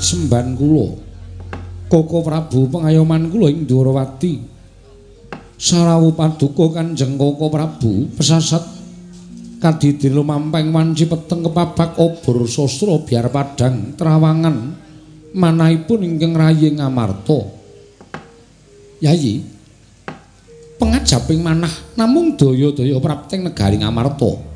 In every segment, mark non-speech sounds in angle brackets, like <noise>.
semban kula. Koko Prabu pengayoman kula ing Dwarawati Sarawu paduka Kanjeng Koko Prabu pesasat kadidin lumamping wanci peteng kepabak obor sastra biar padang trawangan manahipun ingkang rayi ngamarta. Yayi pengajaping manah namung daya-daya prapting negari ngamarta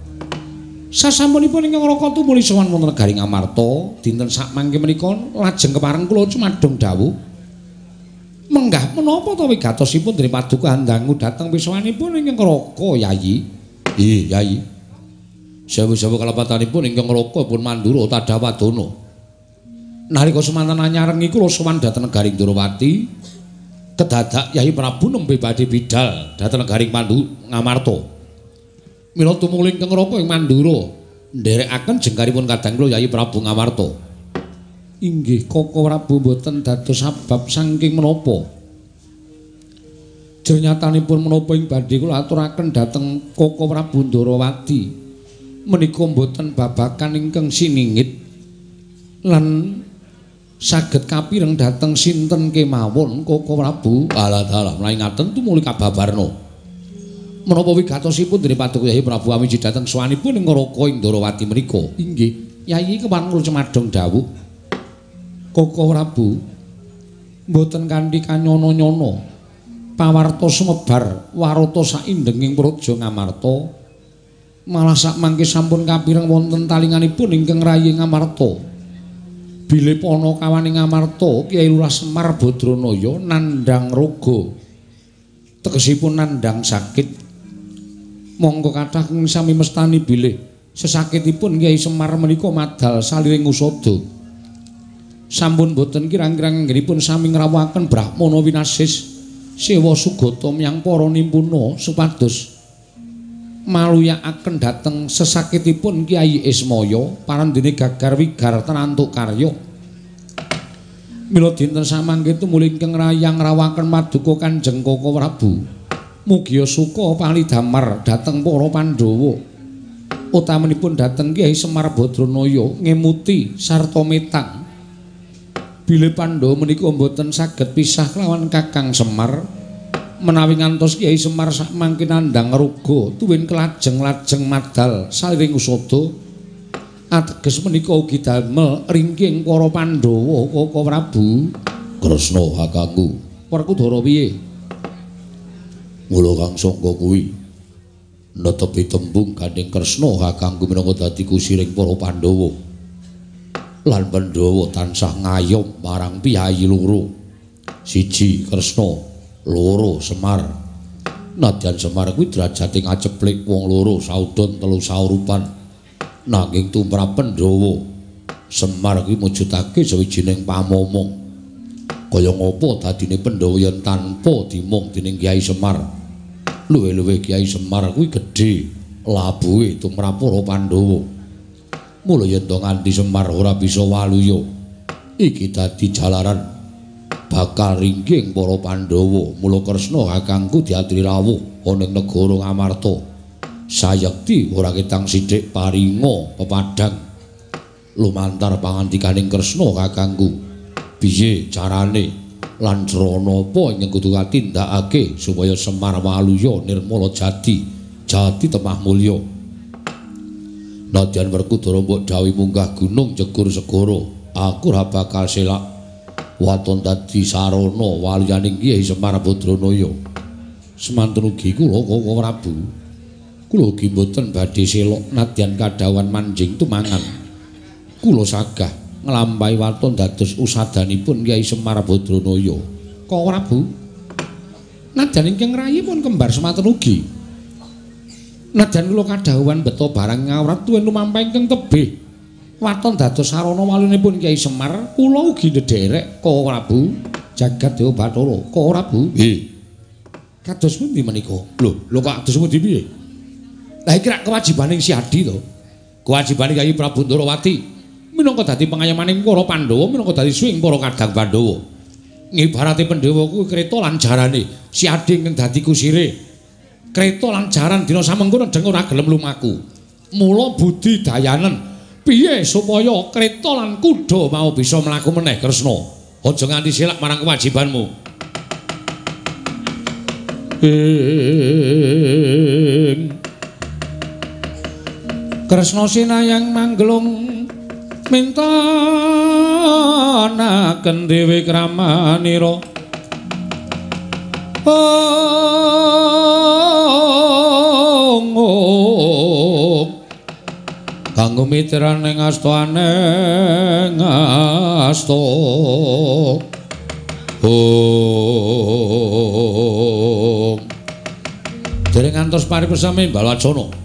sasampunipun ingkang raka tumuli sowan wonten negari ngamarta dinten sak mangke menika lajeng kepareng kula cumadung dawuh menggah menapa ta wigatosipun dari paduka handangu dhateng pisawanipun ingkang raka Yayi Ih Yayi Sewu-sewu kalepatanipun ingkang raka pun mandura tadawadana. Nalika semanten anyareng iku sowan dhateng negari Ndrawati. Kedadak Yai Prabu nembe badhe bidal dhateng negari Pandu Ngamarta. Mila tumungling ingkang raka ing Mandura nderekaken jengkaripun kadang kula Yai Prabu Ngamarta. Inggih Koko Prabu boten dados sabab saking menapa. Jernyatanipun menapa ing badhe kula aturaken dhateng Koko Prabu Ndrawati. menika mboten babakan ingkang siningit lan saged kapireng dhateng sinten kemawon Koko Prabu alah dalah mlayu ngaten tumuli kababarna menapa wigatosipun dari Paduka Yai Prabu Amiji dhateng swanipun ing Raka Indrawati menika inggih Yayi kepan kula cemadhong dawuh Koko Prabu mboten kanthi kanyono-nyono pawarta sumebar warata saindenging praja Ngamarta malah sak mangke sampun kapireng wonten talinganipun ingkang rayi Ngamarta. Bilih pana kawaning Ngamarta Kyai Lurah Semar Badranaya nandhang raga. Tegesipun nandhang sakit. Monggo kathah sami mestani bilih sesakitipun Kyai Semar menika madal saliring usada. Sampun boten kirang-kirang anggenipun sami ngrawuhaken Brahmana winasis sewa sugata miyang para nimpuna supados maluyakaken dhateng sesakitipun Kyai Ismaya parandene gagar wigar tenantuk karya. Mila dinten samangke tumuli ingkang rayang rawaken maduka Kanjeng Koko Prabu. Mugia suka palidamar dhateng para Pandhawa. Utamanipun dhateng Kyai Semar Badranaya ngemuti sarta metang. Bilih Pandhawa menika mboten saged pisah kelawan Kakang Semar. menawi ngantos Kyai Semar sak mangke nandhang ruga tuwin kelajeng-lajeng madal saliring usada ateges menika ugi damel ringking para Pandhawa Koko Prabu Kresna kakangku Werkudara piye Mula Kang Sangga kuwi netepi tembung gandeng Kresna kakangku minangka dadi kusiring para Pandhawa lan Pandhawa tansah ngayom marang piyayi loro siji Kresna loro Semar. Nadyan Semar kuwi derajate ngaceplik wong loro saudon telu saurupan. Nanging tumrap Pandhawa Semar kuwi mujudake sawijining pamomong. Kaya ngapa dadine Pandhawa yen tanpa dimong dening Kyai Semar. Luwe-luwe Kyai Semar kuwi gedhe labuhe tumrap para Pandhawa. Mula yen to nganti Semar ora bisa waluya. Iki dadi jalaran bakal ringging para Pandhawa. Mula Kresna kakangku diatri rawuh ana negara Ngamarta. sayekti ora ketang sithik paringa pepadang lumantar pangandikaning Kresna kakangku piye carane lan crana apa ing kudu katindakake supaya Semar Waluya nirmala jati jati temah mulya? Nadyan Werkudara mbok dawuh munggah gunung jegur segara. Aku ora bakal selak waton dadi sarana waliyaning Kyai Semar Badranaya. Semanten ugi kula kok Prabu kula ugi mboten badhe selok nadyan kadawan manjing tumangan. Kula sagah nglampahi waton dados usadanipun Kyai Semar Badranaya kok Prabu nadyan ingkang rayi pun kembar semanten ugi Nadyan kula kadhawuhan beto barang ngawrat tuwin lumampah ingkang tebih. Waton dados sarana walinipun Kyai Semar, kula ugi ndederek Ka Prabu jagat Dewa Bathara. Ka Prabu? Nggih. Kados pundi menika? Lho, lho kok kados pundi piye? Lah iki rak kewajibaning si Adi to. Kewajibane Kyai Prabu Ndarawati minangka dadi pengayamaning para Pandhawa, minangka dadi swing para kadang Pandhawa. Ngibarate Pandhawa kuwi kreta lan jarane si Adi ingkang dadi kusire. kreta lan jaran dina samengkono deng ora gelem lumaku. Mula budi dayanen piye supaya kreta lan kuda mau bisa mlaku meneh Kresna. Aja nganti silak marang kewajibanmu. Kresna sinayang manggelung minta naken dewe kramanira. ngok kanggo mitrane ngasto aneng ngasto oh dereng ngantos paripesami balwacana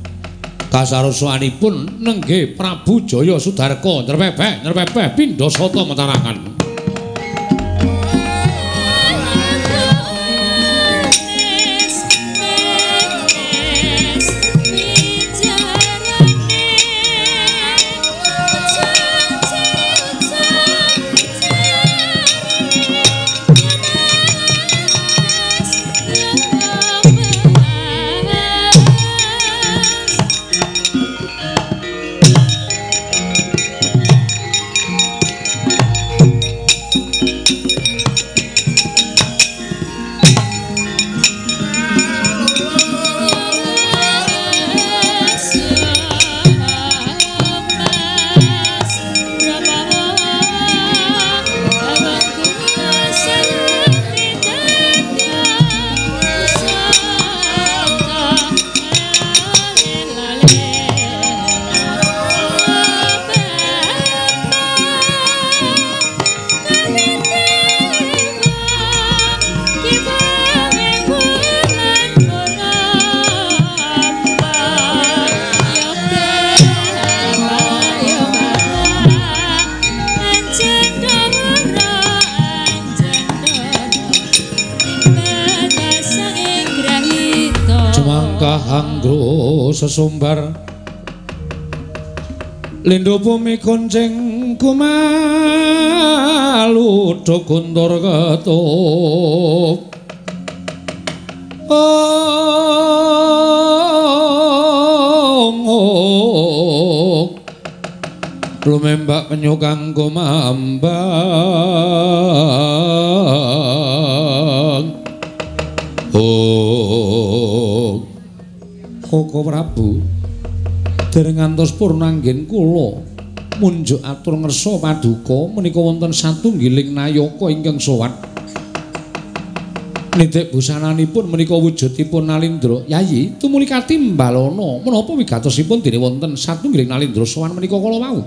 kasaruswanipun nengge Prabu Jaya Sudarka nrepepeh nrepepeh pindha sata matarangan sesumbar Lindo bumi konceng kumalu dokuntor ketuk. Oh, lumembak penyukang kumambang Koko Prabu. Dereng ngantos purnanggen kula munjuk atur ngersa paduka menika wonten satunggiling nayaka ingkang sowan. Nidek busananipun menika wujudipun Nalindra. Yayi tumuli katimbalana. Menapa wigatosipun dene wonten satunggiling Nalindra sowan menika kala wau?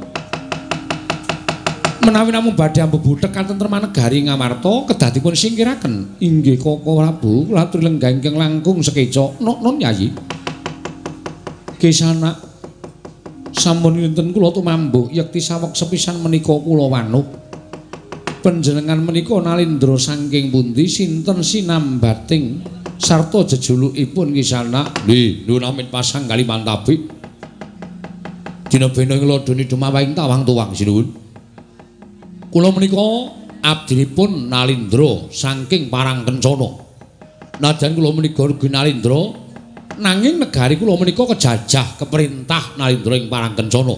Menawi namung badhe ambebutek katentreman negari Ngamarta kedadipun singkiraken. Inggih Koko Prabu kula aturi lenggah ingkang langkung sekeca non Yayi Gesana sampun dinten kula tumambuh yekti sawek sepisan menika kula wanuh panjenengan menika nalindra saking pundi sinten sinambating sarta jejulukipun Gesana nggih nuwun amin pasang kali mantabi dina bena ing ladoni dumawahing tawang tuwang sinuwun kula menika abdinipun nalindra saking parang kencana. Najan kula menika nalindra nanging negari kula menika kejajah keperintah Narendra ing Parangkencana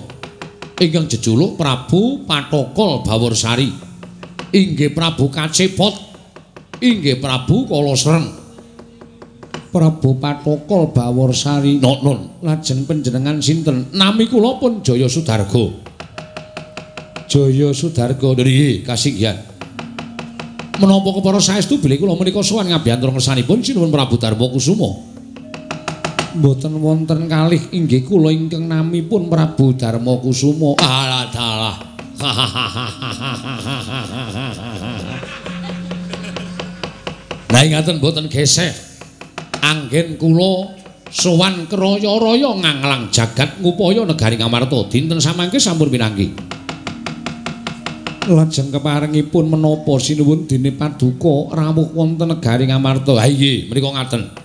ingkang jejuluk Prabu Patokol Baworsari. Inggih Prabu Kacepot inggih Prabu Kalosreng Prabu Patokol Baworsari. Non lajeng panjenengan sinten? Nami kula pun Jaya Sudarga. Jaya Sudarga. Nggih kasinggihan. Menapa kepara saestu bilih kula menika sowan ngabiyantura ngersanipun sinuwun Prabu Darma Kusuma Mboten wonten kalih inggih kula ingkang namipun Prabu Darma Kusuma. Alah dalah. Lah ingaten mboten geseh. Anggen kula sowan kraya-raya nganglang jagat ngupaya negari Ngamarta dinten samangke sampun pinanggi. Lajeng keparengipun menapa sinuwun dene paduka rawuh wonten negari Ngamarta. Ha iya, menika ngaten.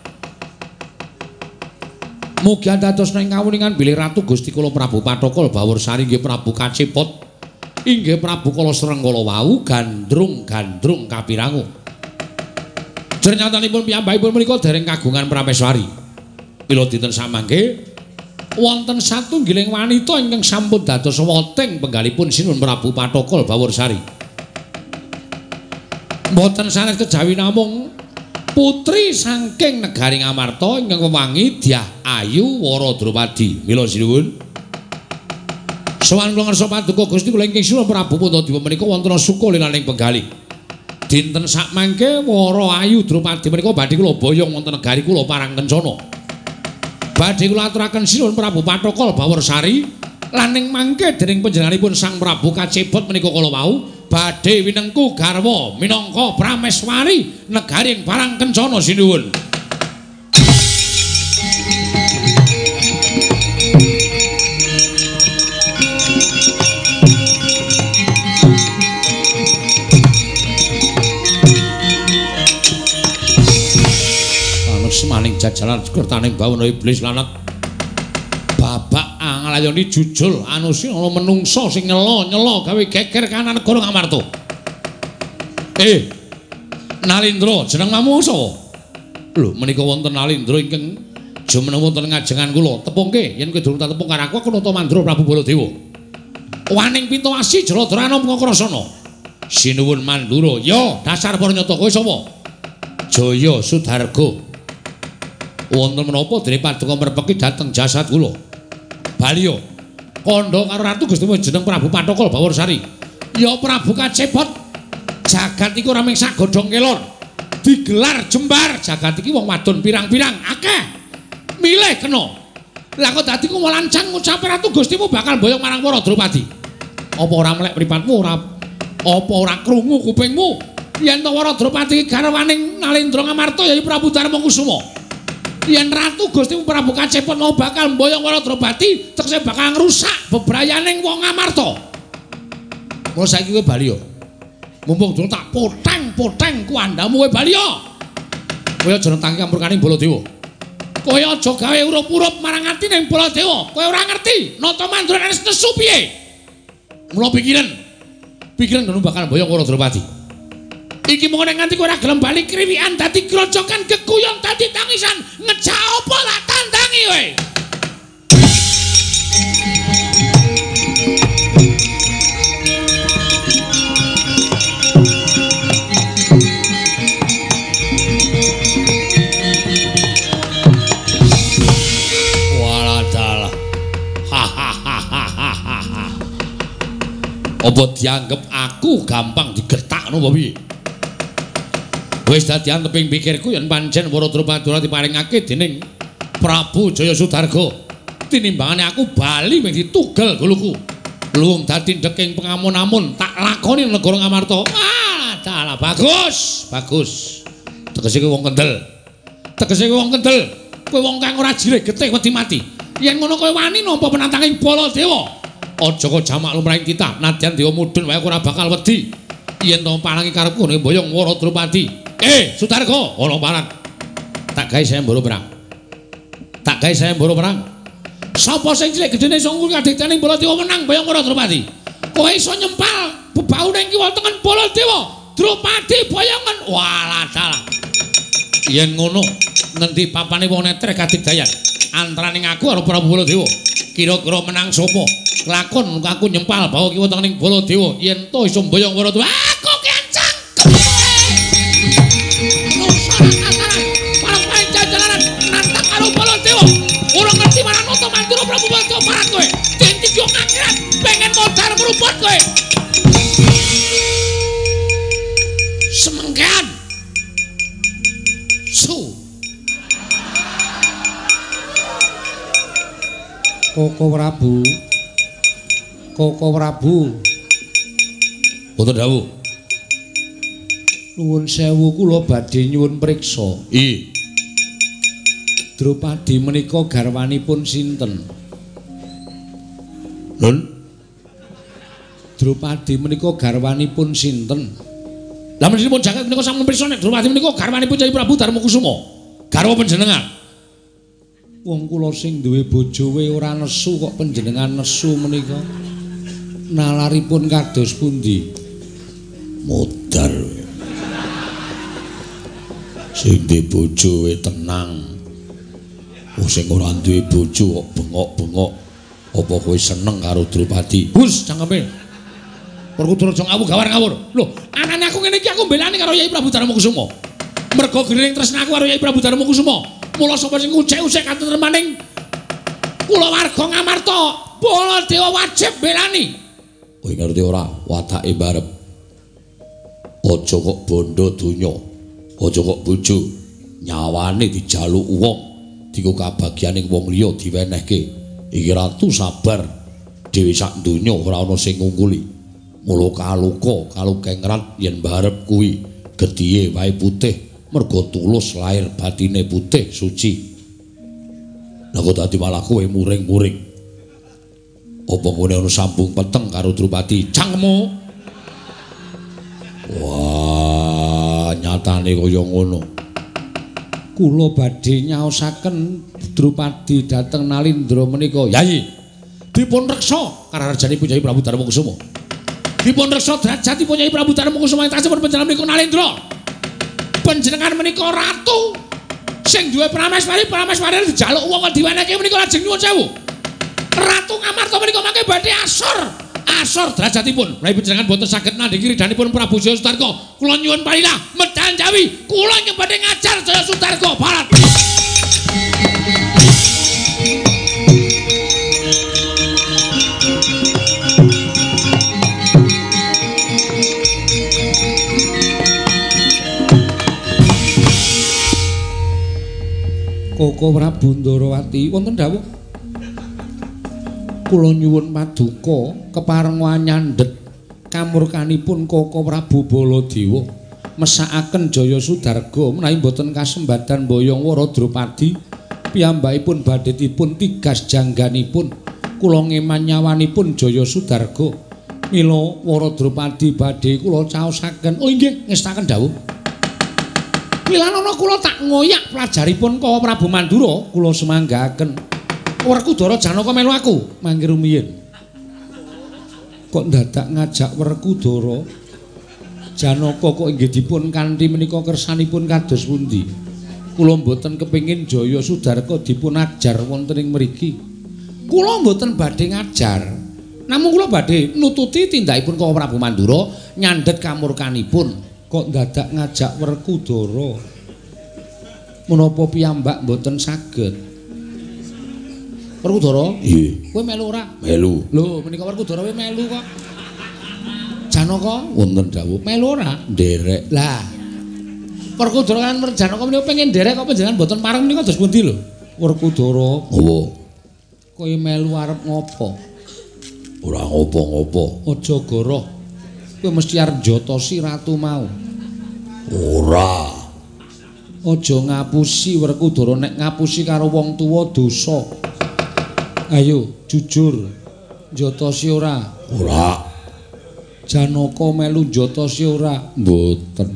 Mugi dados ing kawuningan bilih Ratu Gusti Kula Prabu Patokol Bawursari nggih Prabu Kacepot inggih Prabu Kala Srenggala wau gandrung-gandrung kapirangu. Jernyatanipun piyambakipun menika dereng kagungan Prameswari. Mila dinten samangke wonten satunggiling wanita ingkang sampun dados weteng penggalipun Sinuwun Prabu Patokol Bawursari. Mboten sanes kejawi namung putri saking negari Ngamarta ingkang wewangi Dyah Ayu Wara Drupadi. Mila sinuwun. Sowan kula ngersa paduka Gusti kula ingkang sinuwun Prabu Puntadewa menika wonten suka linaning penggalih. Dinten sak mangke Wara Ayu Drupadi menika badhe kula boyong wonten negari kula Parangkencana. Badhe kula aturaken sinuwun Prabu Patokol Baworsari laning mangke dening panjenenganipun Sang Prabu Kacebot menika kala wau badhe winengku garwa minangka prameswari negaring parang kencana sinuwun. Semaning jajalan sekertaning bawana iblis lanat babak nglayoni jujul anu sing ana menungso sing nyelo-nyelo gawe geger kanan negara Ngamarta. Eh. Nalindra, jeneng mamu sapa? Lho, menika wonten Nalindra ingkang jumeneng wonten ngajengan kula. Tepungke yen kowe durung tepung karo aku aku nata Mandra Prabu Baladewa. Waning pintu asi Jaladrana Pangrasana. Sinuwun Mandura. Yo, dasar para nyata kowe sapa? Jaya Sudarga. Wonten menapa dene paduka merpeki dhateng jasad kula? Balio. Kandha karo ratu Gusti jeneng Prabu Patokol Baworsari. Ya Prabu Kacepot. Jagat iku ora mung sak godhong kelor. Digelar jembar jagat iki wong wadon pirang-pirang akeh. Milih kena. Lah kok dadi ku lancang ngucap ratu Gustimu bakal boyong marang para Drupadi. Apa ora melek mripatmu ora apa ora krungu kupingmu? Yen to para Drupadi garwaning Nalendra Ngamarta ya Prabu Darma Kusuma. Yen ratu Gusti Prabu Kacepot mau bakal mboyong para Drobati tekse bakal ngrusak bebrayaning wong Amarta. Mau saiki kowe bali yo. Mumpung durung tak poteng-poteng kuandamu kowe bali yo. Kowe aja nentang kampurkaning Baladewa. Kowe aja gawe urup-urup marang atine Baladewa. Kowe ora ngerti nata mandura wis nesu piye. Mula pikiran. Pikiran ngono bakal mboyong para Drobati. Iki mung nganti kowe ora gelem bali kriwikan dadi grojokan kekuyon dadi tangisan. Ngejak apa tak tandangi kowe Apa dianggep aku gampang digetak no piye? Wis dadi anteping pikirku yen pancen Waradrupadura diparingake dening Prabu Jaya Sudarga. Tinimbangane aku bali mung ditugel guluku. Luwung dadi ndeking pengamun-amun tak lakoni negara Ngamarta. Ah, dalah bagus, bagus. Tegese wong kendel. Tegese wong kendel. Kowe wong kang ora jireh getih wedi mati. Yen ngono kowe wani nampa penantanging Baladewa. Aja kok jamak lumrahing kita, nadyan dewa mudhun wae ora bakal wedi. Yen to palangi karepku ning boyong Waradrupadi. Eh, Sutarko, ana paran. Tak gawe sayembara perang. Tak gawe sayembara perang. Sapa sing cilik gedene iso ngul kadhetane Baladewa menang bayang ora Drupadi. Kowe iso nyempal bebaune iki wonten Baladewa. Drupadi bayangan. Walah dalah. Yen ngono, ngendi papane wong netre kadigdayan? Antaraning aku karo Prabu Baladewa. Kira-kira menang sapa? Lakon aku nyempal bawa kiwa teng ning Baladewa. Yen to iso mboyong wara tuwa, kowe. Semengkean. Su. Koko Prabu. Koko Prabu. Boten dawuh. Nuwun sewu kula badhe nyuwun priksa. I. Drupadi menika garwanipun sinten? Nun. Drupadi menika garwanipun sinten? Lah menipun jagat menika sampun pirsa nek Drupadi menika garwanipun Cai Prabu Darmakusuma. Garwa panjenengan. Wong kula sing duwe bojo we ora nesu kok panjenengan nesu menika. Nalaripun kados pundi? Modar. Sing duwe bojo we tenang. Oh sing ora duwe bojo kok bengok-bengok. Apa kowe seneng karo Drupadi? Gus, cangkeme. Perkutara aja ngawur gawar ngawur. Lho, anane aku ngene iki aku mbelani karo Yai Prabu Darmakusuma. Mergo gering tresnaku karo Yai Prabu Darmakusuma. Mula sapa sing ucek-ucek katentremaning kula warga Ngamarta, Baladewa wajib mbelani. Kowe ngerti ora watake barep. Aja kok bondo donya. Aja kok bojo nyawane dijaluk wong. Diku kabagyaning wong liya diwenehke. Iki ratu sabar. Dewi sak donya ora ana sing ngungkuli. Mula kaluka kalukengrat yen barep kuwi gedhiye wae putih mergo tulus lahir batine putih suci. Kok dadi malah kowe muring-muring. Apa ngene ana sambung peteng karo Drupadi? Cangkemmu. Wah, nyatane kaya ngono. Kula badhe nyaosaken Drupadi dhateng Nalindra menika. Yayi, dipun reksa kararjanipun Yai Prabu Darmakusuma. Dipun reksa derajatipun Yai Prabu Darmakusuma ing tasipun panjenengan menika Nalindra. Panjenengan menika ratu sing duwe prameswari, prameswari dijaluk wong kok diwenehke menika lajeng nyuwun sewu. Ratu Ngamarta menika mangke badhe asor. Asor derajatipun. Menawi panjenengan boten saged nandhingi ridhanipun Prabu Jaya Sutarga, kula nyuwun parilah medal Jawi. Kula ingkang badhe ngajar Jaya Sutarga barat. Koko Prabu Ndarawati wonten dawuh. Kula nyuwun paduka kepareng wanyandhet kamurkanipun Koko Prabu Baladewa. Mesakaken Jaya Sudarga menawi boten kasembadan boyong wara Drupadi piyambakipun badhe dipun tigas jangganipun. Kula ngeman nyawanipun Jaya Sudarga. Mila wara Drupadi badhe kula caosaken. Oh inggih ngestaken dawuh Wilanana kula tak ngoyak pelajaripun Kawa Prabu Mandura, kula semanggaken. Werkudara Janaka melu aku, mangke rumiyin. Kok dadak ngajak Werkudara Janaka kok inggih dipun kanthi menika kersanipun kados pundi? Kula mboten kepengin Jaya Sudarka dipun ajar wonten ing mriki. Kula mboten badhe ngajar. Namung kula badhe nututi tindakipun Kawa Prabu Mandura nyandhet kamurkanipun. Kok dadak ngajak Werkudara menapa piyambak mboten saged? Werkudara Nggih, kowe melu ora? Melu. lho menika Werkudara kowe melu kok. Janaka Wonten dawuh. Melu ora? Nderek. lah Werkudara kan Janaka menika pengen derek kok panjenengan mboten pareng menika dos pundi lho? Werkudara Apa? kowe melu arep ngopo? Ora ngopo-ngopo. aja goroh kowe mesti arep njotosi ratu mau Ora. Aja ngapusi Werkudara nek ngapusi karo wong tuwa dosa. Ayo jujur. Njotosi ora? Ora. Janaka melu njotosi ora? Mboten.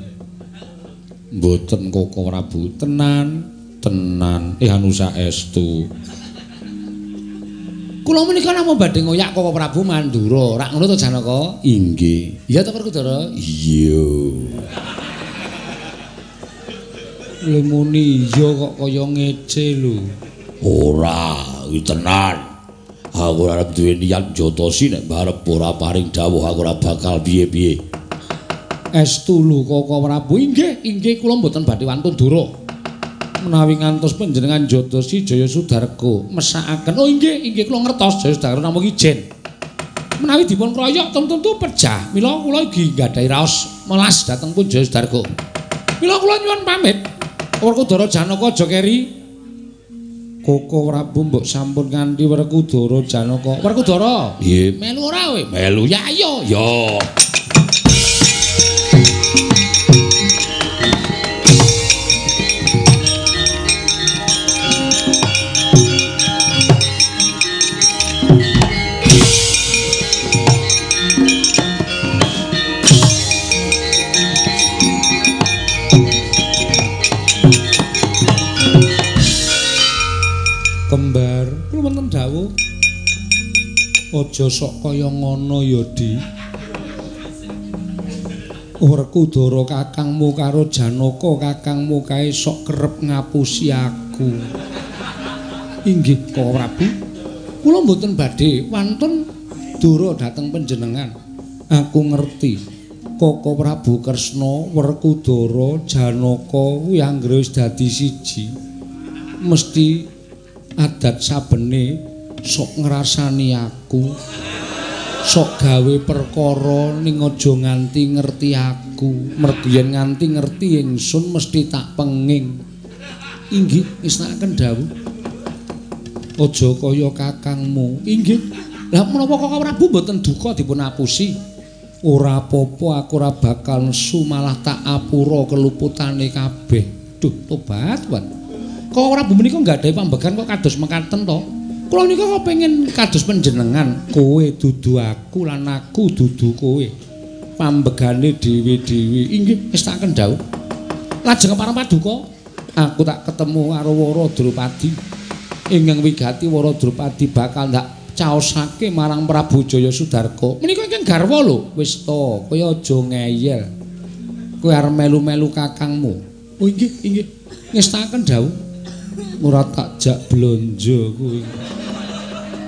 Mboten Koko Prabu. Tenan, tenan. Eh anu saestu. Kula menika namung badhe ngoyak Koko Prabu Mandura. Rak ngono to Janaka? Inggih. Iya to Werkudara? Iya. Lemuni iya kok kaya ngece lho. Ora, iki tenan. Aku arep duwe niat jotosi nek barep ora paring dawuh aku ora bakal piye-piye. Estu lho Koko Prabu. Inggih, inggih kula mboten badhe wantun dura. Menawi ngantos panjenengan jotosi Jaya Sudarko mesakaken. Oh inggih, inggih kula ngertos Jaya Sudarko namung ijen. Menawi dipun kroyok tentu pejah. Mila kula iki nggadahi raos melas dhateng pun Jaya Sudarko. Mila kula nyuwun pamit. Werkudara Janaka aja keri. Koko Prabu mbok sampun nganti Werkudara Janaka. Werkudara, Nggih, melu ora kowe? melu ya ayo. Ya. Aja sok kaya ngono ya, Di. Werkudara kakangmu karo Janaka kakangmu kae sok kerep ngapusi aku. Inggih, Koko Prabu. Kula mboten badhe wantun dura dhateng panjenengan. Aku ngerti. Koko Prabu Kresna, Werkudara, Janaka kuwi anggere wis dadi siji. Mesti adat sabene sok ngrasani aku. Sok gawe perkara ning aja nganti ngerti aku. Mergo yen nganti ngerti ingsun mesti tak penging. Inggih isnaken dawuh. Aja kaya kakangmu. Inggih. Lah menapa kok Prabu mboten duka dipun apusi? Ora apa-apa aku ora bakal nesu malah tak apura keluputane kabeh. Duh tobat tobat kok ora bu menika nggadahi pambegan kok kados mekaten to. Kula nika kok pengen kados panjenengan, kowe dudu aku lan aku dudu kowe. Pambegane dhewe-dhewe. Inggih wis tak kendhau. Lajeng para paduka, aku tak ketemu karo Wara Drupadi. Ingkang wigati Wara Drupadi bakal ndak caosake marang Prabu Jaya Sudarko. Menika ingkang garwa lho. Wis to, kowe aja ngeyel. Kowe arep melu-melu kakangmu. Oh inggih, inggih. Ngestaken dawuh. ora tak jak blonjo kuwi.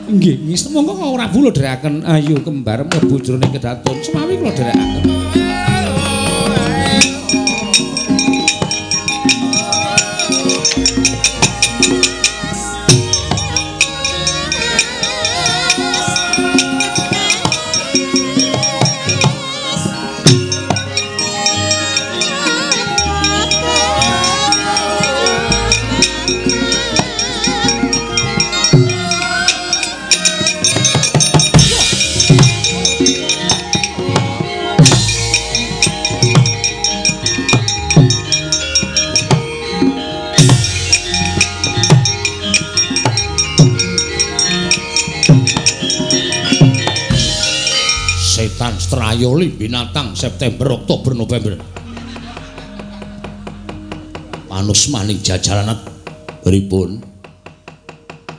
Nggih, kok ora bulo dherekaken ayo kembar jroning kedaton. Semawi kula dherekaken. Strayoli binatang September Oktober November. Manus maning jajaran pripun?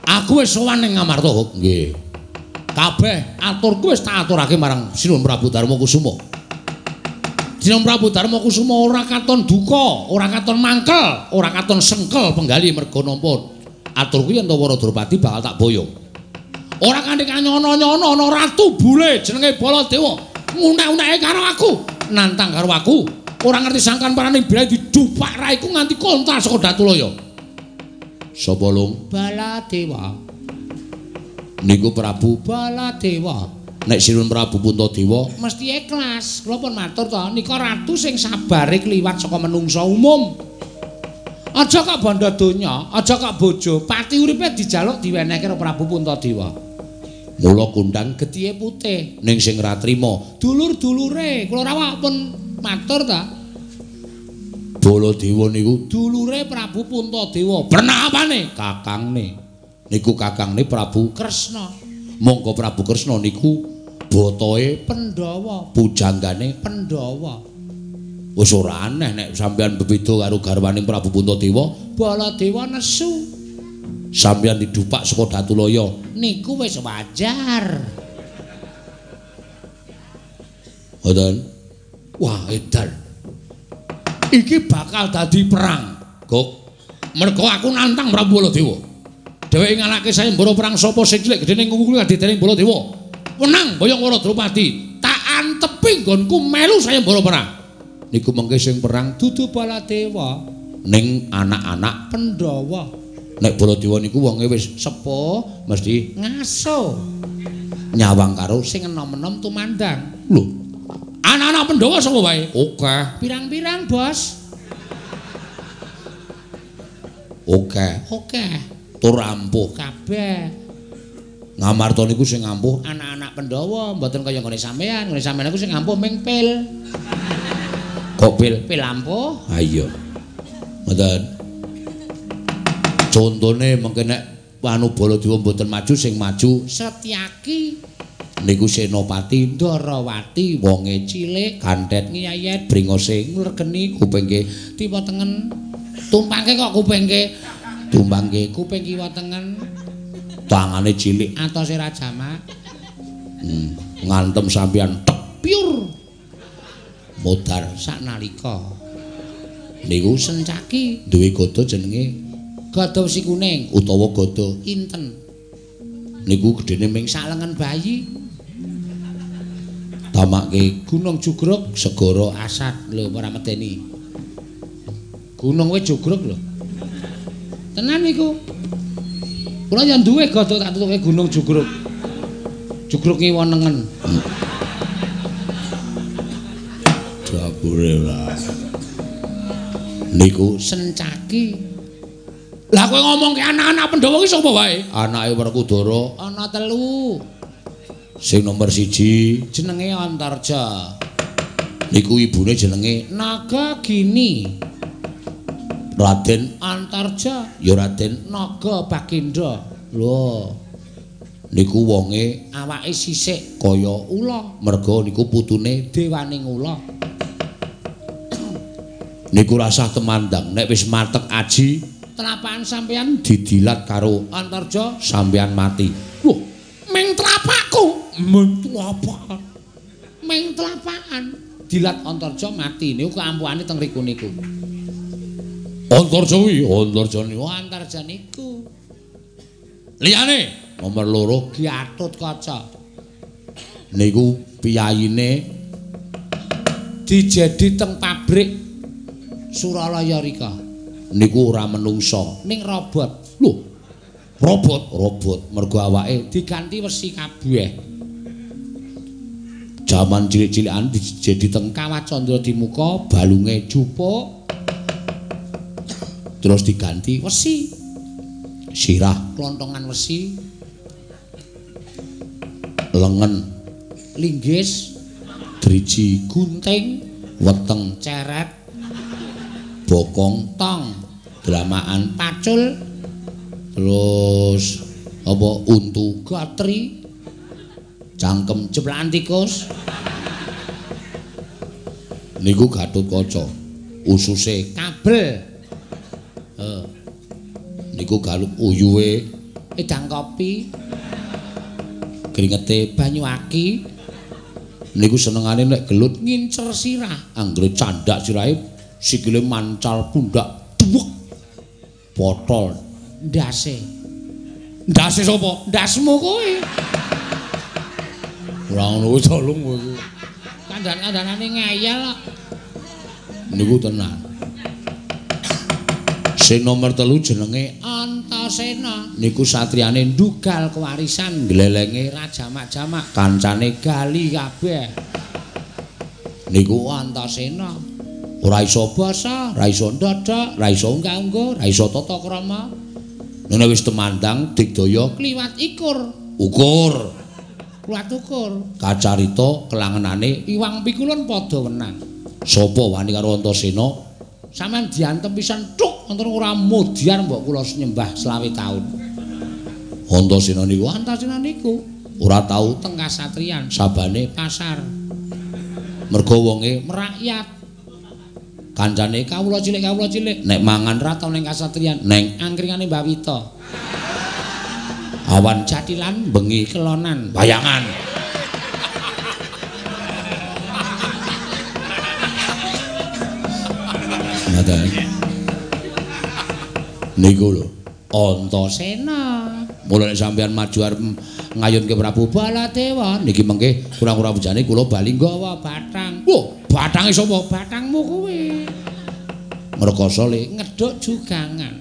Aku wis sowan ning Ngamarta. Nggih. Kabeh aturku wis tak aturake marang Sinuhun Prabu Darma Kusuma. Sinuhun Prabu Darma Kusuma ora katon duka, ora katon mangkel, ora katon sengkel penggali merga nampa aturku yen Wara Drupadi bakal tak boyong. Ora kanthi kanyono-nyono ana ratu bule jenenge Baladewa ngunek-uneke karo aku, nantang karo aku. Ora ngerti sangkan parane biaya didupak raiku nganti kontal saka Datulaya. Sapa lung? Baladewa. Niku Prabu Baladewa. nek Sinuhun Prabu Puntadewa mesti ikhlas. Kula pun matur to, nika ratu sing sabare kliwat saka menungsa umum. Aja kok bondo donya, aja kok bojo, pati uripe dijaluk diwenehke karo Prabu Puntadewa. Mula kundang Getihe putih, ning sing ra trima dulur-dulure, kula rawuh pun matur ta. Baladewa niku Dulure Prabu Puntadewa, pernapane kakangne niku kakangne Prabu Kresna, mongko Prabu Kresna niku botoe Pandhawa, pujanggane Pandhawa. wis ora aneh nek sampeyan bebeda karo garwaning Prabu Puntadewa Baladewa nesu, sampeyan didupak saka Datulaya niku wis wajar. ngoten Wah, edan. Iki bakal dadi perang. Gok, mergo aku nantang Prabu Baladewa. Dheweke nganake sayembara perang sapa sing cilik gedene ngungkul kadidene Baladewa. Menang boyong Wara tak antepi nggonku melu sayembara perang. Niku mengke sing perang dudu Baladewa ning anak-anak Pandhawa. Nek Baladewa niku wonge wis sepuh, mesti ngaso. Nyawang karo sing enom-enom tumandang. Lho. Anak-anak Pandhawa sapa wae? Oke. Pirang-pirang, Bos? Oke. Oke. Tur ampuh kabeh. Ngamarta niku sing ampuh anak-anak Pandhawa, mboten kaya ngene sampean. Ngene sampean niku sing ampuh ming pil. Kok pil? Pil ampuh? Ha iya. Mboten. Contone mengke nek anu Baladewa mboten maju sing maju Setyaki. Niku Senopati Ndarawati, wonge cilik, ganthet ngiyayet, bringose ngregeni kupingke tiba tengen. Tumpangke kok kupingke tumbangke kuping kiwa tengen. Tangane cilik atose ra jamak. Hmm, ngantem sampeyan tepyur. Modar saknalika. Niku sencaki duwe gada jenenge gada si kuning utawa gada inten. Niku gedene ming salengen bayi. Tamake Gunung Jugruk segara asat lho ora medeni. Gunung wis jugruk lho. Tenan niku. Kula yang duwe gada tak tutuke Gunung Jugruk. Jugruk ngiwonengen. Dapure ora. Niku sencaki. Lah kowe ngomongke anak-anak Pandhawa ki sapa wae? Anake Werkudara ana telu. Sing nomor siji jenenge Antarja. Niku ibune jenenge Nagagini. Raden Antarja, ya Raden Naga Bakindra. Lho. Niku wonge awake sisik kaya ula, merga niku putune dewaning ula. Niku rasah temandang nek wis matek aji, telapakan sampean didilat karo Antarja, sampean mati. Loh, ming telapakku, ming telapak. Ming telapakan dilat Antarja mati. Niku keampuhane teng riku niku. Antarja kuwi, Antarja niku, Antarja niku. Liyane nomor loro Gatut Kaca. Niku piyayine dijedi teng pabrik Suralaya rika. Niku ora menungso, ning robot. Lho. Robot, robot. Mergo awake diganti wesi kabeh. Jaman cilik-cilikan dijedi teng Kawah Candra di muka balunge jupuk. Terus diganti wesi. Sirah klontongan wesi. Lengen linggis. Driji gunting. Weteng ceret bokong tong dramaan pacul terus apa untu gatri cangkem ceplakan tikus. Niku gatut kaca ususe kabel. Eh niku galup uyuwe edang kopi kringete banyu aki niku senengane nek gelut ngincer sirah anggere candak sirahe sikile mancal pundak duwek. Botol. Ndase. Ndase sapa? Ndasmu kowe ora ngono wis tolong kowe kandan-kandanane ngeyel kok niku tenan. Sing nomor telu jenenge Antasena. Niku satriyane ndugal kewarisan glelenge rajamak-jamak, kancane gali kabeh. Niku Antasena. Ora iso basa, ora iso ndadak, ora iso unggah-ungguh, ora iso tata krama. Nene wis temandang digdaya kliwat ikur. Ukur. Kliwat ukur. Kacarita kelangenane Iwang Pikulun padha wenang. Sapa wani karo Antasena? Sampeyan diantem pisan tuk wonten ora mudyan mbok kula nyembah selawe taun. Antasena niku Antasena niku ora tau teng kasatriyan, sabane pasar. Mergo wonge merakyat. Kancane kawula cilik kawula cilik nek mangan ra tau ning kasatriyan, neng angkringane Mbak Wita. Awan jatilan bengi kelonan bayangan. Niku lho. Antasena. Mulane sampeyan maju arep ngayunke Prabu Baladewa niki mengke kurang-kurang bujane kula bali nggawa batang. Wah, batange sapa? Batangmu kuwi. Ngrekoso le. Ngeduk jugangan.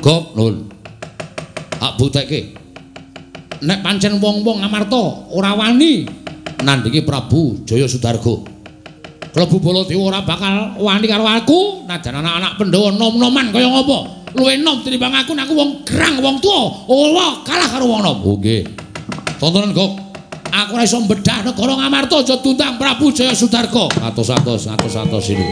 Gop nun. Ak butekke. Nek pancen wong-wong Amarta ora wani nandingi Prabu Jaya Sudarga. Klebu Baladewa ora bakal wani karo aku, najan anak-anak Pandhawa nom-noman kaya ngopo. Luwe nom tinimbang aku, aku wong gerang, wong tuwa. Ora kalah karo wong nom. Oh nggih. Tontonan Gop. Aku ora iso mbedah negara Ngamarta aja tuntang Prabu Jaya Sudarga. Atos-atos, atos-atos ini.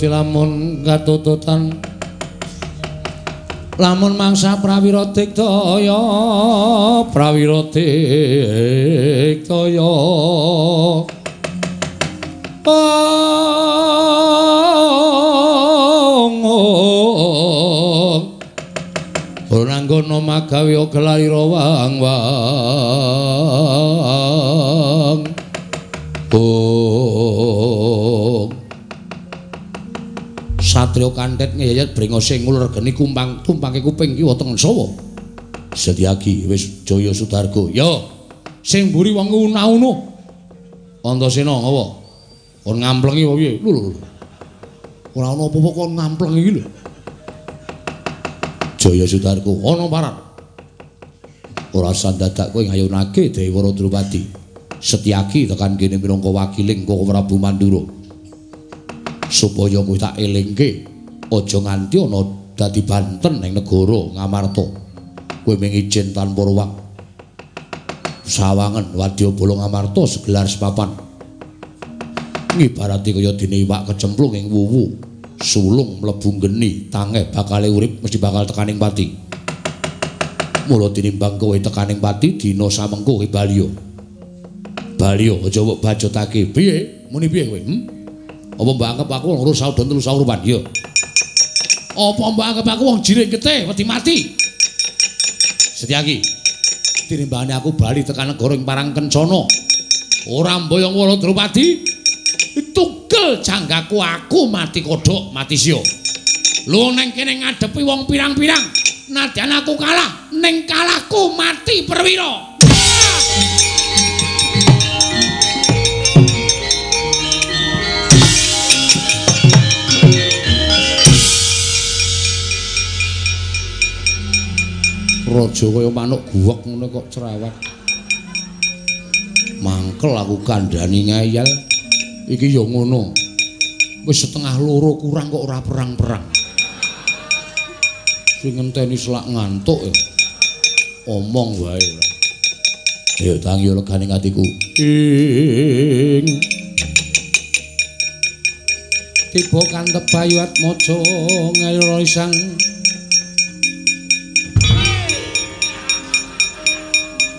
Pinututi lamun katututan lamun mangsa prawira diktaya prawira diktaya. Ora nggono magawe gelarira wang-wang. Satrio kandet ngeyet brengose ngulur geni kumpang tumpangke kuping kiwa tengen sawa. Setyaki wis Jaya Sudarga. Yo, sing mburi wong una-una. Antasena apa? Kon ngamplengi apa piye? Lho. Ora ana apa-apa kon ngampleng iki lho. Jaya Sudarga ana parat. Ora sandadak kowe ngayunake Dewara Drupadi. Setyaki tekan kene minangka wakiling Koko Prabu Mandura. supaya kowe tak elingke aja nganti ana dadi banten ning negara Ngamarta. Kowe mung izin tanpa ruwak. Sawangen wadyabala Ngamarta segelar sepapan. Ngibarati kaya dene iwak kecemplung ing wuwu. Sulung mlebu geni tangeh bakale urip mesti bakal tekaning pati. Mula tinimbang kowe tekaning pati dina samengko kowe baliya baliya aja mbok bajotake. Piye? Muni piye kowe? Hmm? Apa mbak anggap aku loro saudon telu saurupan? Yo. Apa mbak anggap aku wong jiring getih wedi mati? Setyaki. Tinimbane aku bali tekan negara ing Parang Kencana. Ora mboyong wala Drupadi. Tugel janggaku aku mati kodhok, mati sia. Lu neng kene ngadepi wong pirang-pirang. Nadyan aku kalah, ning kalahku mati perwira. Raja kaya manuk guwek ngono kok cerewet. Mangkel aku kandhani ngeyel. Iki ya ngono. Wis setengah loro kurang kok ora perang-perang. Sing ngenteni selak ngantuk ya. Omong wae. Ya tangi legane atiku. Ing tiba kantep bayu atmaja ngayura isang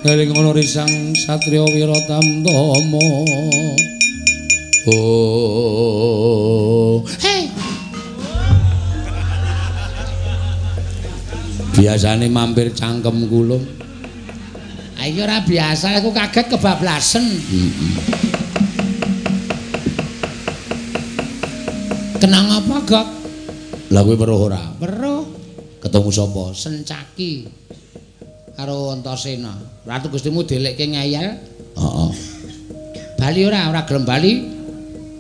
Eling ana risang satriya Wiratamtama. Oh. Hei. Biasane mampir cangkem kula. Ayo ora biasa aku kaget kebablasen. Kenang apa, Gok? Lah kowe weruh ora? Weruh Ketemu sapa? Sencaki karo Antasena. Ratu Gustimu delekke ngeyel. Heeh. Bali ora, ora gelem bali.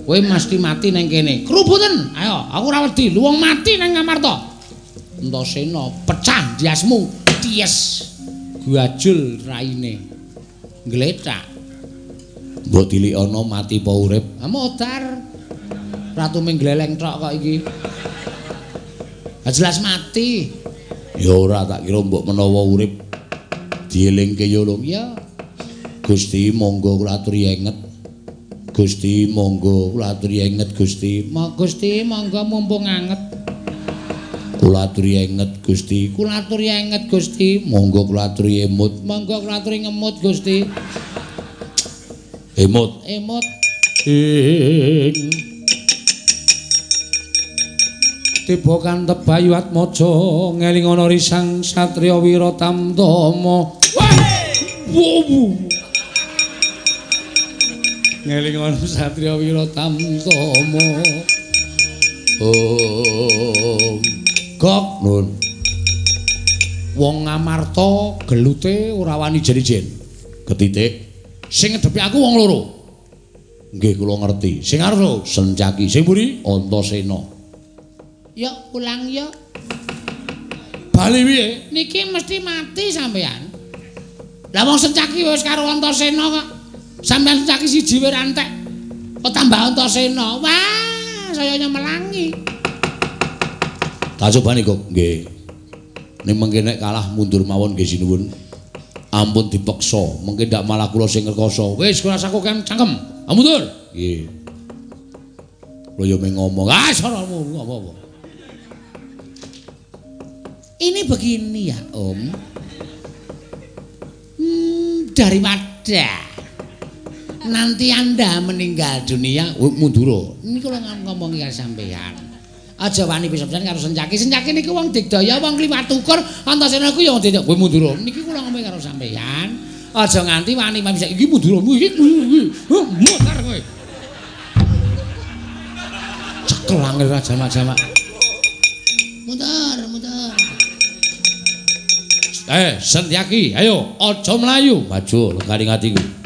Kowe mesti mati nang kene. Kerubutan. Ayo, aku ora wedi. Luwung mati nang Ngamarta. Antasena pecah diasmu. Ties. Guajul raine. Gletak. Mbok tilikana mati apa urip? Ah modar. Ratu ming gleleng tok kok iki. Jelas mati. Ya ora tak kira mbok menawa urip dielingke ya lho. Ya. Gusti monggo kula aturi. Gusti monggo kula aturi Gusti. Mo Gusti monggo mumpung anget. Kula aturi Gusti. Kula aturi Gusti. Monggo kula aturi emut. Monggo kula ngemut Gusti. Emut. Emut. Ing Tiba kantep Bayu Atmaja ngeling ana risang satriya Wiratamtama. Wow. Ngeling ana satriya Wiratamtama. Oh. Gok Nun. wong Ngamarta gelute ora wani jen-jen. Ketitik. Sing ngedepi aku wong loro. Nggih kula ngerti. Sing arep Sencaki. sing mburi Antasena. Ya ulang ya. Bali piye? Niki mesti mati sampean. Lah wong sencaki wis karo Antasena kok. Sampeyan sencaki siji wae rantek. Kok tambah Antasena. Wah, saya nyemelangi. Tak cobani kok. Nggih. Ning mengke nek kalah mundur mawon nggih sinuwun. Ampun dipeksa, mengke ndak malah kula sing ngrekoso. Wis kula sakuken cangkem. Ah mundur. Nggih. Kula yo meng ngomong, Ah, saramu apa-apa. Ini begini ya, Om. Hmm, daripada nanti Anda meninggal dunia, oh, mundur. Ini kalau ngomong karo sampean. Aja wani pisan karo Sencaki. Sencaki niku wong digdaya, wong kliwat tukur, antasena ku wong digdaya. Kowe mundur. Niki kula ngomong karo sampean. Aja nganti wani bisa iki mundur. Iki mutar kowe. Cekel angel jamak-jamak. Eh, Sentyaki, ayo, aja mlayu. maju lekaring atiku.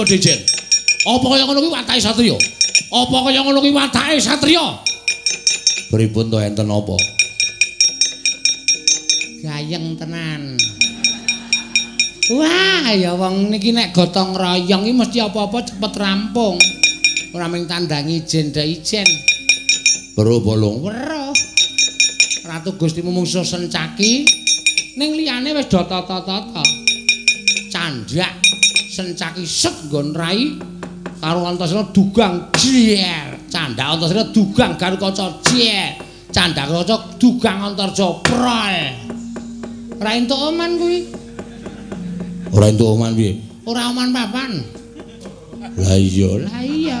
Ora wani jen padha jen. Apa kaya ngono kuwi watake satriya? Apa kaya ngono kuwi watake satriya? Pripun to enten apa? Gayeng tenan. Wah, ya wong niki nek gotong royong iki mesti apa-apa cepet rampung. Ora mung tandangi ijen ndak ijen. Weruh bolong. Weruh. Ratu Gusti mungsuh sencaki ning liyane wis do tata-tata. Candhak sencaki set nggon rai karo Antasena dugang jier. Candhak Antasena dugang Garukaca jier. Candhak Garukaca dugang Antarja prol. Ora entuk oman kuwi. Ora entuk oman piye? Ora oman papan. Lah iya, Lah iya.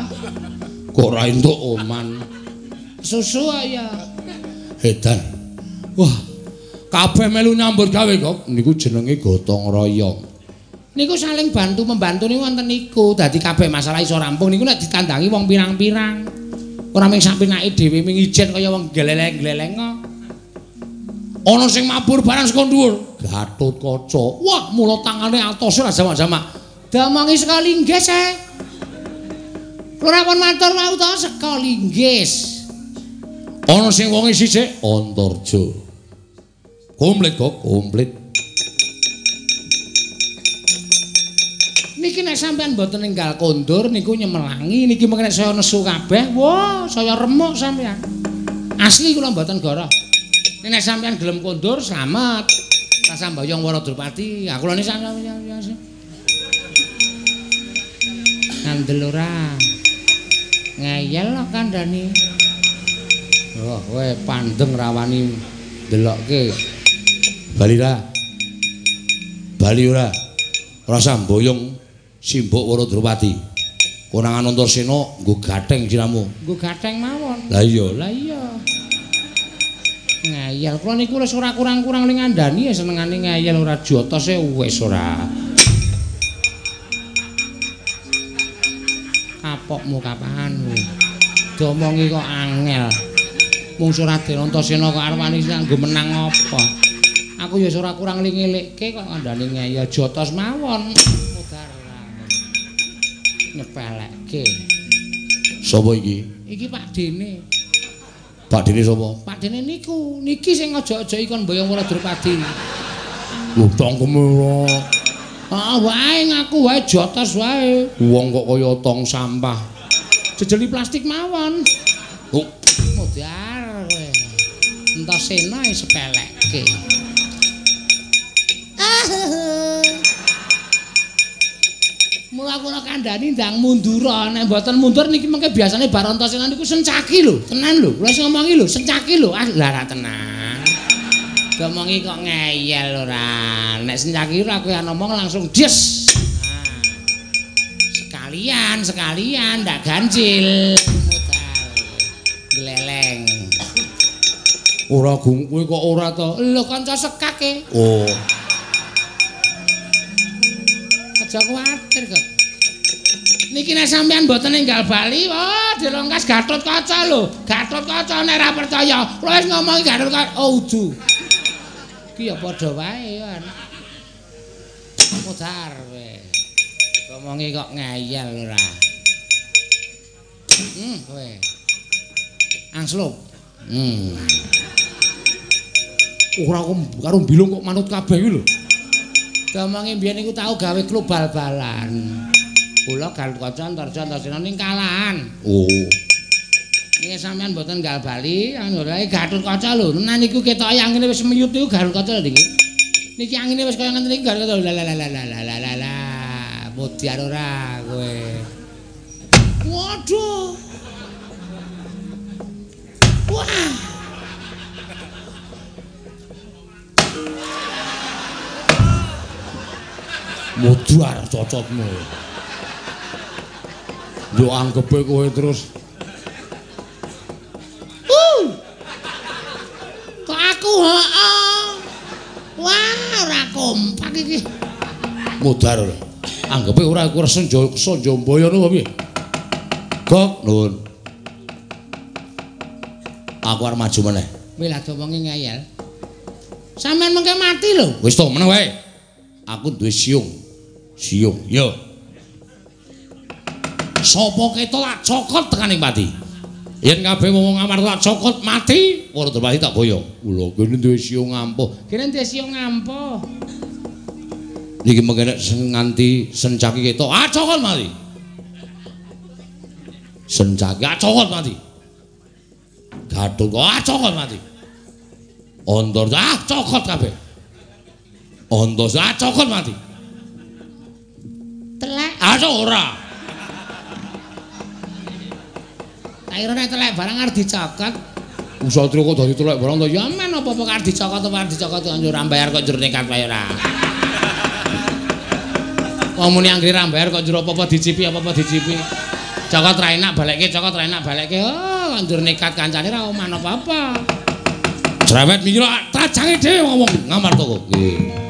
kok ora entuk oman. Susu ya. Edan. Wah, kabeh melu nyambut gawe kok. Niku jenenge gotong royong. Niku saling bantu membantu niku wonten niku. Dadi kabeh masalah iso rampung niku nek ditandangi wong pirang-pirang. Ora mung sak pinake dhewe ming ijen kaya wong gleleng-gleleng kok. Ana sing mabur barang saka dhuwur. Gatut kaca. Wah, mula tangane atos ora jamak-jamak. Damangi sekali nggih, eh. Ora pun matur mau to sekali nggih. Ana sing wonge sisik Antarja. Komplit kok, komplit. Niki nek sampean mboten ninggal kondur niku nyemelangi niki mengko nek saya nesu kabeh, wah saya remuk sampean. Asli kula mboten goroh. Nek sampean gelem kondur slamet. Rasambayong Waradrupati. Aku lho Ngandel ora. Ngeyel kok kandhani. Oh, kowe pandeng rawani delokke. Balira. Bali ora. Rasa mboyong simbok Waradrupati. Konangan Antarsena nggo gatheng siramu. Nggo gatheng mawon. Lah iya, Lah iya. Ngayal, kula niku wis ora kurang-kurang ning ngandani ya senengane ngayal ora jotose wis ora. Kapokmu kapan lu? Domongi kok angel. Mung Raden Antasena kok arep nggo menang apa? Aku ya ora kurang ngelik-elikke kok ngandani ngayal jotos mawon. Nyepelekke. Sapa iki? Iki Pak Dene. Pak Dene sapa? Pak Dene niku, niki sing aja-aja ikon boyong Waradrupati. Lho tangkeme ora. Ah wae ngaku wae jotos wae. Wong kok kaya tong sampah. Jejeli plastik mawon. Oh, Modar kowe. Entasena sepelekke. Mula kula kandhani ndang mundur nek mboten mundur niki mengke biasane bar Antasena niku sencaki lho, tenan lho. Kula sing ngomongi lho, sencaki lho. Ah lah ra tenan. Ngomongi kok ngeyel ora. Nek sencaki ora kowe ngomong langsung des. Ah. Sekalian, sekalian ndak ganjil. Gleleng. ora gung kowe kok ora to. Lho kanca sekake. Oh. Aja kuwatir kok. Niki nek sampean mboten ninggal Bali, oh dilongkas Gatot Kaca lho. Gatot Kaca nek ora percaya, kula wis ngomongi Gatot Kaca. Oh udu. Ki ya padha wae ya. Mudar kowe. Ngomongi kok ngeyel ora. Hmm, kowe. Angslup. Hmm. Ora karo bilung kok manut kabeh iki lho. Damange biyen niku tau gawe klub bal-balan. Kula kan kanca antar-antarna ning kalahan. Oh. Nggih sampean mboten gal bali, anggone gatur kaca lho. Nah niku ketok yang ngene wis menyut niku gal kaca niki. Niki angine wis kaya ngenteni gal kaca. La la la la la la la la. Mutiar ora kowe. Waduh. Wah. Mudar cocotmu. Yo anggepe kowe terus Uh. Kok aku heeh. Wah, ora kompak iki. mudar ora. Anggepe ora iku senja sanjambaya no piye? Gok nuwun. Aku arep maju meneh. Kowe lak omongi ngeyel. Sampeyan mengke mati lho. Wis to meneh wae. Aku duwe siung. Siung, yo. Sopo keto lak cokot tekaning pati. Yen kabeh wong ngamar lak cokot mati, ora terpati tak boyo. Kula kene duwe siung ampuh. Kene desi ngampo. Niki mengke sing nganti sencaki keto, ah cokot mati. Sencaki, ah cokot mati. Gathuk, ah cokot mati. Ondor, ah cokot kabeh. Ondos, ah cokot mati. Ah ora. Tak kira nek telek barang arep dicokot. Usatria kok dadi telek barang to ya. Men apa-apa arep dicokot apa arep dicokot anjur ra bayar kok jero nekat wae ora. Wong muni anggere ra bayar kok jero apa-apa dicipi apa-apa dicipi. Cokot ra enak balekke, cokot ra enak balekke. Oh, anjur nekat kancane ra oman apa-apa. Cerewet mikir tajange dhewe ngomong ngamar toko. Nggih.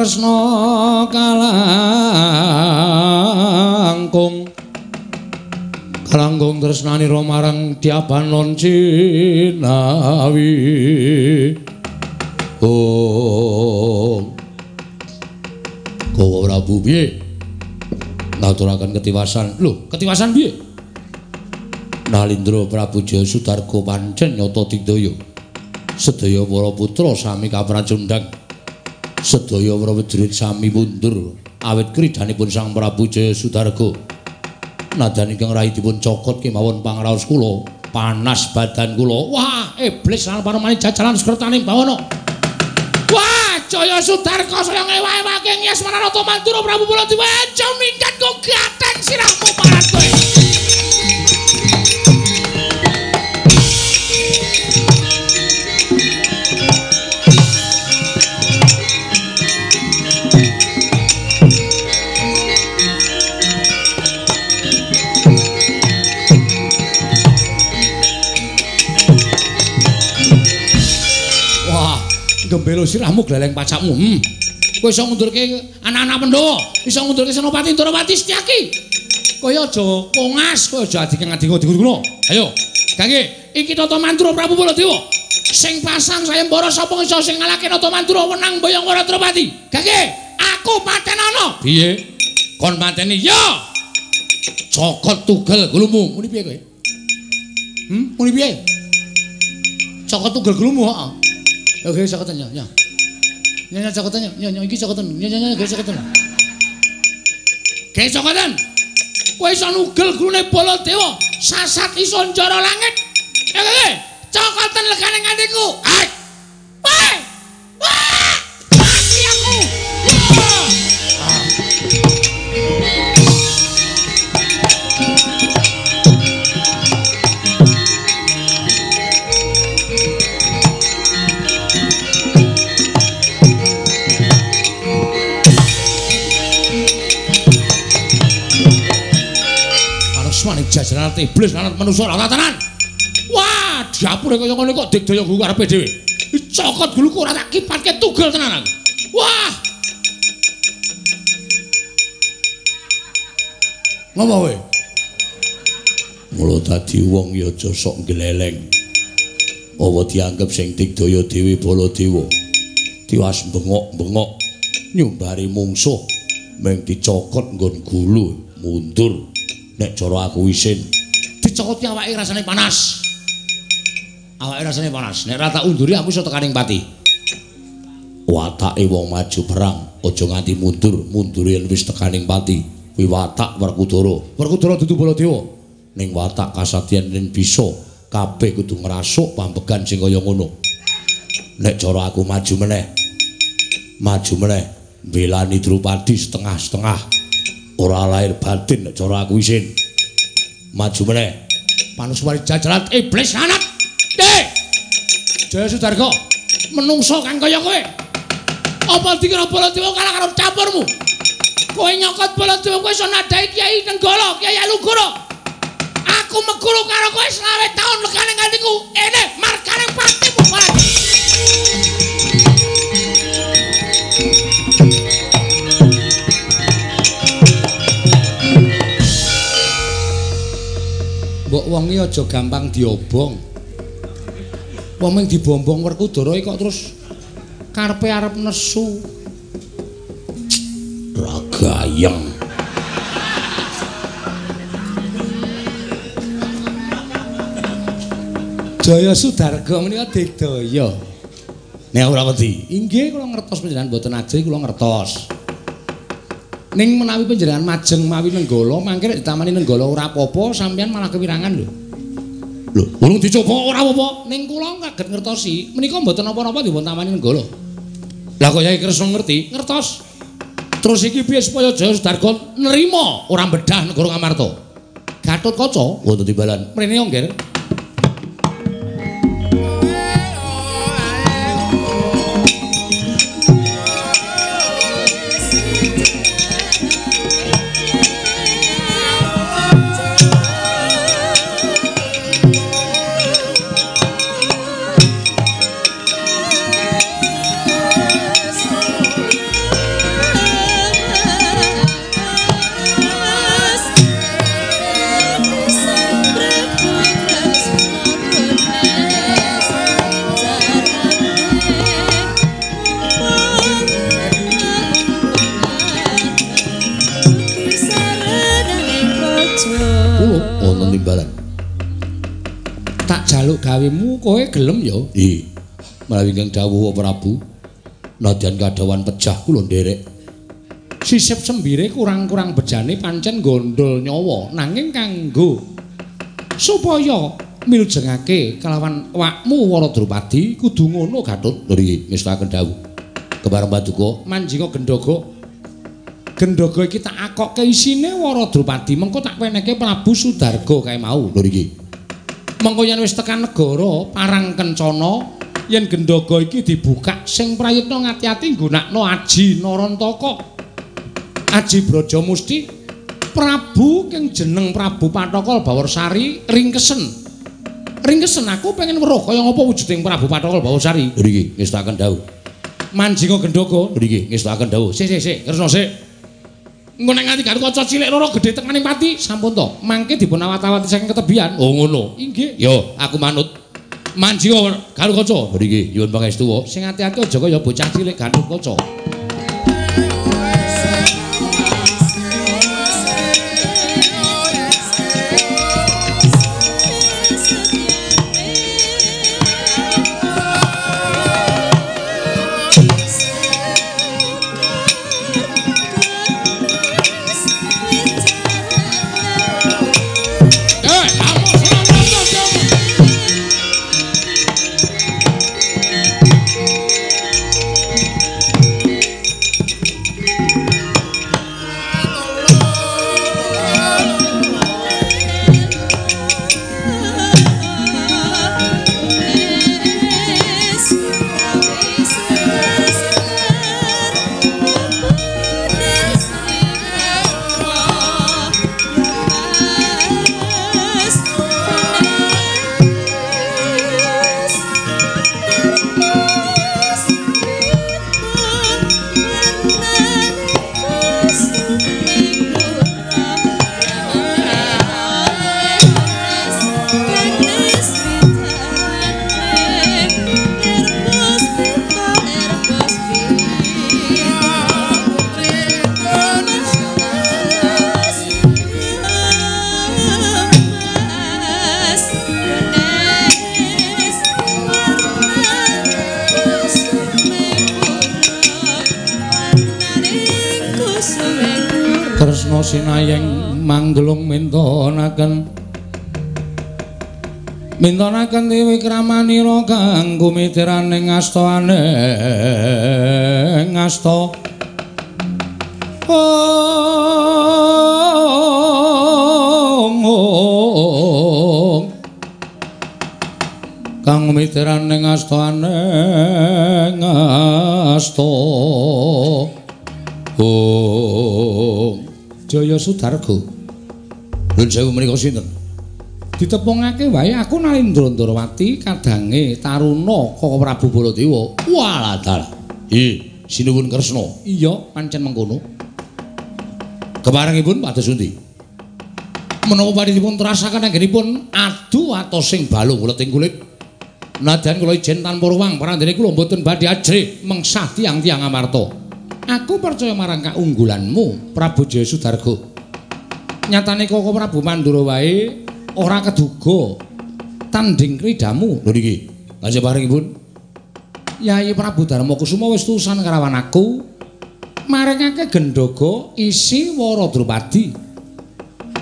Kresna kalangkung. Kalangkung tresnani marang Diabanon Cinawi. Oh Kowe Prabu piye? Ngaturaken ketiwasan. Lho ketiwasan piye? Nalindra Prabu Jaya Sudarga pancen nyata digdaya. Sedaya para putra sami kapracundhang. Sedaya para sami mundur awit kridhanipun Sang Prabu Jaya Sudarga. Nadan ingkang rai dipun cokot kemawon pangraos kula, panas badan kula. Wah, iblis lan panemane jajalan sekretaning bawana. Wah, Jaya Sudarga saya ngewa-ewake ngias Manarata Mantura Prabu Baladewa aja minggat kok gaten sirahmu gembelo sirahmu gleleng pacakmu. Hmm. Kowe iso ngundurke anak-anak Pandhawa, iso ngundurke Senopati Ndorowati Setyaki. Kowe aja kongas, kowe aja adike ngadingo diguru Ayo, Gage, iki Tata Mantura Prabu Baladewa. Sing pasang sayembara sapa iso sing ngalahke Tata Mantura wenang Bayangkara Ndorowati. Gage, aku patenana. Piye? Kon mateni ya. Cokot tugel gulumu. Muni piye kowe? Hmm, muni piye? Cokot tugel gulumu, heeh. Oke, cokotan ya, ya. Ya, ya cokotan ya, ya, ya iki cokotan. Ya, ya, ya, ge cokotan. Ge cokotan. Kowe iso nugel gulune Baladewa, sasat iso njara langit. Ya, ge, cokotan legane ngatiku. Ai. Wah! Wah! Jajaran iblis lan manusa ora tatanan. Wah, dapure kaya ngene kok digdaya guru karepe dhewe. Cokot guluku ora tak kipatke tugel tenan aku. Wah! Ngopo kowe? Mula dadi wong ya aja sok gleleng. Apa dianggep sing digdaya Dewi Baladewa. Tiwas bengok-bengok nyumbari mungsuh meng dicokot nggon gulu mundur. Nek cara aku isin. Dicokoti awake rasane panas. Awake rasane panas. Nek ra tak unduri aku iso tekaning pati. watake wong maju perang aja nganti mundur. Mundur yen wis tekaning pati. Kuwi watak Werkudara. Werkudara dudu Baladewa. Ning watak kasatyan yen bisa kabeh kudu ngrasuk pambegan sing kaya ngono. Nek cara aku maju meneh. Maju meneh. Mbelani Drupadi setengah-setengah ora lahir batin cara aku isin maju meneh Panuswari jajaran iblis anak. Dek. Jaya Sudarga, menungso kang kaya kowe. Apa dikira Baladewa kalah karo campurmu? Kowe nyokot Baladewa kowe iso nadai Kiai Nenggala, Kiai Alugoro. Aku meguru karo kowe selawe taun legane ngantiku. Ene markane patimu, Pak. Mbok wong iki aja gampang diobong. Wong ming dibombong Werkudara kok terus karepe arep nesu. ragayeng Jaya Sudarga menika digdaya. nek ora wedi Inggih kula ngertos panjenengan boten ajeng kula ngertos. Ning menawi panjenengan majeng mawi Nenggala, mangke nek ditamani Nenggala ora apa-apa, sampeyan malah kewirangan lho. lho urung dicoba ora apa-apa Ning kula kaget ngertosi, menika mboten napa-napa dipun tamani Nenggala. Lah kok Yai Kresna ngerti? Ngertos. Terus iki piye supaya Jaya Sudarga nerima ora bedah negara Ngamarta? Gatut Kaca wonten timbalan mrene nggih. Gelem yo. i Menawi ingkang dawuh Prabu, nadyan kadawan pejah kula nderek. Sisip sembire kurang-kurang bejane pancen gondol nyawa nanging kanggo supaya miljengake kelawan wakmu Wara Drupadi kudu ngono Gatut. Nggih, ngestaken dawuh. Kebareng Paduka, Manjinga Gendhaga. Gendhaga iki tak akokke isine Wara Drupadi, mengko tak wenehke Prabu Sudarga kae mau. nggih. Mengko yen wis tekan negara parang kencana yen Gendhaga iki dibukak sing prayitna ngati-ati nggunakno Aji Narantaka. Aji Brajamusti Prabu kang jeneng Prabu Patokol Bawarsari ringkesen. Ringkesen aku pengen weruh kaya ngapa wujuding Prabu Patokol Bawarsari. Nggih, ngestaken dawuh. Manjinga Gendhaga. Nggih, ngestaken dawuh. Sik sik sik, Kresna sik. Engko nek nganti karo kaca cilik loro gedhe tekaning pati, sampun to. Mangke dipun awat-awati saking ketebian. Oh ngono. Inggih. Yo, aku manut. Manjinga karo kaca. Nggih, nyuwun pangestu. Sing ati-ati aja kaya bocah cilik gandung kaca. Kang kumitiraning astane ngasta Ong ong kang kumitiraning astane ngasta Ong Jaya Sudarga Nuwun sewu menika sinten? Ditepungake wae aku Narendra Ndrawati kadange taruna Koko Prabu Baladewa. Walah dalah. Nggih, sinuwun Kresna. Iya, pancen mengkono. Keparengipun pados pundi? Menawa padhipun terasaken anggenipun adu atosing balung uleting kulit. Nadyan kula ijen tanpa ruwang parandene kula mboten badhe ajrih mengsah tiang-tiang amarta. Aku percaya marang kaunggulanmu, Prabu Jaya Sudarga. Nyatane Koko Prabu Mandura wae ora keduga tanding kridamu. Lho niki, lajeng parengipun Yai Prabu Darma Kusuma wis tusan karawan aku maringake gendhoga isi Wara Drupadi.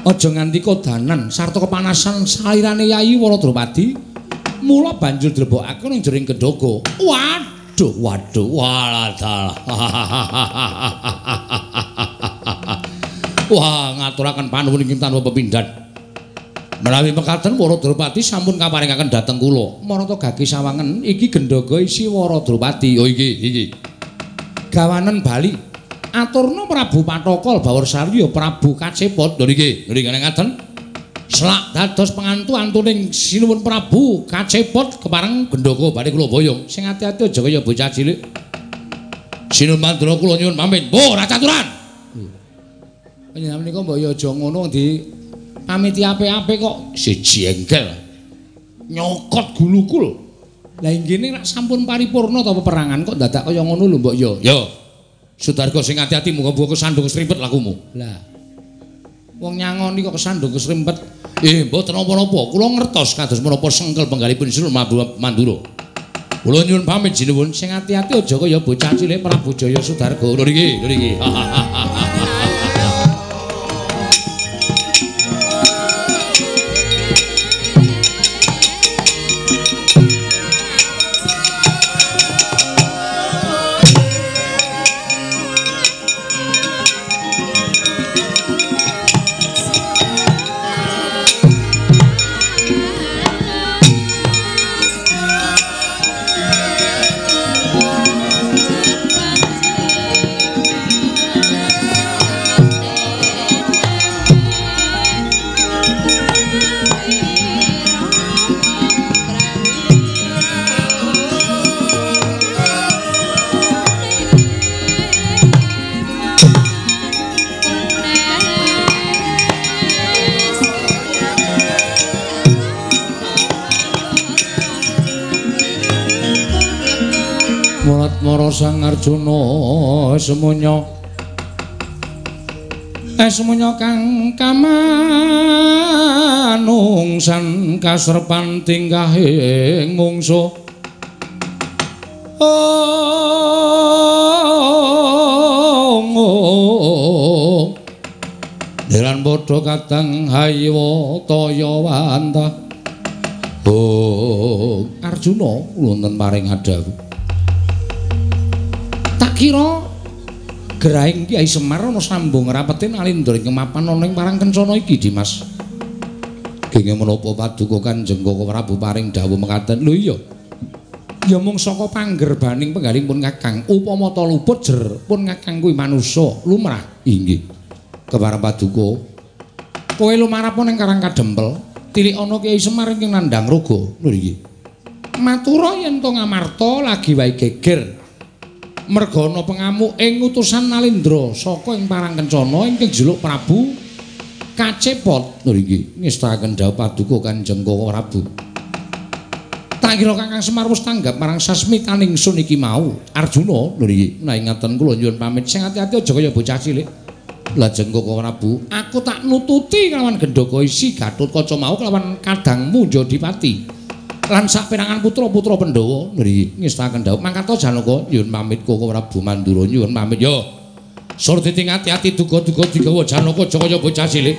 Aja nganti kodanan sarta kepanasan salirane Yai Wara Drupadi. Mula banjur dilebokake ning jering gendhoga. Waduh, waduh, walah dalah. <laughs> Wah, ngaturaken panuwun ing tanpa pepindhan. Menawi mekaten Wara Drupadi sampun kaparingaken dhateng kula. Marata gagi sawangen iki gendhaga isi Wara Drupadi. Oh iki, iki. Gawanen Bali. Aturna Prabu Patokol Bawarsari ya Prabu Kacepot. Lho niki, lho niki ngaten. Selak dados pengantu-antuning sinuwun Prabu Kacepot kepareng gendhaga badhe kula boyong. Sing ati-ati aja kaya bocah cilik. Sinun mandura kula nyuwun pamit. Mbok ora caturan. Panjenengan menika mbok ya aja ngono di pamiti apik-apik kok Siji engkel. nyokot gulukul. Lah inggene nek sampun paripurna ta peperangan kok dadak kaya ngono lho mbok ya. Yo. Sudarga sing ati-ati muga-muga kesandung srimpet lakumu. Lah. Wong nyangoni kok kesandung kesrimpet. Eh, mboten napa-napa. Kula ngertos kados menapa sengkel penggalipun Sinun Mandura. Kula nyuwun pamit jinuwun sing ati-ati aja kaya bocah cilik Prabu Jaya Sudarga. Lho niki, lho niki. <laughs> Sang Arjuna semuanya. Eh kang kamanungsan kasrepan tinggahing mungsu. Oh Deran padha kadang haywa toya wantah Oh Arjuna wonten maring adawu kira gerahing Kyai Semar ana sambung rapetin ing mapan ana ing parang kencana iki Dimas. Genge menapa paduka Kanjeng Koko Prabu paring dawuh mekaten. Lho iya. Ya mung saka panggerbaning penggaling pun Kakang, upama ta luput jer pun Kakang kuwi manusa lumrah. Inggih. Kepareng paduka. Kowe lumarap ning Karang Kadempel, tilik ana Kyai Semar ing nandhang raga. Lho iki. Matura yen to ngamarta lagi wae geger merga ana pengamuk ing utusan Nalindra saka ing Parang Kencana ingkang jeluk Prabu Kacepot. Lho iki ngestaken dawuh paduka Kanjeng Prabu. Tak kira Kakang Semar wis tanggap marang sasmi kaningsun iki mau. Arjuna lho iki nah ngaten kula nyuwun pamit sing ati-ati aja kaya bocah cilik. Lajeng Koko Prabu, aku tak nututi kelawan gendaka isi Gatotkaca mau kelawan kadangmu Jodipati. Lan sak perangan putra-putra Pandhawa nggih ngestaken dawuh mangkat Janaka nyuwun pamit Koko Prabu Mandura nyuwun pamit. Yo sur ditingati-ati duga-duga digawa Janaka Jaya bocah cilik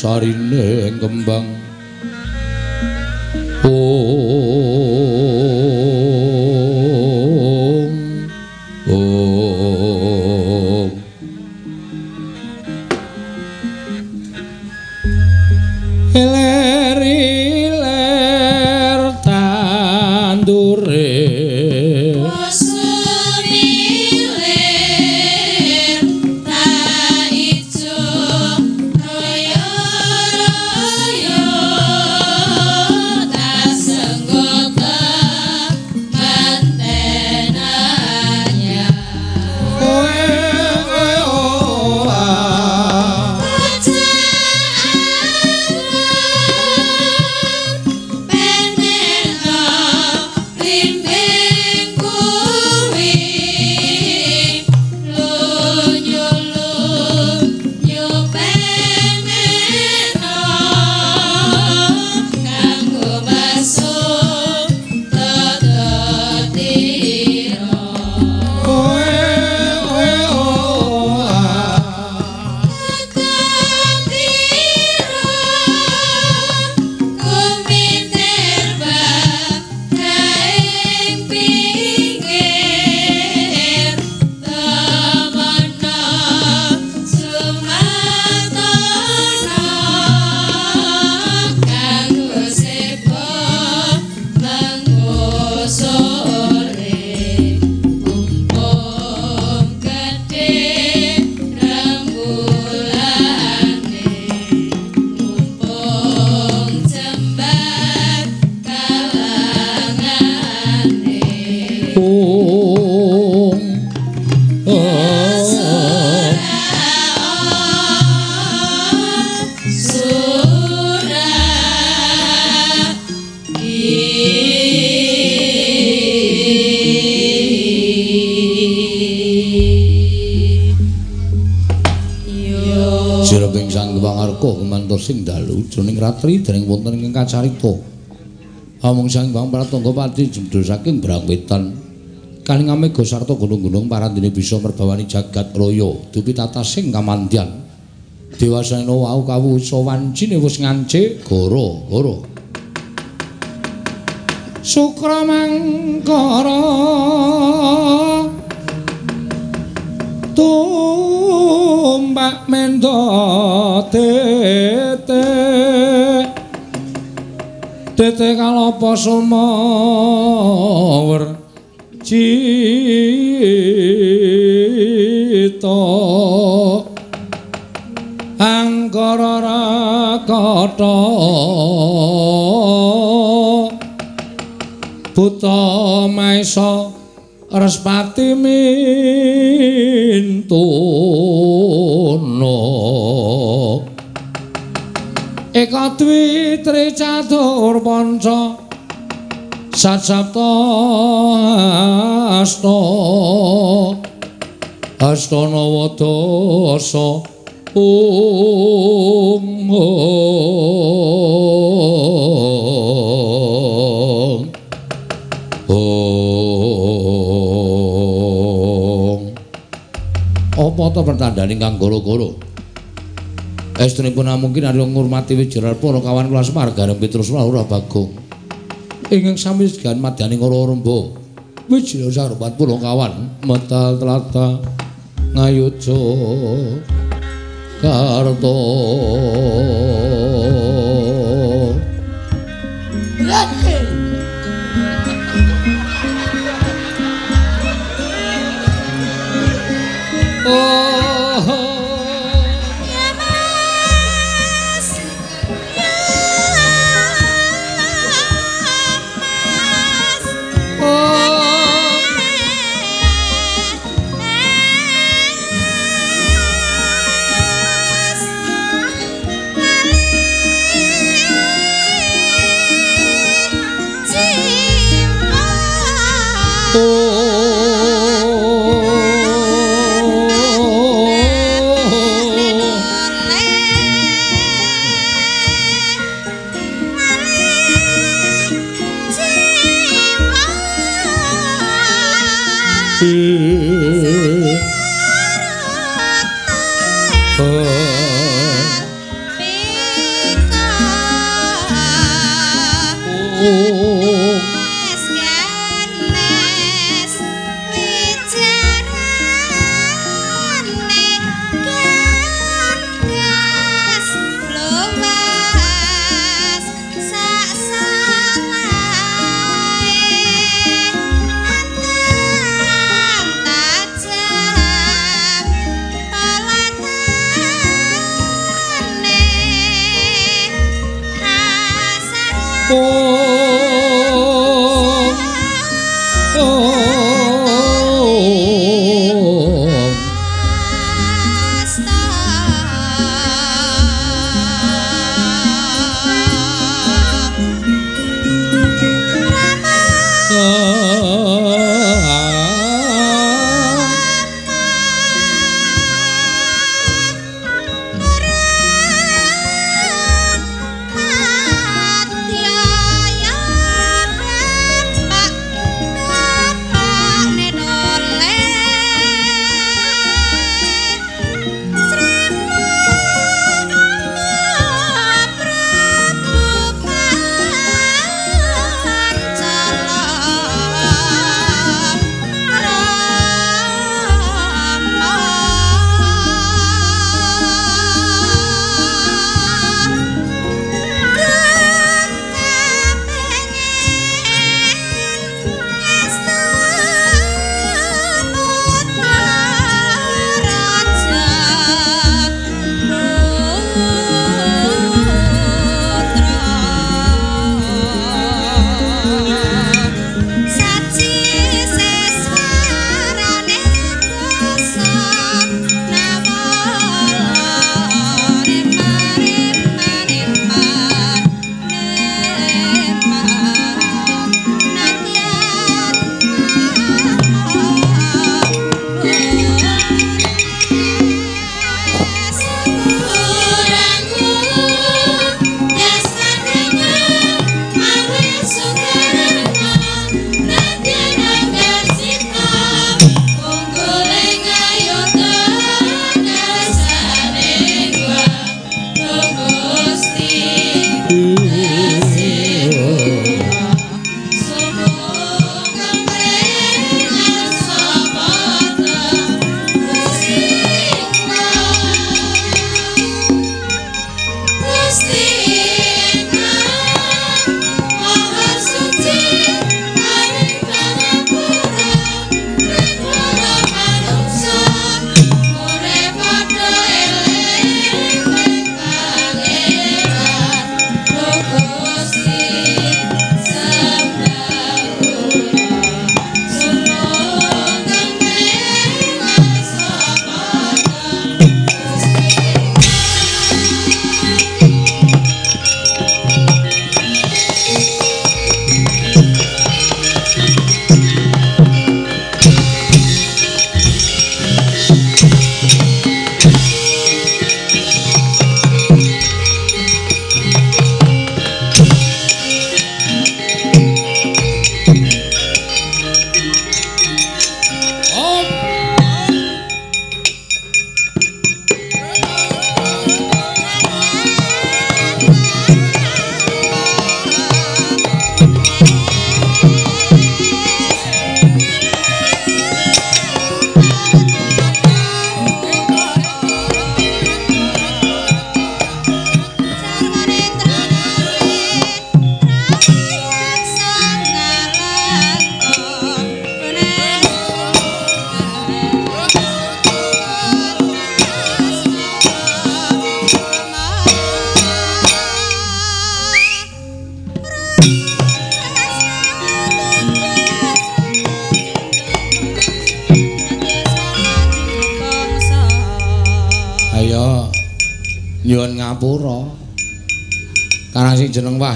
sorry jroning ratri dening wonten ing kacarita. Amung sang Bang Pratangga pati jemdul saking Brangwetan. Kaning amega sarta gunung-gunung parandene bisa merbawani jagat raya dupi tata sing kamandyan. Dewasana wau kawusa wancine wis ngance goro-goro. Sukra mangkara tumbak mendo tete. Tete kalopo sumawer cita angkara rakata buta maisa Respati mintono Eka dwi tri panca Sacapta asta Astana. Wadasa Om Trata pertandhane ingkang goro-goro. Estunipun mungkin ari ngurmati wijiral para kawan kula Semarga Petrus ora Bagong. Ingkang sami segan madyaning ora rembo. Wijil sarupat para kawan metal telata ngayuja karto. Madya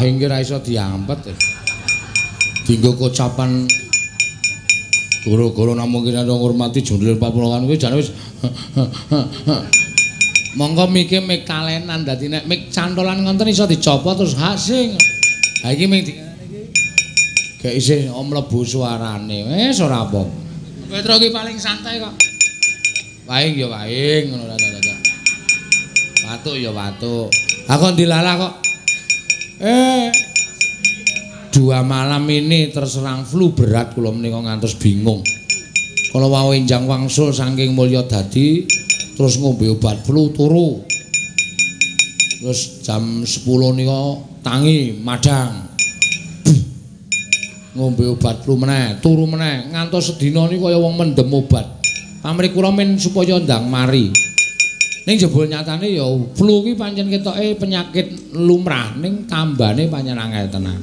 sing Wahing ki ora iso diampet. Dinggo kocapan Guru-guru namung kira ngurmati jundul papulokan kuwi jane wis <laughs> Monggo miki mik kalenan dadi nek mik cantolan ngonten iso dicopot terus hasing. Ha iki mik Gak isih mlebu suarane. Wis ora apa. Petro ki paling santai kok. Waing ya waing ngono ta ta. Watuk ya watuk. Aku dilalah kok. Eh. Dua malam ini terserang flu berat kula menika ngantos bingung. Kalau wau enjang wangsul saking mulya dadi terus ngombe obat flu turu. Terus jam 10 nika tangi madang. <tsk> ngombe obat flu meneh, turu meneh, ngantos sedina niku kaya wong mendem obat. Pamrih kula men supaya ndang mari. Ning jebul nyatane ya flu ki pancen ketoke penyakit lumrah ning tambane pancen angel tenan.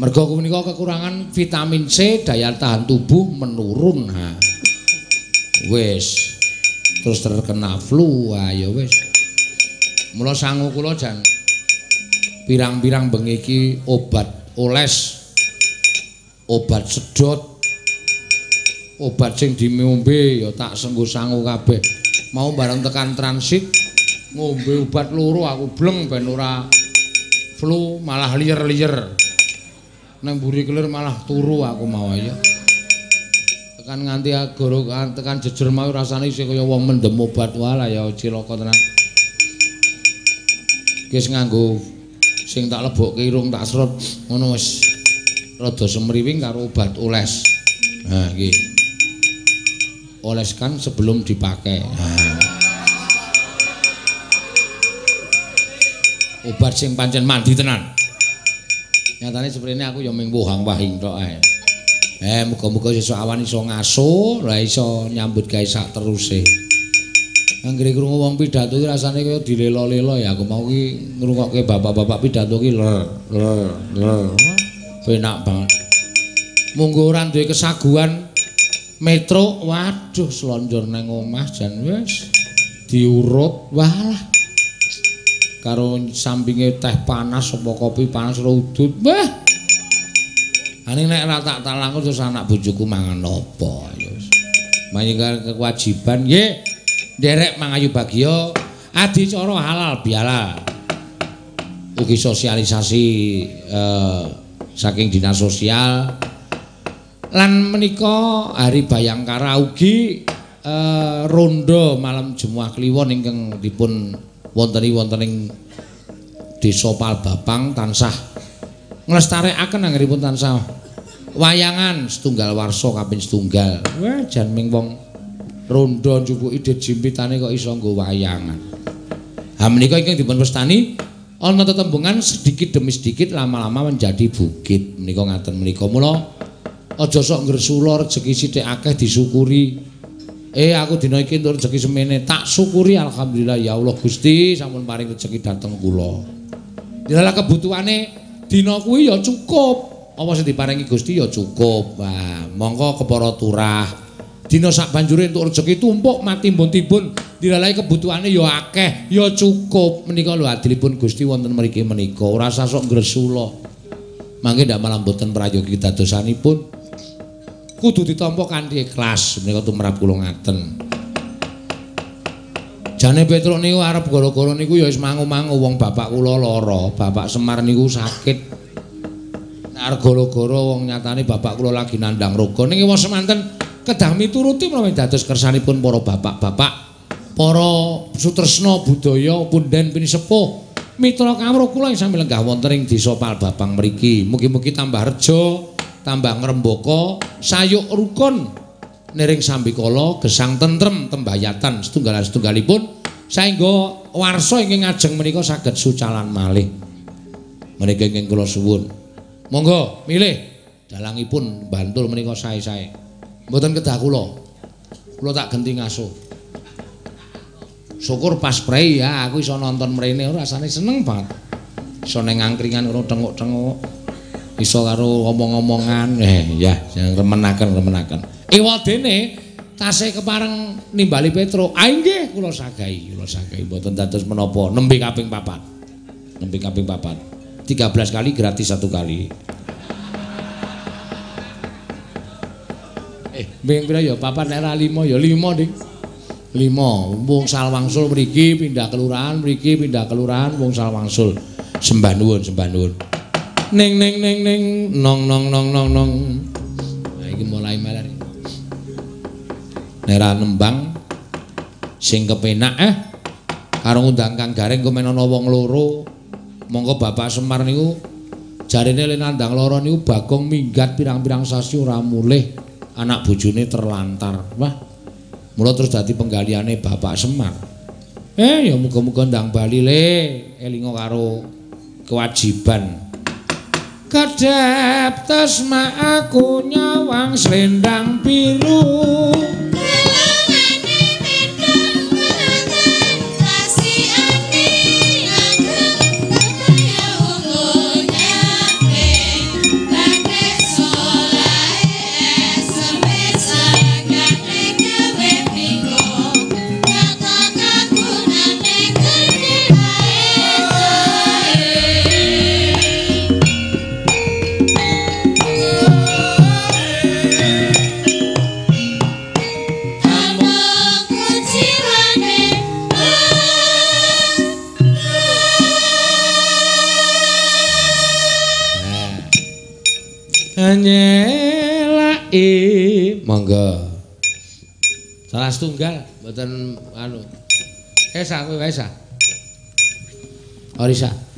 Mergo menika kekurangan vitamin C, daya tahan tubuh menurun. Ha. Wis. Terus terkena flu, ha ya wis. Mula sangu kula jan pirang-pirang bengi iki obat oles obat sedot obat sing dimombe ya tak senggo sangu kabeh mau bareng tekan transit ngombe obat loro aku bleng ben ora flu malah liyer-liyer nang mburi kelir malah turu aku mau ya tekan nganti agoro tekan jejer mau rasane isih kaya wong mendem obat walah ya cilaka tenan Kis nganggo sing tak lebokke irung tak serot ngono wis rada semriwing karo obat oles. Nah, iki. Oleskan sebelum dipakai. Obat sing pancen mandi tenan. Nyatane seprene aku ya ming wahang-wahing tok ae. Eh, muga-muga sesuk awan iso ngaso, ora iso nyambut gawe sak teruse. Anggere krungu wong pidato iki rasane kaya dilelo-lelo ya. Aku mau ki ngrungokke bapak-bapak pidato ki ler ler ler. penak banget. Munggo ora duwe kesaguan metro, waduh slonjor nang omah jan wis diurut walah. Karo sampinge teh panas apa kopi panas ora udut. Wah. Ane nek ora tak talangku terus anak bojoku mangan apa ya wis. Kewajiban nggih. Derek mangayu bagio adicara halal biala. Ugi sosialisasi eh saking dinas sosial lan menika hari bayangkara ugi uh, rondo malam Jumat Kliwon ingkang dipun wonteni wonten ing Desa Palbapang tansah nglestarekaken anggenipun tansah wayangan setunggal warsa kaping setunggal. Wah jan ming wong rondo njupuk ide jimpitane kok iso nggo wayangan. Ha menika ingkang dipun pestani ana tetembungan sedikit demi sedikit lama-lama menjadi bukit. Menika ngaten menika mula aja sok ngresula rezeki sithik akeh disyukuri. Eh aku dina iki entuk rezeki semene. Tak syukuri alhamdulillah. Ya Allah Gusti sampun paring rezeki dateng kula. Dilala kebutuhane dina kuwi ya cukup. Apa sing diparingi Gusti ya cukup. Wah monggo kepara turah. Dina sak banjure entuk rezeki tumpuk mati mbon-timbun dilalai kebutuhane ya akeh ya cukup. Menika lho adilipun Gusti wonten mriki menika. Ora usah sok ngresula. Mangke ndak malah mboten prayogi dadosanipun kudu ditampa kanthi ikhlas menika tumrap kula ngaten. Jane Petruk niku arep gara-gara niku ya wis mangu-mangu wong bapak kula lara bapak Semar niku sakit. Nek gara-gara wong nyatane bapak kula lagi nandang rogo ning wong semanten kedah mituruti menawi dados kersanipun para bapak-bapak para sutresna budaya punden pinisepuh mitra kawruh kula ing sami lenggah wonten ing desa Palbabang mriki. Mugi-mugi tambah rejo tambah ngrembaka sayuk rukun. Nering sambikala gesang tentrem tembayatan setunggalan setunggalipun saengga warsa ingkang ngajeng menika saged sucalan malih. Menika ingkang kula suwun. Monggo milih. Dalangipun bantul menika sae-sae. Mboten kedah kula. Kula tak genti ngasuh. Syukur pas prei ya aku iso nonton mrene. Rasane seneng banget. Iso ning angkringan karo tenguk-tenguk iso karo omong-omongan eh ya remenaken remenaken ewadene tasih kepareng nimbali Petro. Ah nggih, kula sagahi, kula sagahi mboten dados menapa nembe kaping papat. Nembe kaping papat. 13 kali gratis satu kali. Eh, mbeng pira ya papat nek ra 5 ya 5, Dik. 5. Wong Salwangsul mriki pindah kelurahan, mriki pindah kelurahan wong Salwangsul. Sembah nuwun, sembah nuwun. Ning ning ning ning nong nong nong nong nong. Nah iki mulai meler. Nek ra nembang sing kepenak eh karo ngundang Kang Garing kok ana wong loro. Monggo Bapak Semar niku jarine le nandang loro niku Bagong minggat pirang-pirang sasi ora mulih. Anak bojone terlantar. Wah. Mula terus dadi penggaliane Bapak Semar. Eh ya muga-muga ndang bali le elinga karo kewajiban. Kedep tesma aku nyawang selendang biru. Monggo. Salah setunggal mboten anu. Esa kowe wae sa. Orisa. Anyelaki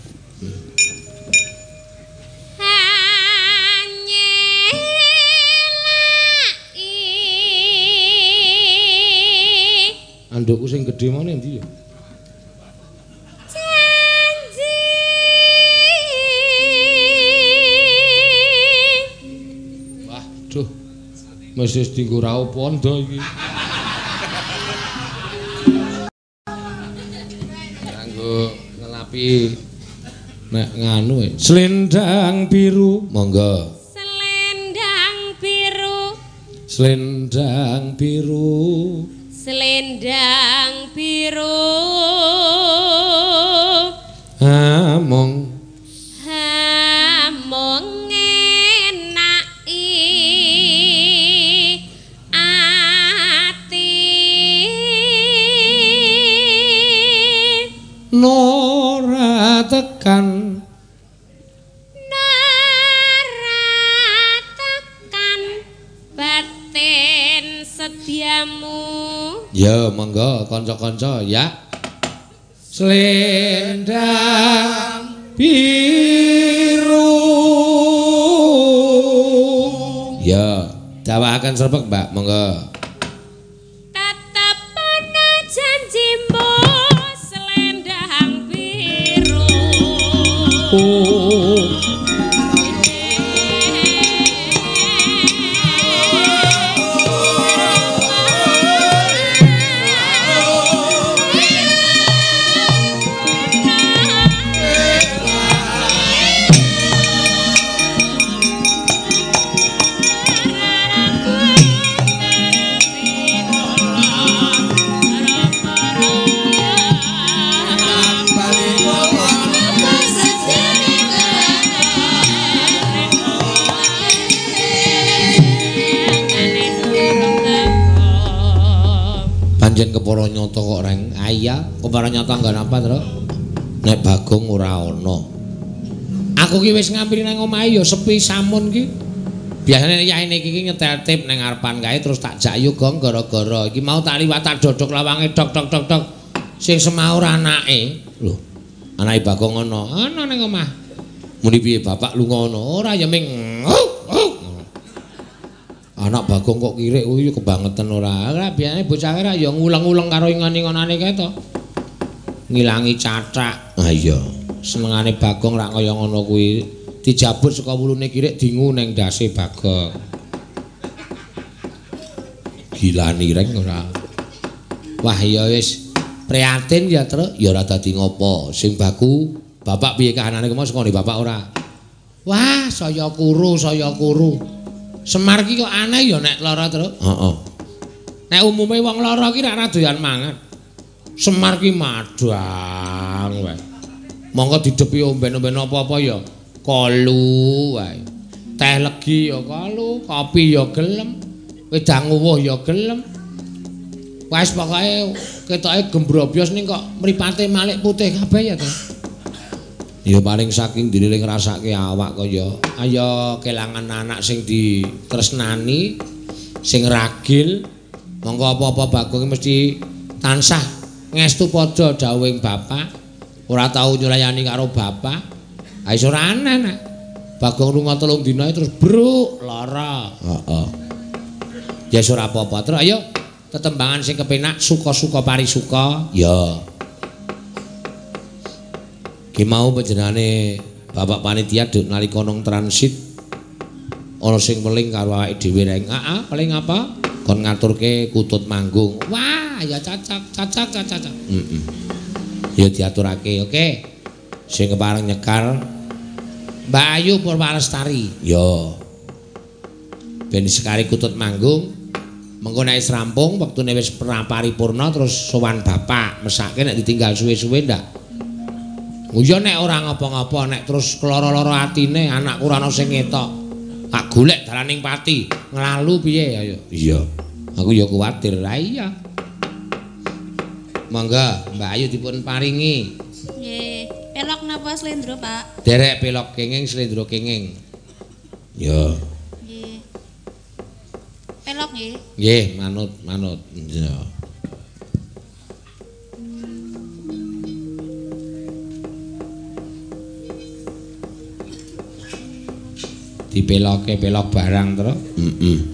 Andukku sing gedhe mau ya? Mesti dienggo raup pondo iki. Kanggo ngelapi nek nganu e. Selendang biru, monggo. selendang biru Selendang biru. selendang biru Ya, monggo kanca-kanca ya. Selendang biru. Ya, dawakan serbek, Mbak, monggo. Kepara nyata kok reng. Aya, kepara nyata enggak napa, Tru? Nek Bagong ora ana. Aku ki wis ngampiri nang omahe ya sepi samun ki. Biasane yaine iki ki nyetel tip nang ngarepan kae terus tak jayu gong gara-gara iki mau tak liwat tak dodok lawange dok dok dok dok. Sing semaur anake. Lho, anake Bagong ana. Ana ning omah. Muni piye bapak lunga ana? Ora ya ming. Anak Bagong kok kirik kuwi kebangetan ora. Ora biasane bocah ora ya nguleng-uleng karo ingon-ingonane kae to. Ngilangi cathak. Ah iya. Senengane Bagong rak kaya ngono kuwi. Dijabut saka wulune kirik dingu ning ndase Bagong. Gilani reng ora. Wah ya wis prihatin ya, Truk. Ya ora dadi ngopo. Sing baku bapak piye kahanane kemau saka bapak ora. Wah, saya kuru, saya kuru. Semar ki kok aneh ya nek lara terus. Heeh. Nek umume wong lara ki ora doyan mangan. Semar ki madang wae. Monggo didepi omben-omben apa-apa ya kolu wae. Teh legi ya kolu, kopi ya gelem, wedang uwuh ya gelem. Wes pokoke ketoke gembrobyos ning kok mripate malik putih kabeh ya to. Ya paling saking diriling ngrasake awak kaya ayo kelangan anak sing ditresnani, sing ragil. Monggo apa-apa Bagong mesti tansah ngestu padha dawuhing bapak. Ora tau nyulayani karo bapak. Ha iso ora aneh nek. Bagong lunga telung dina terus bruk lara. Heeh. Ya wis ora apa-apa. Terus ayo tetembangan sing kepenak suka-suka parisuka. Ya. Ki mau panjenengane Bapak panitia duk nalika nang transit ana sing weling karo awake dhewe reng. Heeh, paling apa? Kon ngaturke kutut manggung. Wah, ya cacak, cacak, cacak. Heeh. Ya diaturake, oke. Sing kepareng nyekar Ayu Purwalestari. Ya. Ben sekari kutut manggung. Mengko nek rampung wektune wis paripurna terus sowan bapak, mesake nek ditinggal suwe-suwe ndak. Iya nek ora ngapa-ngapa nek terus keloro-loro atine anakku ora ana sing ngetok. Tak golek dalaning pati, nglalu piye ayo. Iya. Aku ya kuwatir. Lah iya. Mangga Mbak Ayu dipun paringi. Nggih. Pelok napa slendro, Pak? Derek pelok kenging slendro kenging. Ya. Nggih. Pelok nggih. Nggih, manut, manut. Ya. Dipeloke pelok barang terus. Heeh. Sore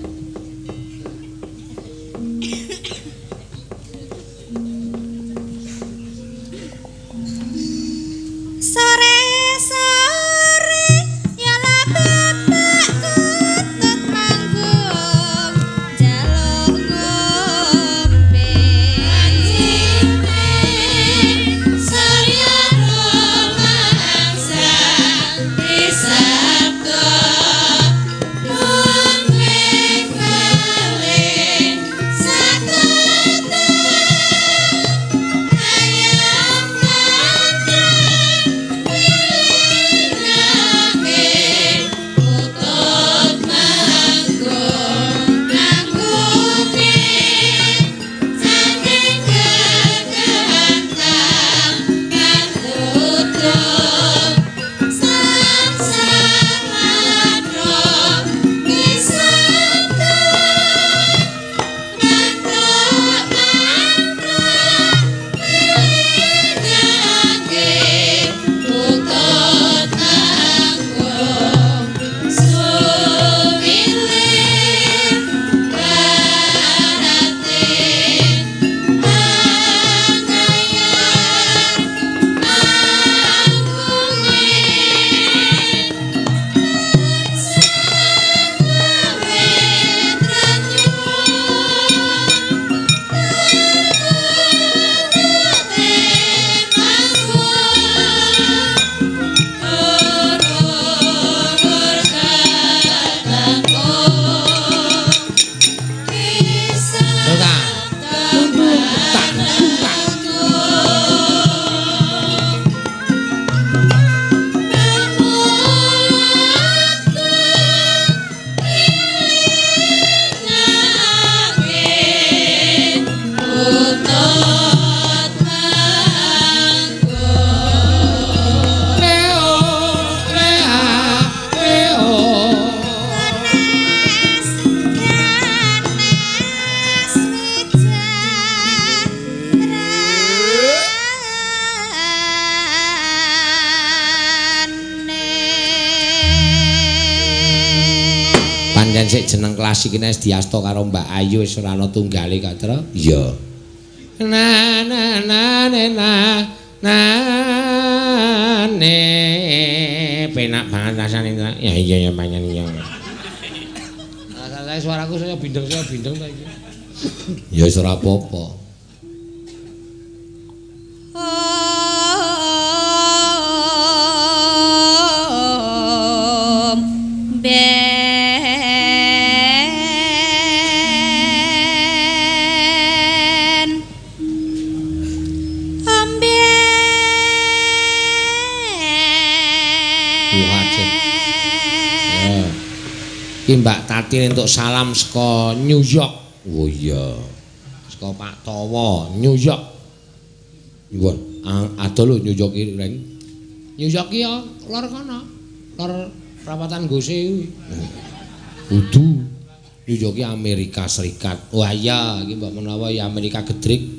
ini wis diasta karo Mbak Ayu wis ora ana tunggale Katra. Iya. Na na na ne, na na ne penak banget rasane. Ya iya ya panjen iya. Saya suaraku saya bindeng saya bindeng ta iki. Ya wis ora apa-apa. Entuk salam saka New York. Oh iya. Saka Pak Towo, New York. Iya. Ada lho New York iki, Reng. New York ki ya lor kono. Lor perawatan Gose kuwi. Kudu. New York Amerika Serikat. Wah iya, iki mbok menawa ya Amerika Gedrik.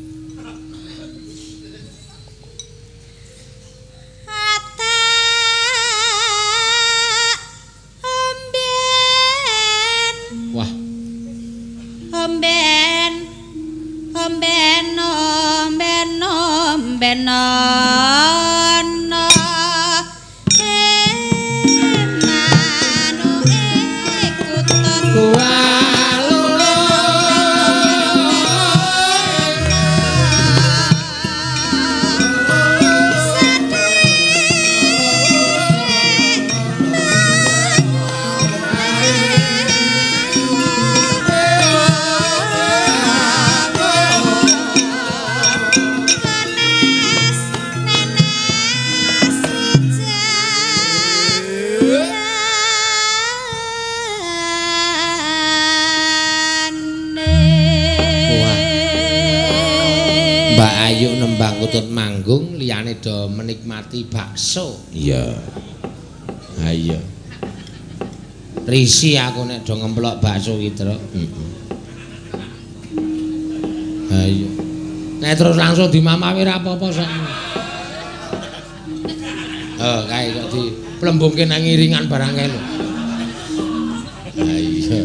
Menikmati bakso. Iya. Ha iya. Risi aku nek do ngemplok bakso iki, Tru. Heeh. Ha iya. Nek terus langsung dimamawi ra apa-apa sak. Oh, kae kok di plembungke nang iringan barang kae lho. Ha iya.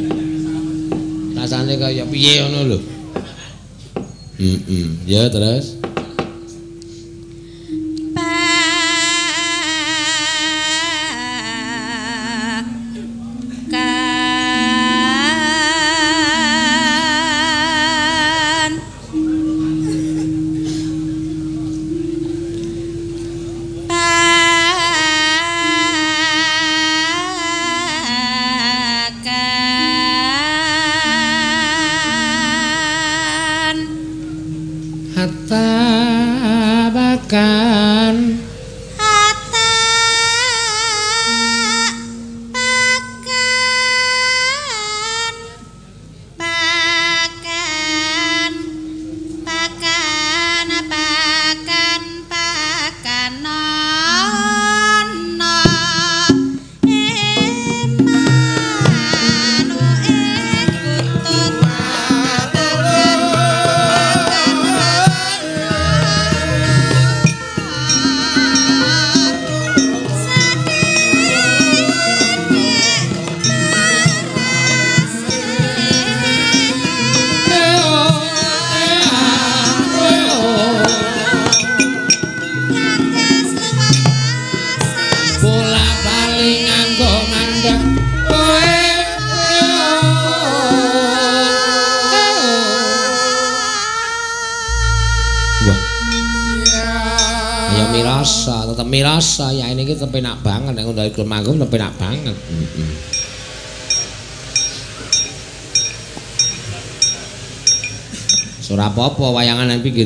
Rasane kaya piye ngono lho. Heeh. Ya terus.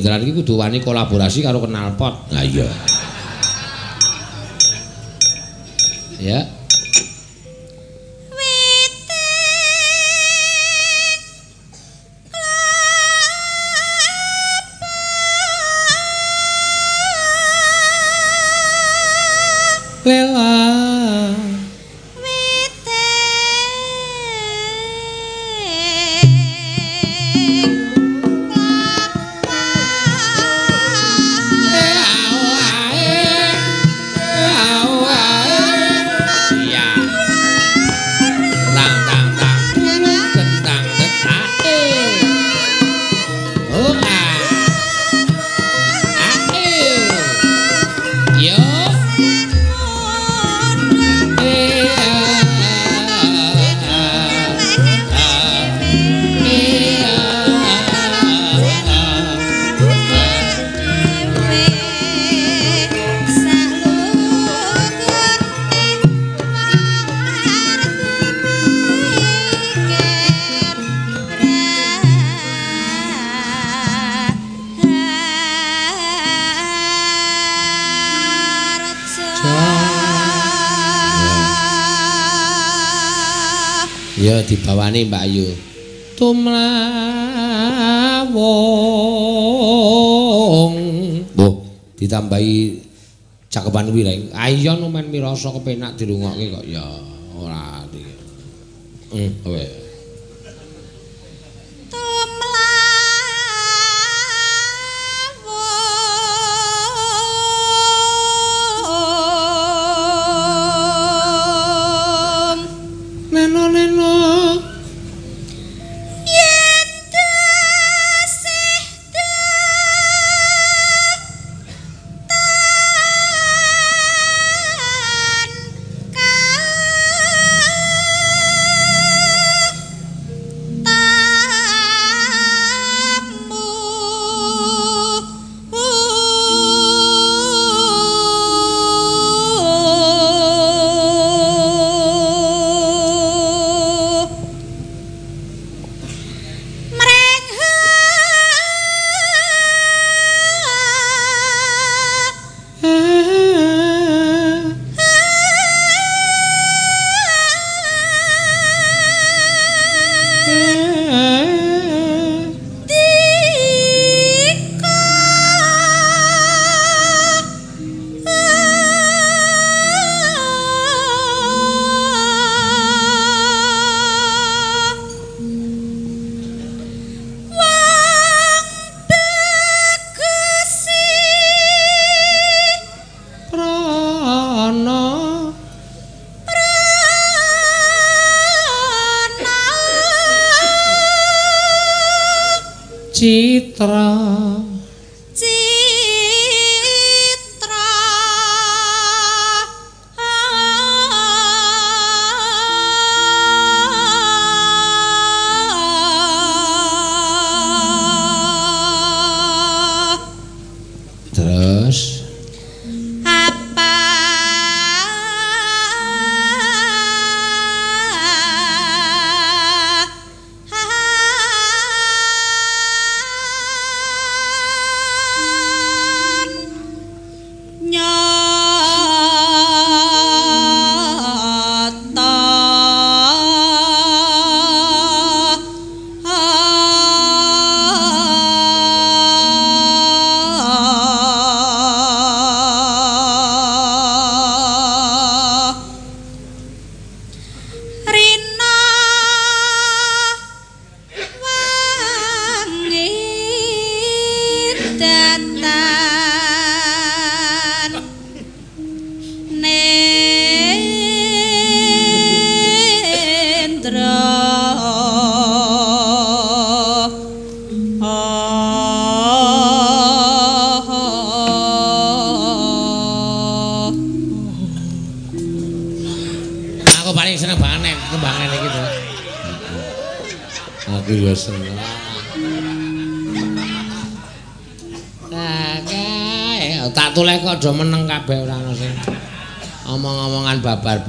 Dalan iki kudu wani kolaborasi karo Kenalpot. Ha iya. Mirasa kepenak dirungokke kok ya ora iki. Hmm, weh.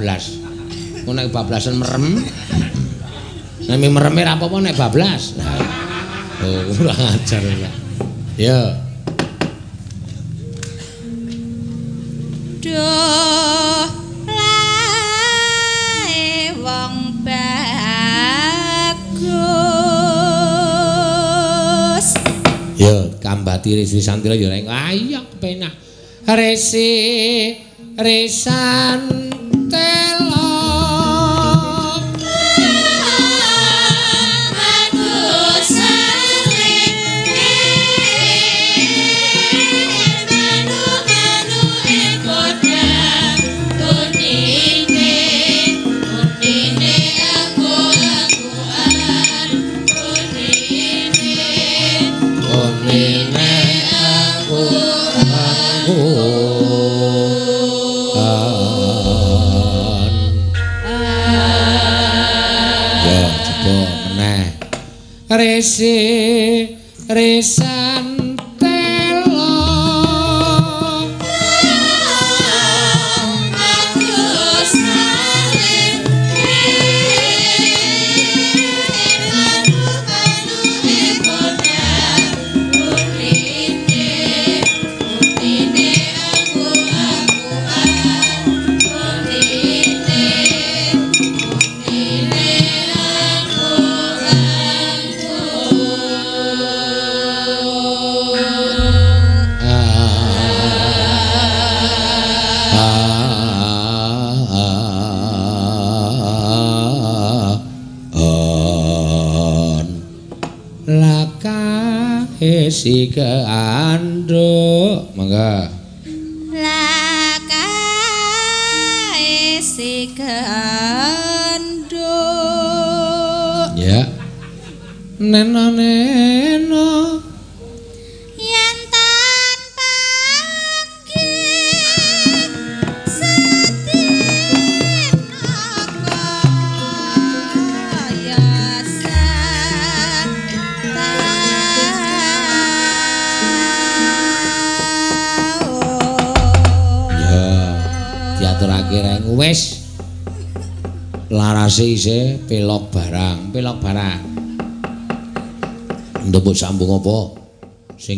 Omong-omongan babar blas. Ku nek bablasan merem. Nek mereme ra apa-apa nek bablas. Oh, <laughs> kurang ajar ya. Ya. Duh lae wong bagus Ya, kambati Resi Santira ya reng. Ayo kepenak. Resi Risan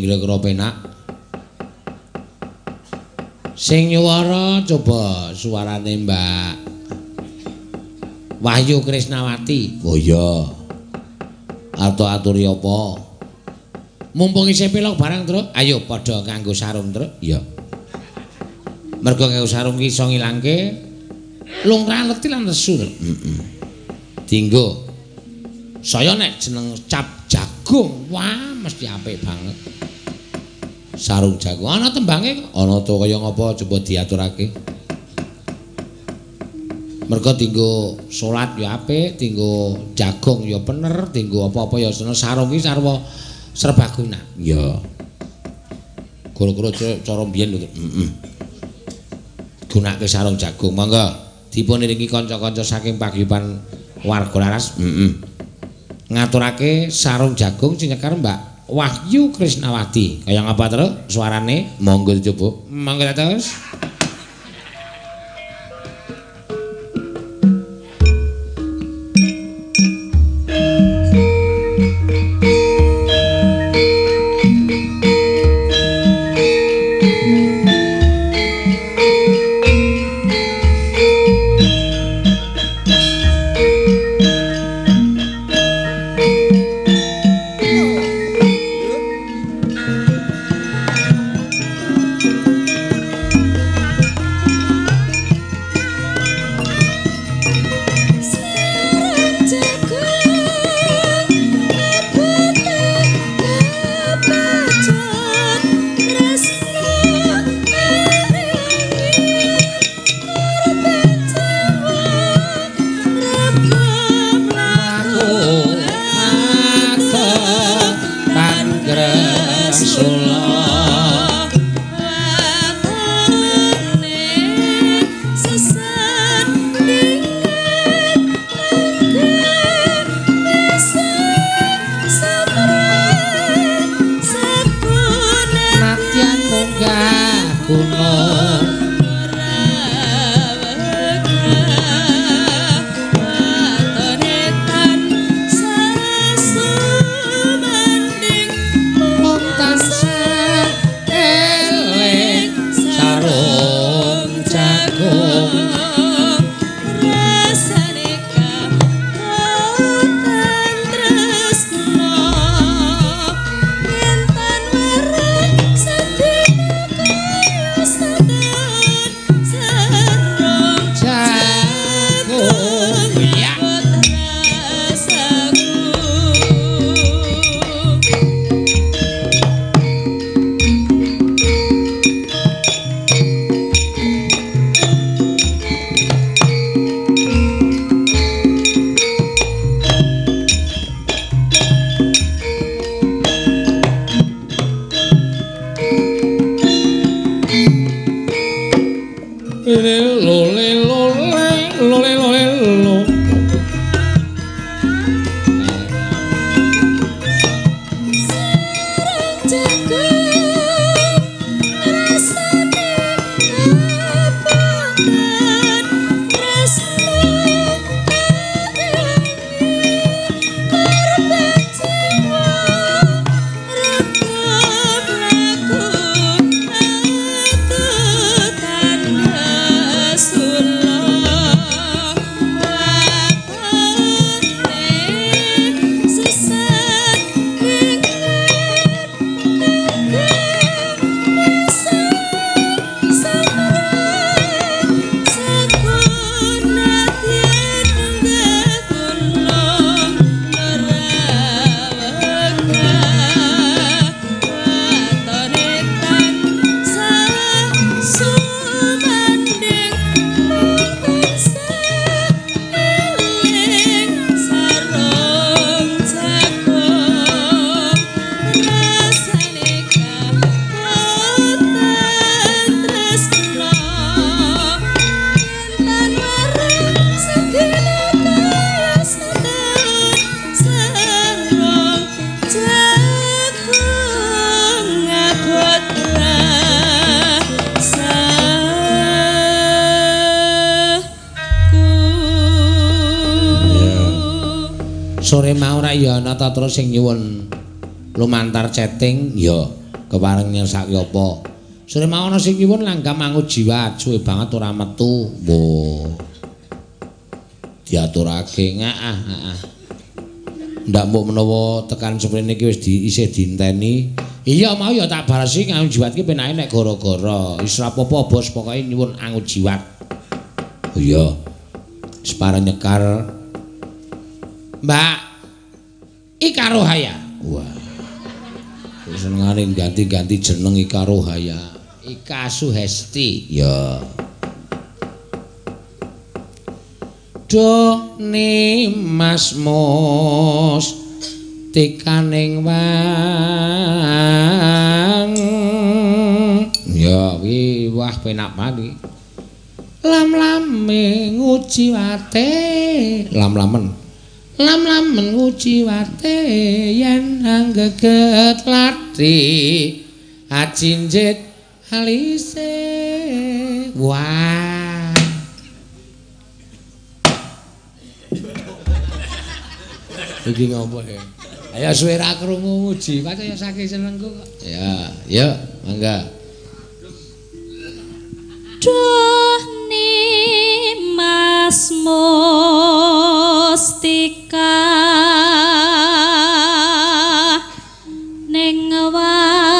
sing kira-kira penak sing nyuwara coba suarane Mbak. Wahyu Krisnawati. Oh iya. Atau aturi apa? Mumpung isih pelok barang truk. Ayo padha nganggo sarung truk. Iya. Mergo nganggo sarung ki iso ngilangke. Lungkrah leti lan nesu heeh dinggo. Saya nek jeneng cap jagung. Wah mesti apik banget sarung jagung. Ana tembange kok? Ana to kaya ngapa coba diaturake. Mergo dinggo salat ya apik dinggo jagung ya bener dinggo apa-apa ya seneng. Sarung ki sarwa serbaguna. Ya. Kira-kira cara biyen lho. Heeh gunake sarung jagung. Monggo dipun iringi kanca-kanca saking paguyuban warga laras. Heeh ngaturake sarung jagung cinekar Mbak Wahyu Krisnawati kaya ngapa terus suarane? Monggo coba monggo terus sing nyuwun lumantar chatting ya kepareng nyesaki apa. Sore mau ana sing nyuwun langgam mangut jiwa suwe banget ora metu. Mbah. Diaturake ngaah ngaah. Ndak mbok menawa tekan seprene iki wis di isih dinteni. Iya mau ya tak balesi kanggo jiwat ki penake nek gara-gara. Wis ora apa-apa bos pokoke nyuwun angut jiwat. Iya. Pareng nyekar. Mbak Ika Rohaya. Wah. Senengane ganti-ganti jeneng Ika Rohaya. Ika Suhesti. Ya. Do ni Mas Mos tikaning wang. Ya, wah penak banget. Lam-lame nguji wate. Lam-lamen. Lam-lamen nguji wate anggeget lati. Acinjit alise. Wah. Iki ngopo ya? Ayo suwe ra krungu muji, kaya saking senengku kok. Ya, ya, mangga. Duh ni Mas Mustika ning wang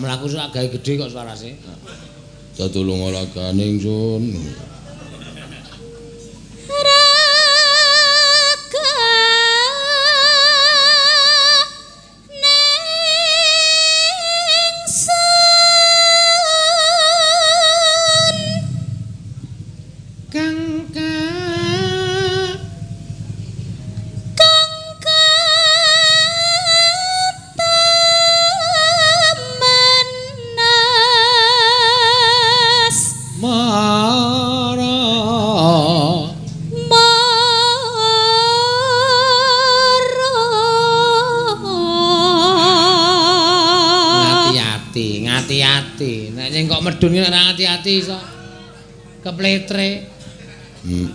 Gamelan aku sak gawe gedhe kok suarase. Tetulung raga ning son. raga ngati-ati iso kepletre. Heeh.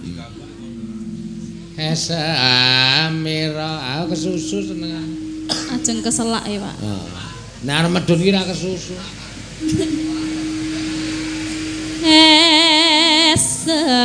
Esamira, aku kesusu seneng. ajeng keselak ya Pak. Nek arep medun ki ora kesusu. <laughs> esem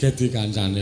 gede kancane.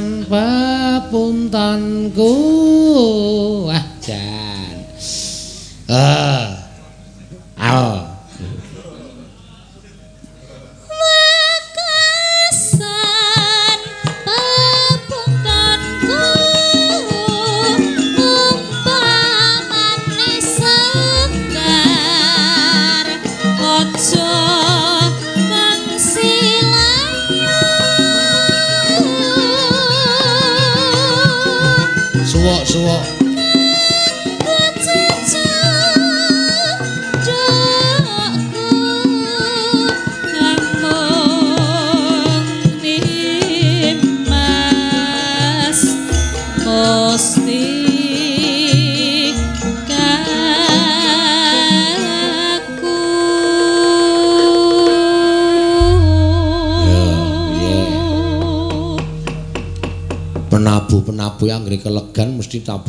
sang pepuntanku wah jan. Ah.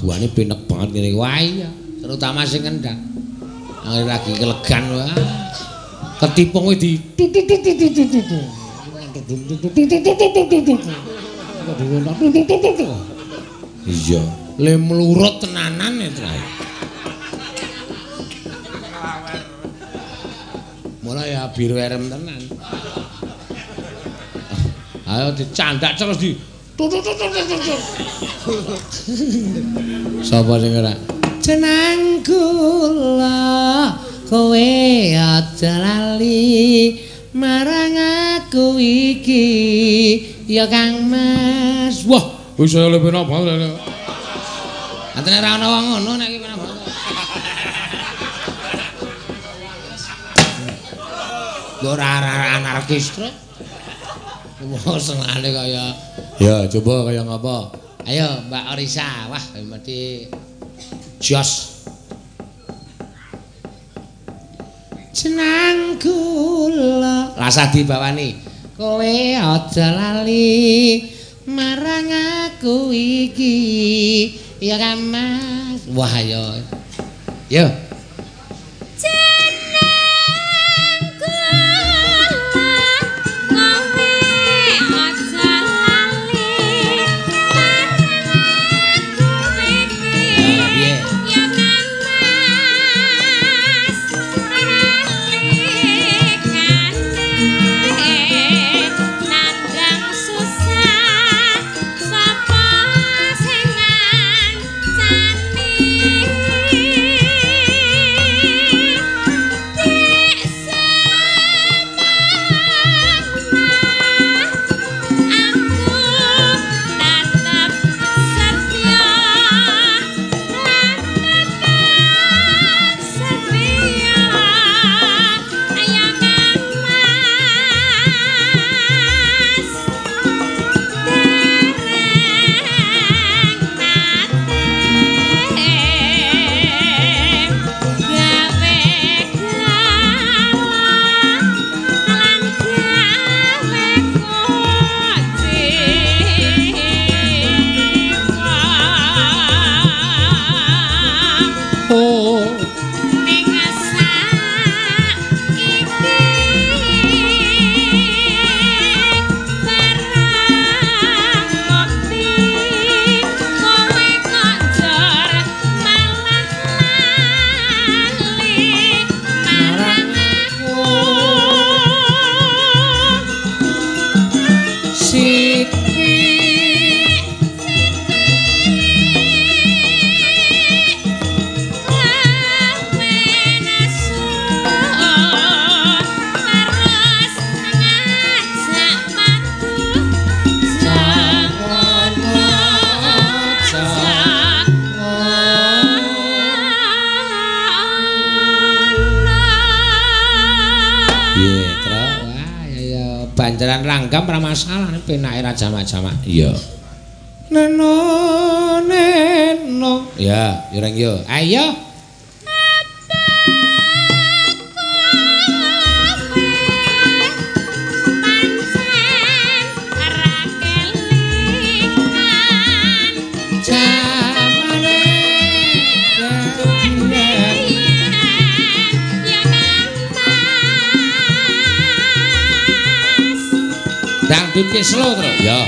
laguane penek banget ngene wae terutama sing ngendang. Angel lagi kelegan wah. Ketipung wis di iya le mlurut tenanan ya trae mulai ya biru erem tenan ayo dicandak terus di Sapa sing ora? Jenang kula kowe aja lali marang aku iki ya Kang Mas. Wah, wis ora lebih napa. Antene ora ana wong ngono nek iki ora ana anarkis. Wah, senale kaya Ya, coba kaya ngapa? Ayo Mbak Orisa. Wah, mesti jos. Jenang kula. Rasa dibawani. Kowe aja lali marang aku iki. Ya kan Mas. Wah, ayo. Yo. Ra jamak-jamak. Iya. Neno neno. Ya, yo reng yo. Ayo. Ki slow terus. Ya.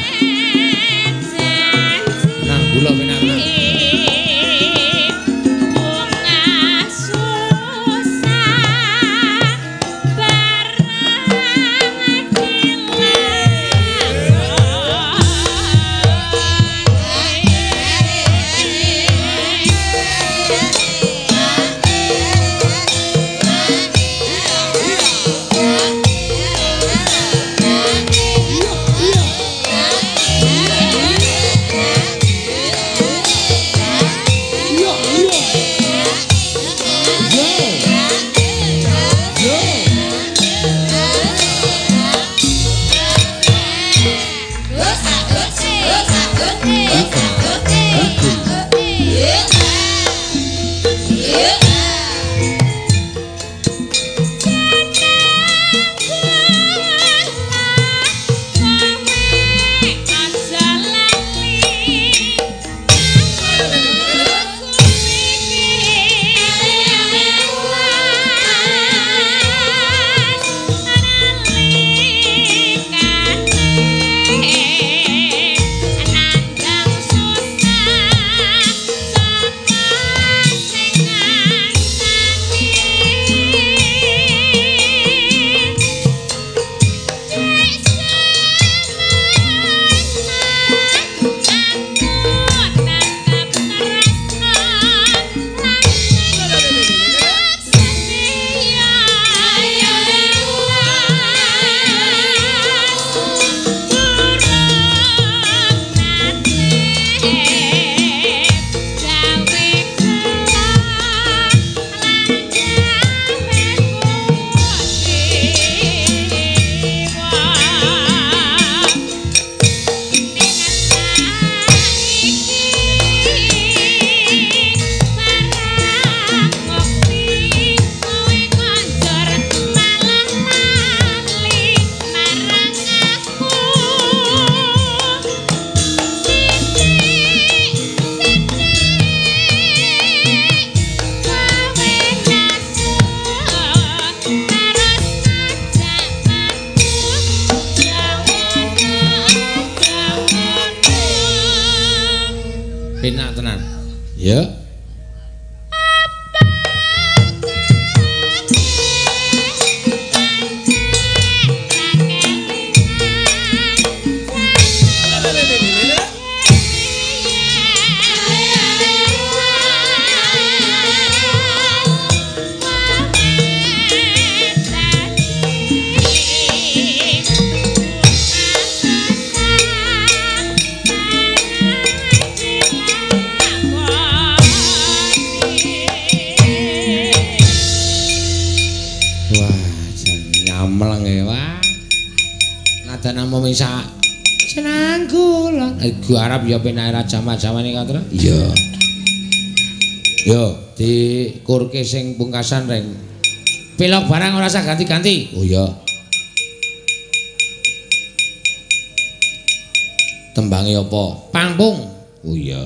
Raja majawane katra. Iya. Yo, dikurke sing pungkasan reng. Pilok barang ora usah ganti-ganti. Oh ya. Tembange apa? Pangpung. Oh iya.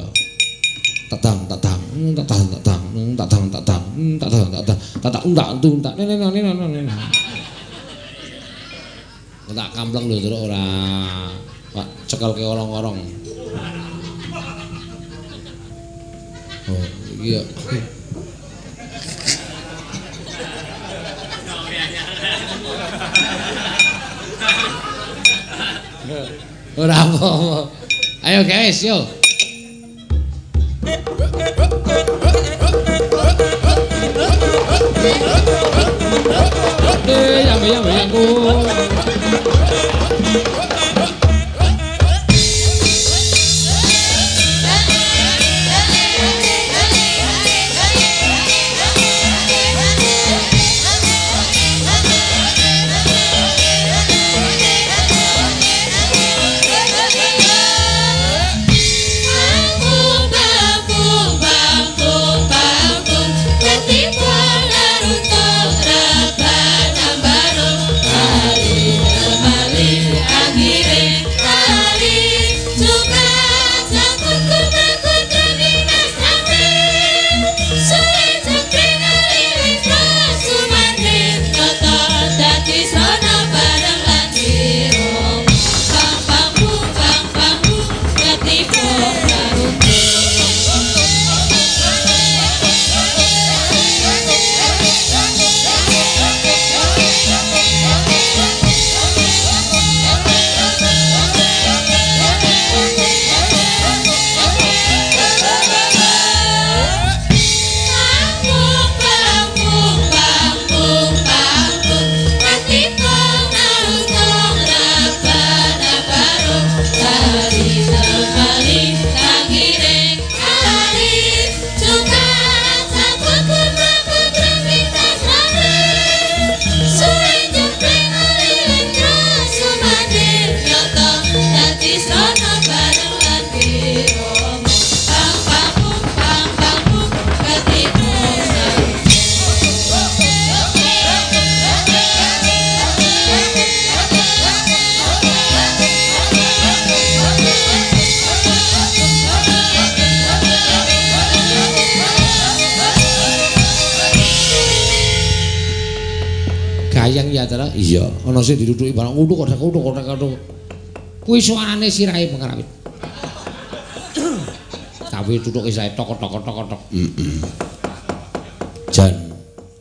Tatang tatang, tatang tatang, mm, tatang tatang, mm, tatang tatang, tatang undak untu undak. Nene nene nene nene. Tak kampleng lho terus ora Pak cekel ke olong-olong. Yo. Utuk kok utuk kok utuk. Kuwi suarane sirahe pengrawit. Tapi tutuke sae tok tok tok tok. Heeh. Jan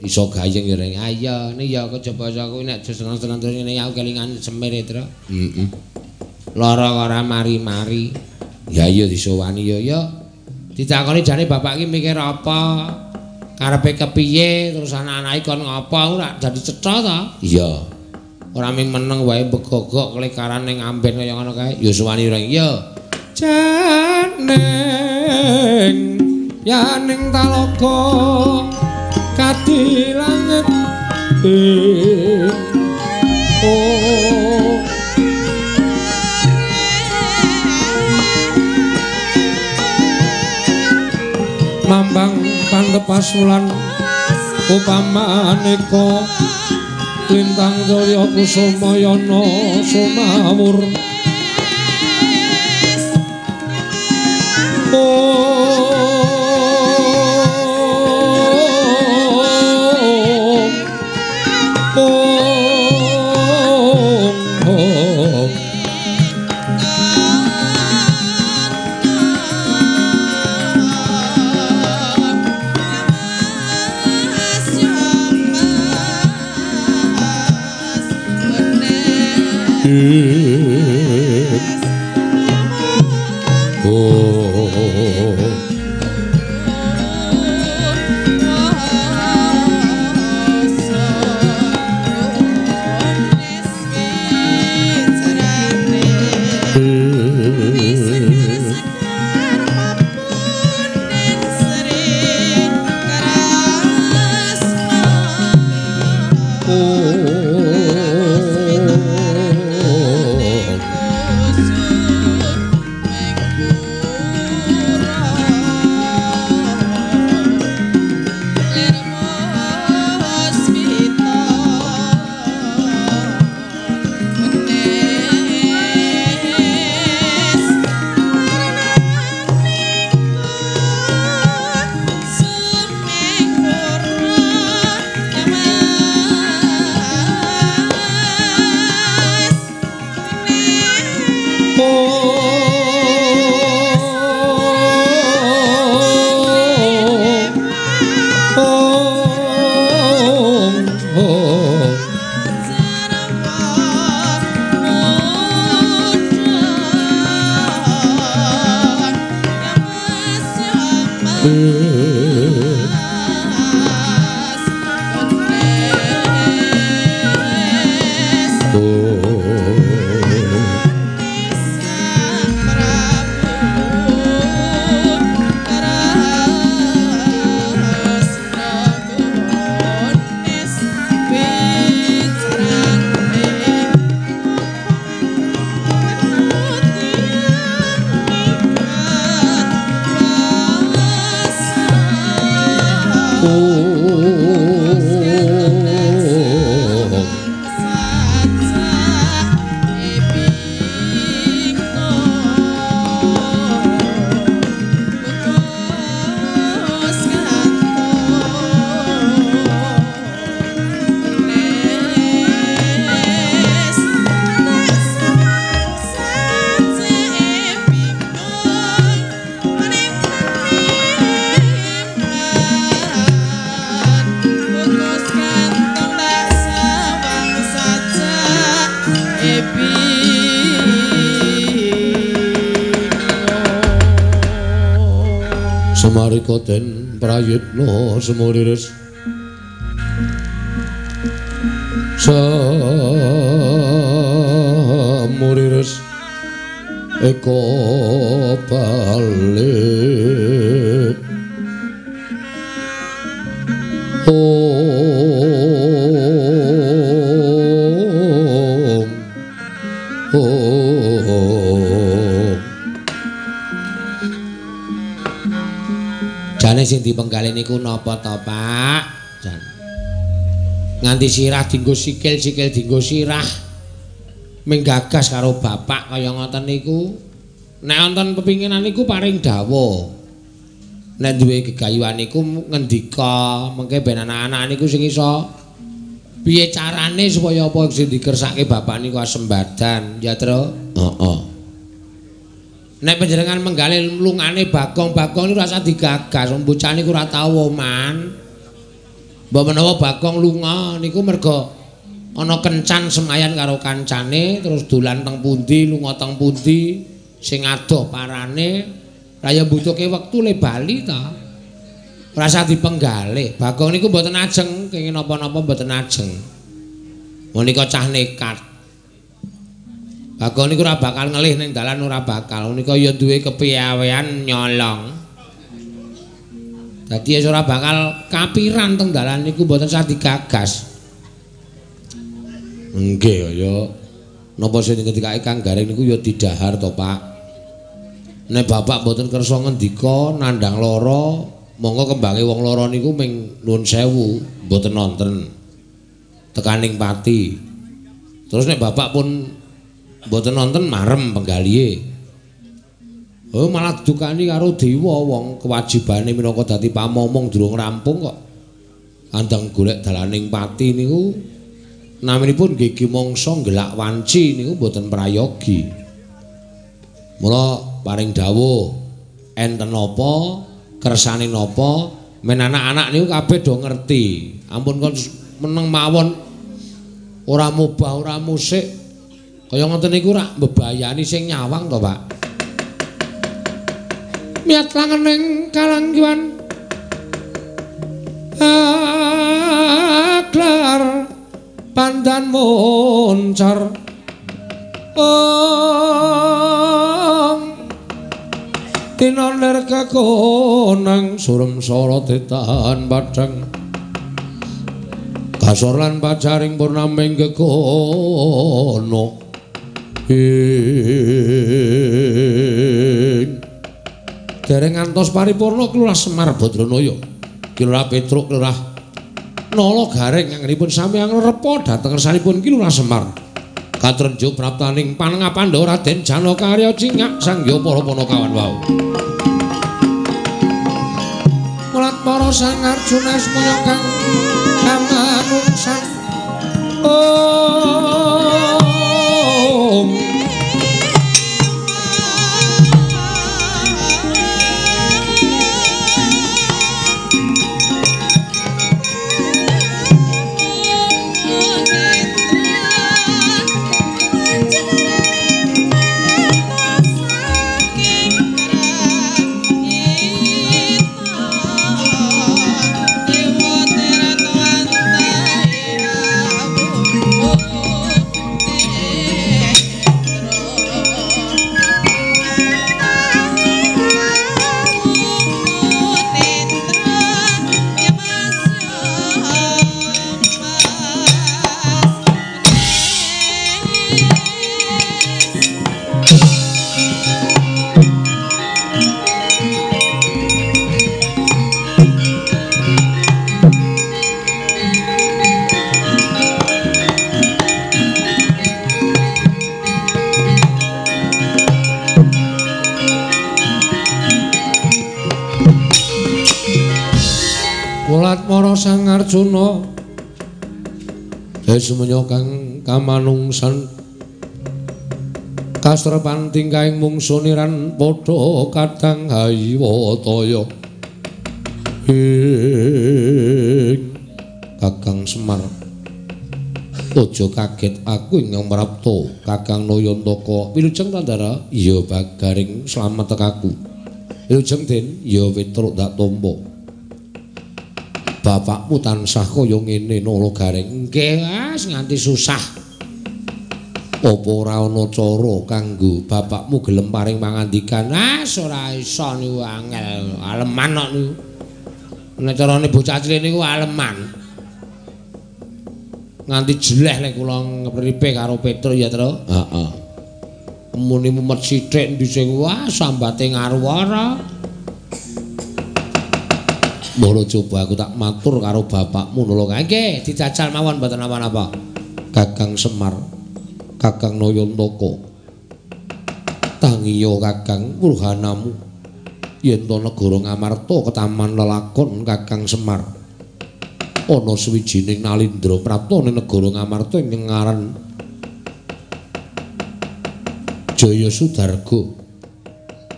iso gayeng ya reng. Ayo, nih ya kejaba aku nek seneng-seneng terus ngene aku kelingan semir Tru. Heeh. Lara ora mari-mari. Ya iya disowani yo yo. Ditakoni jane bapak iki mikir apa? Karepe kepiye terus anak-anake kon ngopo ora dadi cetha ta? Iya. Ora ming meneng wae begogok klekaran ning amben kaya ngono kae. Ya suwani ora iya. Janeng ya ning talaga kadilanget. Eh, Oh mambang pantepasulan upamaneka lintang jaya kusumayana sumawur. Om Nganti sirah dinggo sikil, sikil dinggo sirah. Menggagas karo bapak kaya ngoten niku. Nek wonten pepinginan niku paring dawuh. Nek duwe gegayuhan niku ngendika mengke ben anak-anak niku sing iso piye carane supaya apa sing dikersake bapak niku asembadan, ya, Tru? Heeh. Nek panjenengan menggali lungane Bagong-Bagong niku rasa digagas, bocah niku ora tau man. Mbok menawa Bagong lunga niku merga ana kencan semayan karo kancane terus dolan teng pundi, lunga teng pundi, sing adoh parane kaya mbutuhke wektu le bali ta. Rasa dipenggalih. Bagong niku mboten ajeng, kenging napa-napa mboten ajeng. Menika cah nekat. Bagong niku ora bakal ngelih ning dalan ora bakal. Menika ya duwe kepiawean nyolong. Dadi ora bakal kapiran teng dalan niku mboten sah digagas. Nggih kaya napa sing ketika Kang Gareng niku ya didahar to, Pak. Nek bapak mboten kersa ngendika nandhang lara, monggo kembange wong lara niku ming nuwun sewu, mboten nonton tekaning pati. Terus nek bapak pun mboten nonton marem penggalihe. Oh malah dukani karo dewa wong kewajibane minangka dadi pamomong durung rampung kok. Andang golek dalaning pati niku naminipun nggih mangsa gelak wanci niku mboten prayogi. Mula paring dawuh enten napa kersane napa men anak-anak niku kabeh do ngerti. Ampun kon meneng mawon ora mubah ora musik Kaya ngoten niku rak mbebayani sing nyawang to, Pak. Miat langening kalangguan Aklar pandan moncar Om Tinoner kekonang surem soro tetan padang Kasor lan pacaring purnaming kekono ing dereng ngantos paripurna kelurah Semar Badranaya. Kelurah Petruk kelurah Nala Gareng anggenipun sami angrepa dhateng kersanipun kelurah Semar. Katrenjo praptaning panengapandha Raden Janaka Arya Cingak sangya para panakawan wau. Mulat para sang Arjuna semaya kang kamanungsan. Om Sang Arjuna Desmenya kang kamanungsan. Kastrepan tingkahing mungsuniran padha kadang hayiwataya Kakang Semar. Aja kaget aku ing Prapta Kakang Nayantaka. Wilujeng tandara ya bagaring slamet tekaku. Wilujeng den ya wetruk dak tampa bapakmu tansah kaya ngene nala gareng. Nggih Mas nganti susah. Apa ora ana cara kanggo bapakmu gelem paring pangandikan Mas ora iso niku angel. Aleman kok niku. Nek carane bocah cilik niku aleman. Nganti jeleh nek kula ngripe karo Petro ya Tru. Heeh. Muni mumet sithik ndi sing wah sambate ngarwara Mula coba aku tak matur karo bapakmu nolo nggih dijajal mawon mboten apa-apa. Kakang Semar, Kakang Nayantaka. Tangiya Kakang Wurhanamu. Yen to negara Ngamarta ketaman lelakon Kakang Semar. Ana suwijining nalindra prapta ning negara Ngamarta ing ngaran Jaya Sudarga.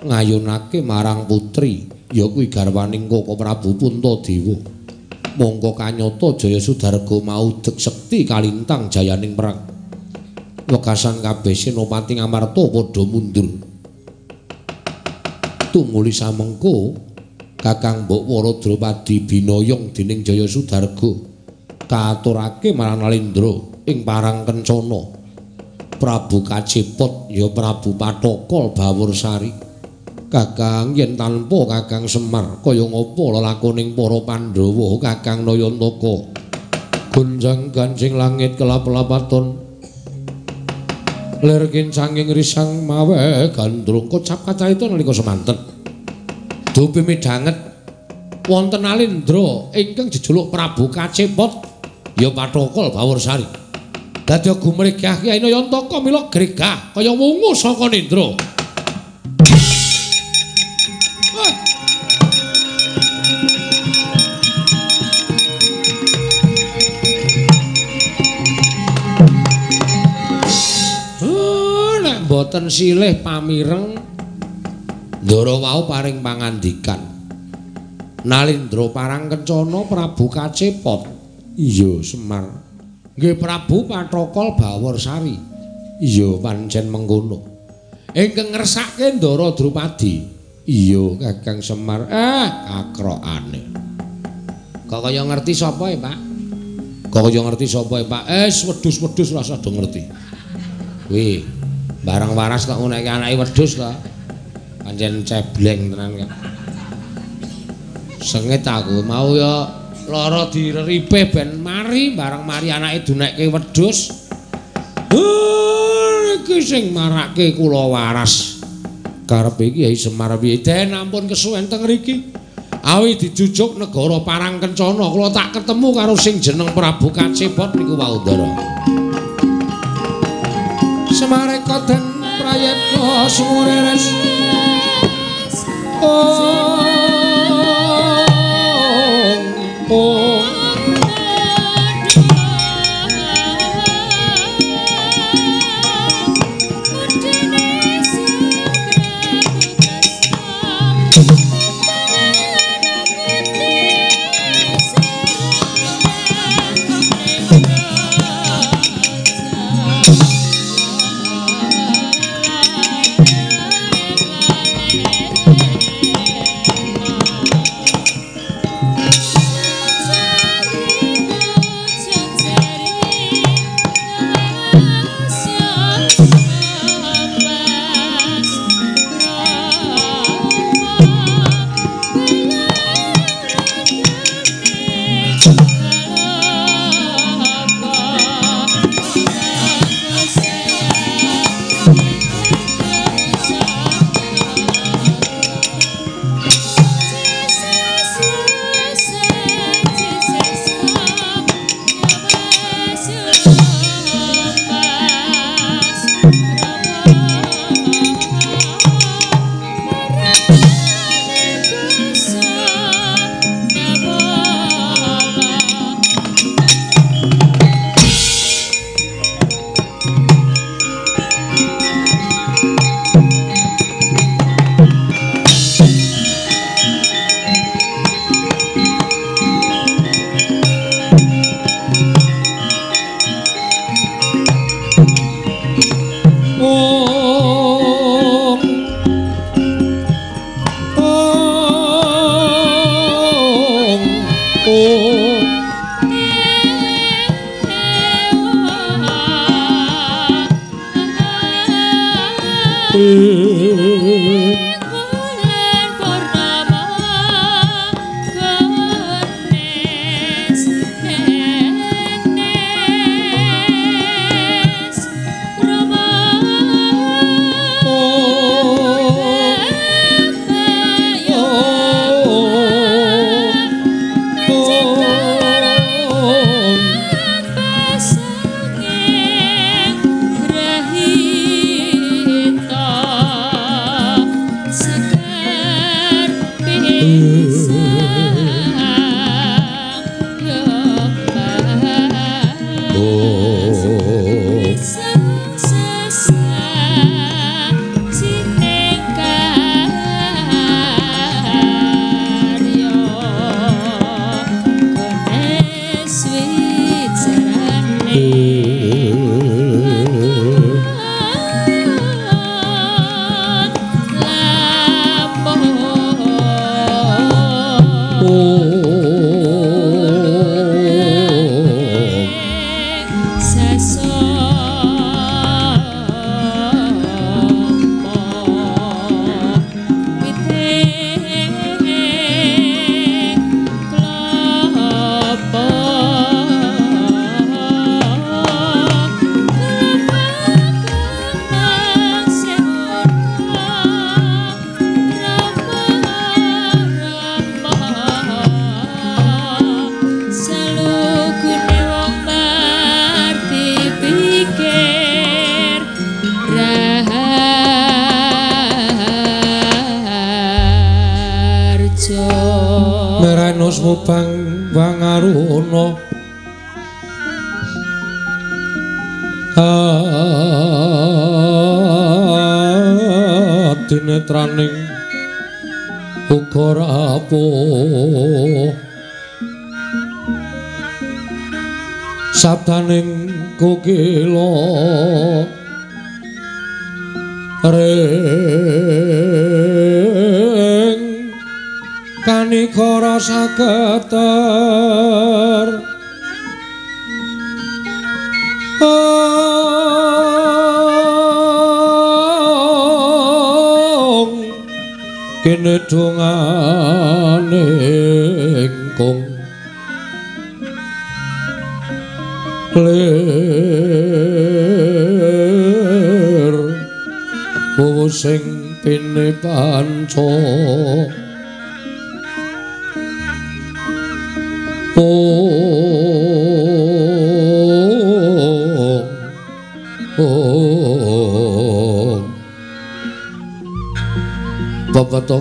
Ngayunake marang putri ya kuwi garwaning Koko Prabu Puntadewa. Mongko kanyata Jaya Sudarga maudeg sekti kalintang jayaning perang. Wekasan kabeh Senopati Ngamarta padha mundur. Tumuli samengko Kakang Mbok Waradrawadi binoyong dening Jaya Sudarga katurake marang Nalindra ing parang kencana. Prabu Kacipot ya Prabu Patokol Bawursari. Kakang yen tanpa Kakang Semar kaya ngapa lelakoning para Pandhawa? Kakang Nayantaka. Gunjang gancing langit kelap-lapaton lir kincanging risang mawe gandrung kocap kaca itu nalika semanten. Dupi midhanget wonten alindra ingkang jejuluk Prabu Kacipot ya Patokol Bawursari dadi gumregah Kyai Nayantaka mila gregah kaya wungu saka nindra nek mboten silih pamireng ndara wau paring pangandikan Nalindra parang kencana Prabu Kacipot iya Semar nggih Prabu Patrokol Bawursari Iya pancen mengkono. Ingkang ngersake Ndara Drupadi. Iya Kakang Semar. Ah, kakrokane. Kok kaya ngerti sapa ya, Pak? Kok kaya ngerti sapa ya, Pak? Eh, wedhus-wedhus rasa do ngerti. Kuwi barang waras kok ngono iki anake wedhus to. Pancen cebleng tenan kok. Sengit aku mau ya lara direripe ben mari bareng mari anake dunekke wedhus. Heh, iki sing marake kula waras. Karepe iki Kyai Semar? Den ampun kesuwen teng mriki. Awi dijujuk negara Parang Kencana, kula tak ketemu karo sing jeneng Prabu Kacebot niku Waundara. Semareka den prayeka sumureres. Oh, oh. Om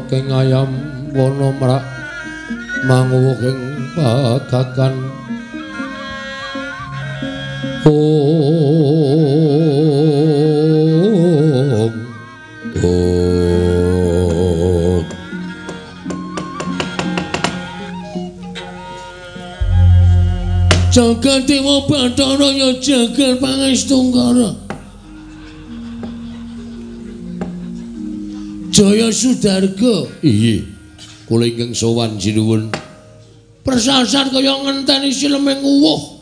Babatoking ayam wana mrak manguwuhing pagagan Om Om Jagat Dewa Bathara Sudarga iya kula ingkang sowan sinuwun persasat kaya ngenteni sileming uwuh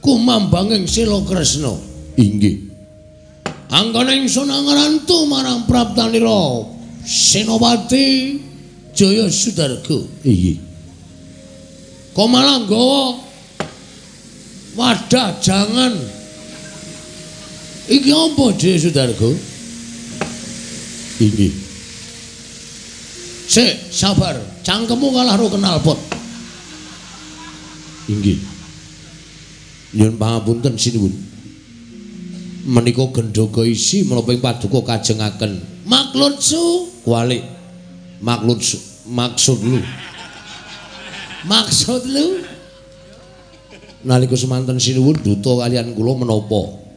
kumambanging Sila Kresna. Inggih. Anggone ingsun ngrantu marang Praptanira Senopati Jaya Sudarga. Iya. Komalang gawa wadah jangan Iki apa Jaya Sudarga? Inggih. Sik, sabar. Cangkemmu kalah ro kenalpot. Inggih. Nyuwun pangapunten sinuwun. Menika gendhoga isi menapa ing paduka kajengaken. Maklud su kualik. Maklud su. maksud lu. Maksud lu? Nalika semanten sinuwun duta kalian kula menapa?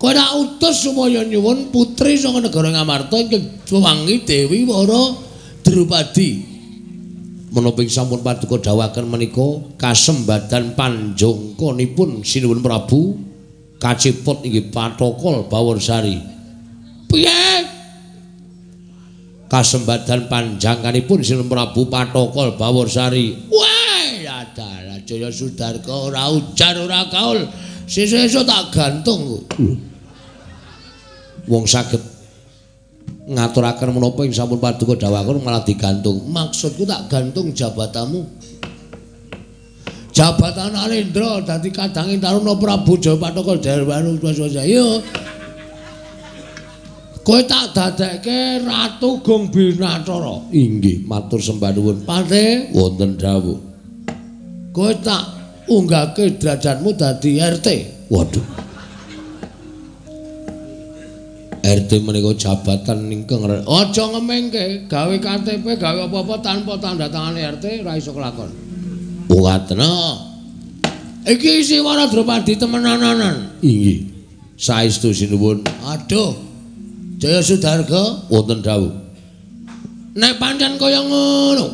Kowe tak utus supaya nyuwun putri saka negara Ngamarta ingkang wangi Dewi Wara Drupadi. menapa sampun paduka dawuhaken menika kasembadan panjangkanipun sinuwun Prabu kaciput inggih Patokol Baworsari. Piye? Kasembadan panjangkanipun sinuwun Prabu Patokol Baworsari. Wah, adalah Jaya Sudarga ora ujar ora kaul. Sesuk-esuk tak gantung. Wong saged ngaturaken menapa ing sampun paduka dawuhaken malah digantung. Maksudku tak gantung jabatanmu. Jabatan Alendra dadi kadange Taruna Prabu Jaya Pataka Darwanu Swasaya. Yo. Kowe tak dadekke Ratu Gong Binacara. Inggih, matur sembah nuwun. Pate wonten dawuh. Kowe tak unggahke derajatmu dadi RT. Waduh. RT menika jabatan ingkang aja ngemengke gawe KTP gawe apa-apa tanpa tanda tangan RT ora iso kelakon. Ngaten. Iki isi wara Drupadi temenanan. Inggih. Saestu sinuwun. Aduh. Jaya Sudarga wonten dawuh. Nek pancen kaya ngono.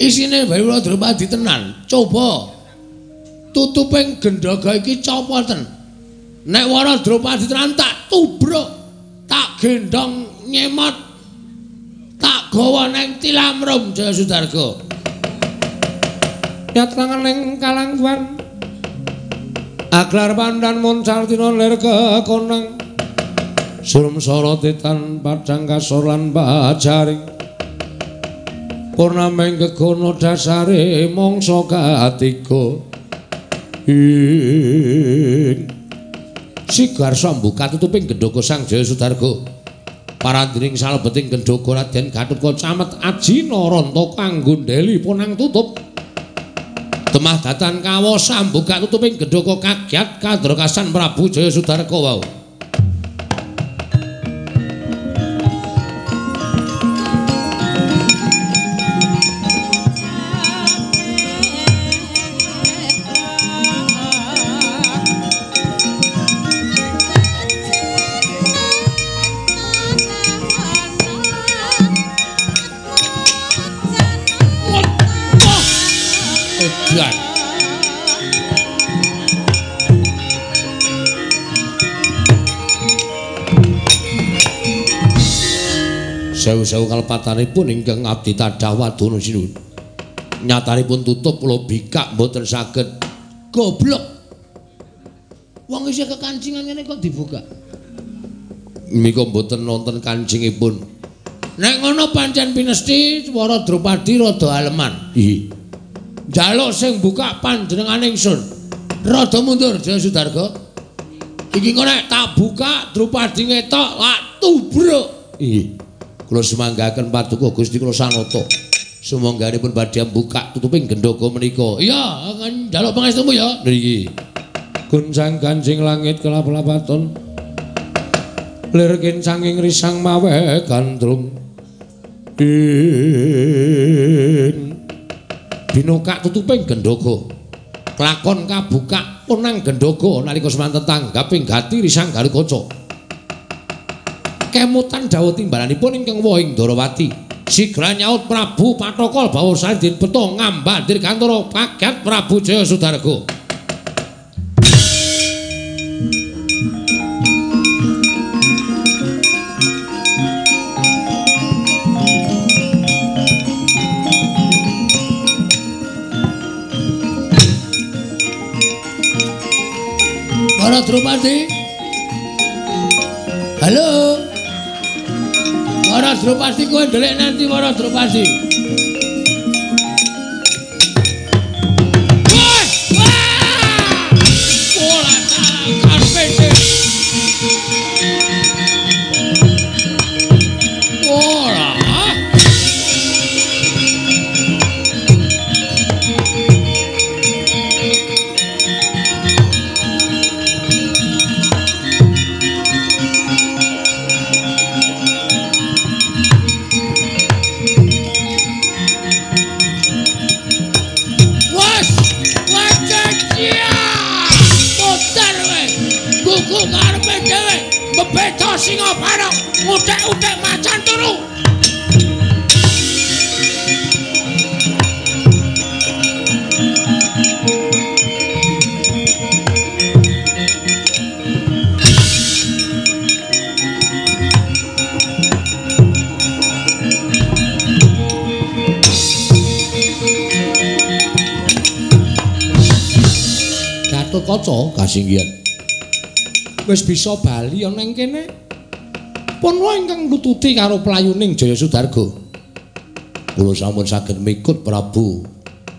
Isine bae wara Drupadi tenan. Coba tutuping gendhaga iki copoten. Nek wara Drupadi tenan tak tubruk, tak gendong nyemot, tak gawa neng tilamrum Jaya Sudarga. Yatrangan ning kalangguan. Aglar pandan moncal dina lir kekonang. Surum sorotitan padang kasor lan bajaring. Purnameng kegono dasare mangsa katiga. Ing sigar sambu katutuping gendhoga Sang Jaya Sudarga. Parandiring salebeting gendhoga Raden Gatotkaca camet Aji Naranta kanggo ndeli punang tutup. Temah datan kawo sambu katutuping gendhoga kagyat kadrakasan Prabu Jaya Sudarga wau. Edan. Sewu-sewu kalepatanipun ingkang ngabdi tadhah wadana sinuwun. Nyatanipun tutup kula bikak mboten saged. Goblok. Wong isih kekancingan ngene kok dibuka. Mika mboten nonton kancingipun. Nek ngono pancen pinesti swara Drupadi rada aleman. Ih, Jaluk sing buka panjenengane ingsun. Rada mundur, Jaya Sudarga. Iki kok nek tak buka Drupadi ngetok, wak tubruk. ih. Kula semanggaken paduka Gusti kula sanata. Sumangganipun badhe buka tutuping gendhoga menika. Iya, njaluk pangestumu ya. Niki. Gunjang ganjing langit kelap-lapaton Lir kincanging risang mawe gandrung Ing binokak tutuping gendhoga. Klakon kabukak punang gendhoga nalika semanten tanggaping gati risang garu kaca. Kemutan dawuh timbalanipun ingkang wohing Darawati. Sigra nyaut Prabu Patokol Bawursari den beto ngambandir kantoro pagat Prabu Jaya Sudarga. Para Drupadi. Halo. Para Drupadi kowe ndelik nanti para Drupadi. Gatotkaca kasinggihan. wis bisa bali ana ing kene pun wae ingkang nututi karo playuning Jaya Sudarga Kula sampun saged mikut Prabu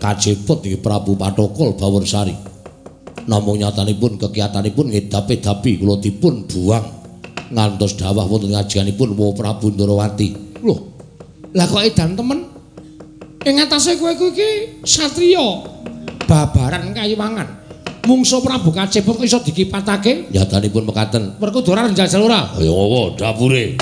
Kajeput iki Prabu Patokol Bawursari. Namung nyatanipun kegiatanipun ngedapi-dapi kula dipun buang ngantos dawah wonten ngajianipun Wa Prabu Ndarawati. lho lah kok edan temen ing atase kowe iki satriya babaran kayiwangan mungsu Prabu Kaceput kok iso dikipatake Nyatanipun mekaten. perkudoran njajal ora Kaya ngopo dapure?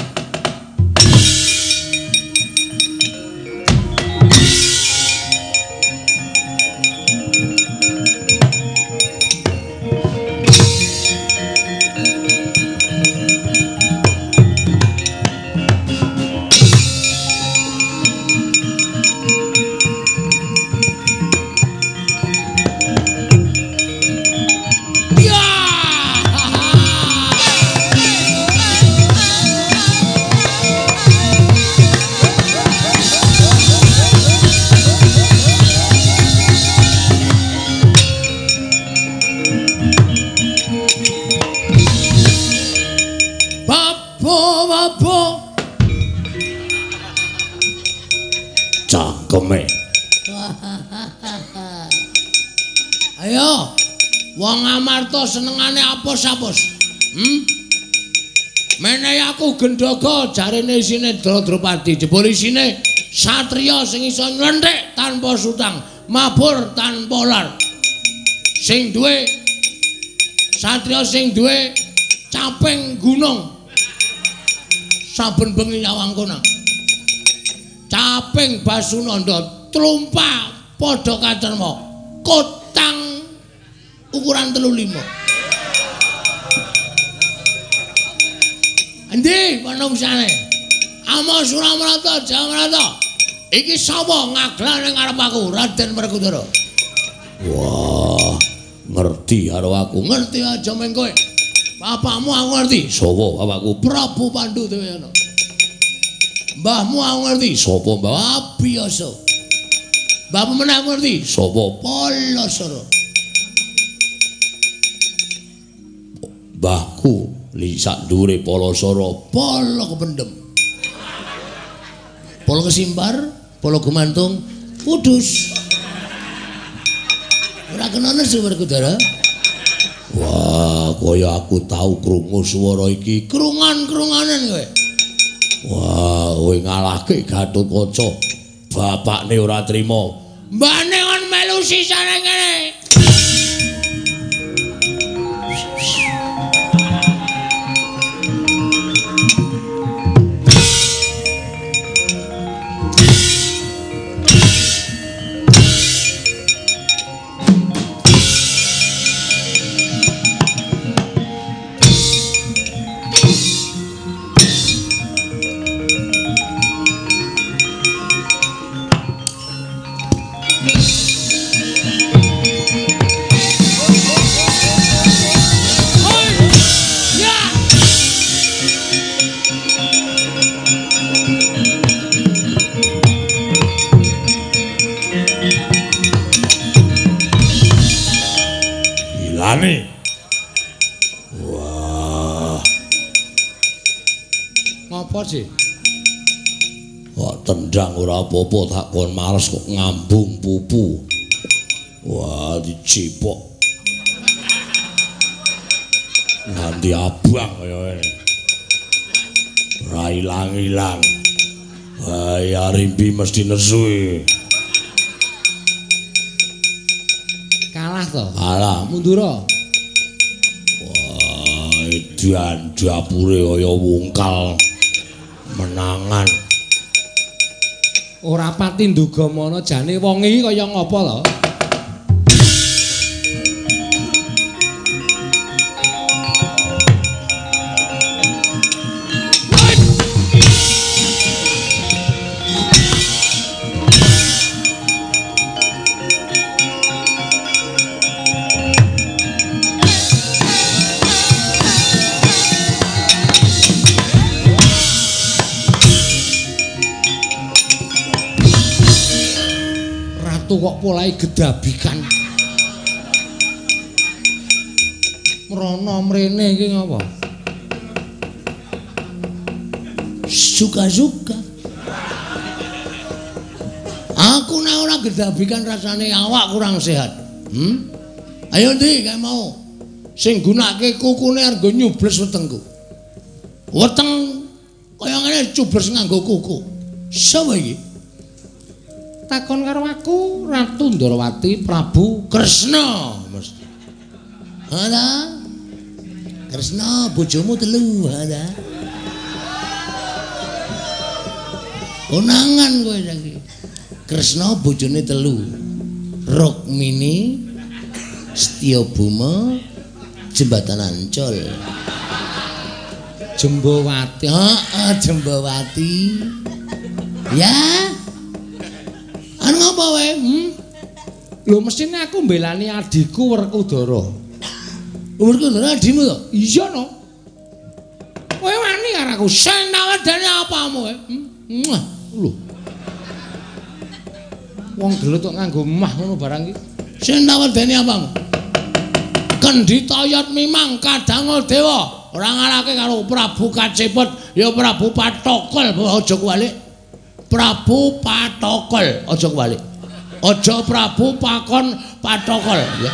sapos. Hmm? Menehi aku gendaga jarene isine Drupadi. Jebul isine satriya sing iso nyenthik tanpa sutang, mabur tanpa lar. Sing duwe satriya sing duwe caping gunung. Saben bengi nyawangkona. Caping Basunanda trumpa padha katermo. Kotang ukuran 35. Endi manungsane? Ama Suramrata, Jamrata. Iki sapa ngaglan ning ngarep aku, Raden Werkudara? Wah, ngerti karo aku. Ngerti aja meng kowe. Bapakmu aku ngerti. Sowo awakku? Prabu Pandu dhewe ana. Mbahmu aku ngerti. Sapa Mbah? Ah, biasa. Mbahmu meneh aku ngerti. Sapa? Palasara. Mbahku li sak dhuwure Palasara. Pala kependem. Pala kesimbar, pala gumantung, kudus. Ora kena nesu Werkudara. Wah, kaya aku tau krungu swara iki. Krungan-krunganan kowe. Wah, kowe ngalahke Gatotkaca. Bapakne ora trima. Mbane kon melu sisane kene. Sih? kok tendang ora apa-apa tak kon males kok ngambung pupu. Wah, dicipok. Nganti abang kaya ngene. Ora ilang-ilang. Rimpi mesti nesu. Kalah to. Alah, Mundura. Wah, edan dapure kaya wungkal menangan. Ora pati nduga mono jane wong iki kaya ngopo to? Kok polahe gedabikan. Mrono mrene iki ngapa? Suka-suka. Aku nek ora gedabikan rasane awak kurang sehat. Hmm? Ayo ndi kae mau. Sing gunake kukune argo nyubles wetengku. Weteng kaya ngene cubles nganggo kuku. Sapa iki? Takon karo aku Ratu Ndarawati Prabu Kresna mesti. Ada. Kresna bojomu telu ada. Konangan kowe saiki. Kresna bojone telu. Rukmini Setyabuma Jembatan Ancol. Jembawati. Heeh, Jembawati. Ya. Ngapa wae? Hmm? Lho mestine aku mbelani adikku Werkudara. Werkudara adimu to? Iya no. Kowe wani karo aku. Sing nawedane apamu wae? Hmm? Lho. Wong gelut kok nganggo mah ngono barang iki. Sing nawedane apamu? Kendi toyot mimang kadangul dewa. Ora ngalake karo Prabu Kacepet, ya Prabu Patokol aja kuwalik. Prabu Patokol aja kuwalik. Aja Prabu Pakon Patokol ya.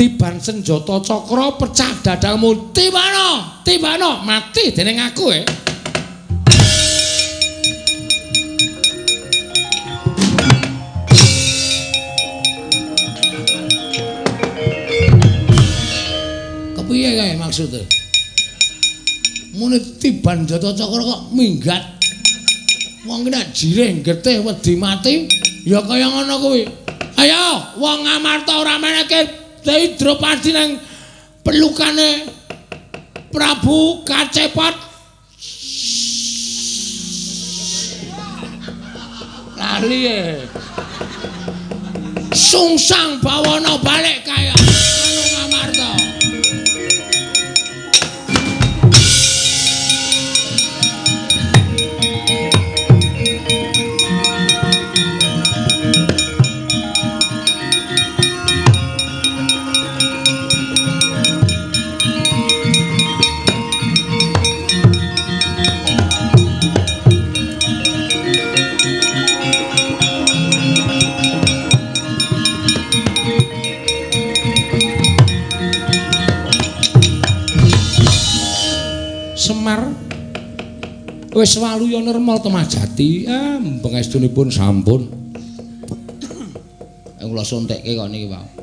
Tiban senjata cakra pecah dadamu tibana tibana mati dening aku eh. Kepiye kae maksudnya? Mune tiban jata cakra kok minggat. Wong ki nek jireh getih wedi mati ya kaya ngono kuwi. Ayo, wong Amarta ora meneke Hidropadi nang pelukane Prabu Kacepot. Lali e. Sungsang bawana balik kaya Amarta. Wis waluya nirmal temajati ah pengestunipun sampun kula suntekke kok niki wae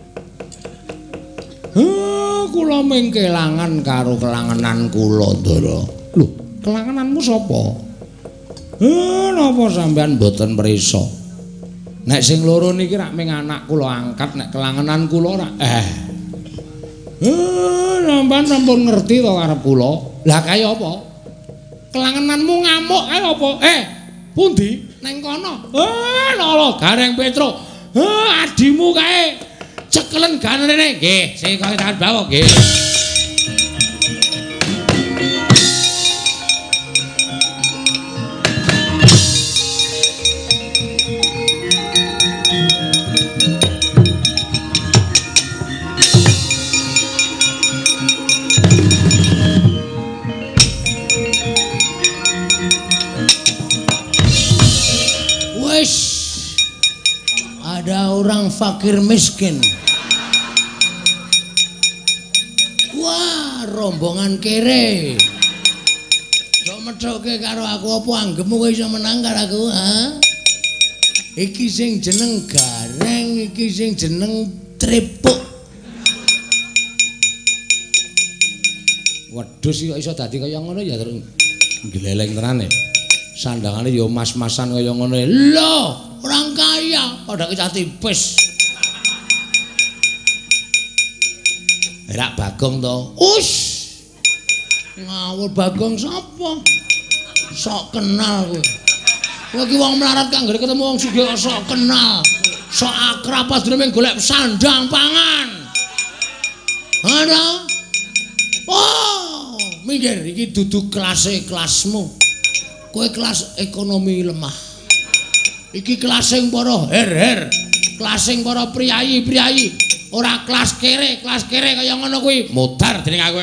Heh, kula ming kelangan karo kelangenan kula, Ndara. Lho, kelangenanmu sapa? Heh, napa sampean boten prisa? Nek sing loro niki rak ming anak kula angkat, nek kelangenan kula rak eh. Heh, sampean sampun ngerti to karep kula. Lah kaya apa? Kelangenanmu ngamuk kaya apa? Eh, pundi? Neng kono. Eh, lolo Gareng Petro. Heh, adimu kae cekelen ganene nggih sing kaya tangan bawa nggih fakir miskin Wah, rombongan kere. Kok medhoke karo aku apa anggemu kowe iso menang karo aku, ha? Iki sing jeneng gareng, iki sing jeneng trepuk. Wedhus kok iso dadi kaya ngono ya terus gleleng tenane. Sandangane ya mas-masan kaya ngono. Lho, orang kaya padha kecah tipis. Rak Bagong to. Us. Ngawur Bagong sapa? Sok kenal kowe. Kowe ki wong melarat kang ngger ketemu wong kok sok kenal. Sok akrab padune golek sandang pangan. Ada? Oh, minggir iki dudu kelas kelasmu. Kowe kelas ekonomi lemah. Iki kelas sing para her-her. Kelas sing para priyayi-priyayi. Ora kelas kere, kelas kere kaya ngono kuwi mudar dening aku.